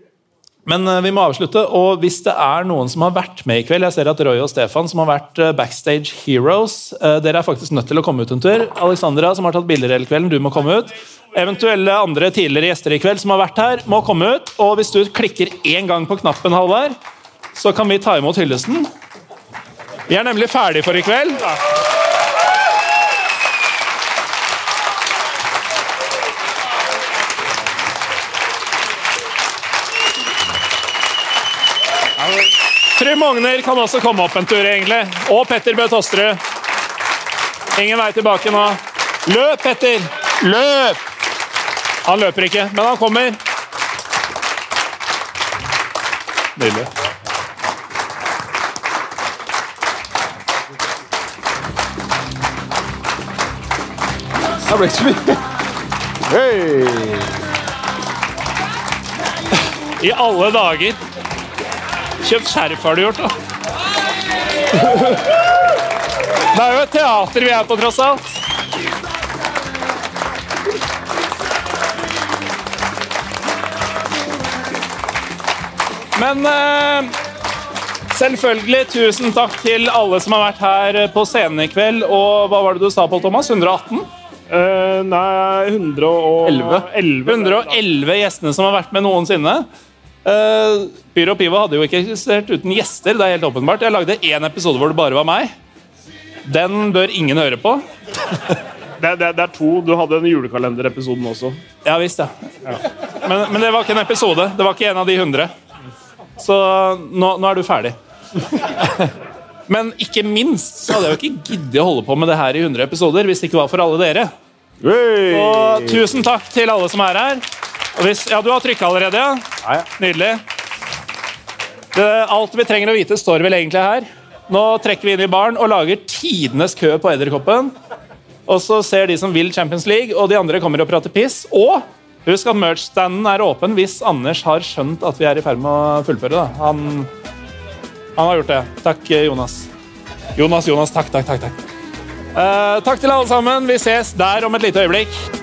men eh, vi må avslutte, og hvis det er noen som har vært med i kveld Jeg ser at Roy og Stefan som har vært eh, backstage heroes. eh, Dere er faktisk nødt til å komme ut en tur. Alexandra, som har tatt bilder hele kvelden, du må komme ut. Eventuelle andre tidligere gjester i kveld som har vært her, må komme ut. Og hvis du klikker én gang på knappen, Halvard, så kan vi ta imot hyllesten. Vi er nemlig ferdig for i kveld. Trym Ogner kan også komme opp en tur, egentlig. Og Petter Bø Tosterud. Ingen vei tilbake nå. Løp, Petter! Løp! Han løper ikke, men han kommer. Nydelig. Det ble ikke så mye. I alle dager. Kjøpt skjerf har du gjort, da. Det er jo et teater vi er på, tross alt. Men eh, selvfølgelig tusen takk til alle som har vært her på scenen i kveld. Og hva var det du sa, Pål Thomas? 118? Eh, nei, 111. 111 gjestene som har vært med noensinne. Uh, Pyro Pivo hadde jo ikke eksistert uten gjester. det er helt åpenbart. Jeg lagde én episode hvor det bare var meg. Den bør ingen høre på. (laughs) Det, det, det er to. Du hadde en julekalenderepisoden også. Ja visst, ja. Men, men det var ikke en episode. Det var ikke en av de 100. Så nå, nå er du ferdig. (laughs) Men ikke minst så hadde jeg jo ikke giddet å holde på med det her i 100 episoder hvis det ikke var for alle dere. Og tusen takk til alle som er her. Og hvis, ja, Du har trykka allerede, ja? Nydelig. Det, alt vi trenger å vite, står vel egentlig her. Nå trekker vi inn i baren og lager tidenes kø på Edderkoppen. Og så ser de som vil Champions League, og de andre kommer og prater piss. Og husk at merch-standen er åpen hvis Anders har skjønt at vi er i ferd med å fullføre. Da. Han, han har gjort det. Takk, Jonas. Jonas, Jonas, takk, takk, takk. takk. Uh, takk til alle sammen. Vi ses der om et lite øyeblikk.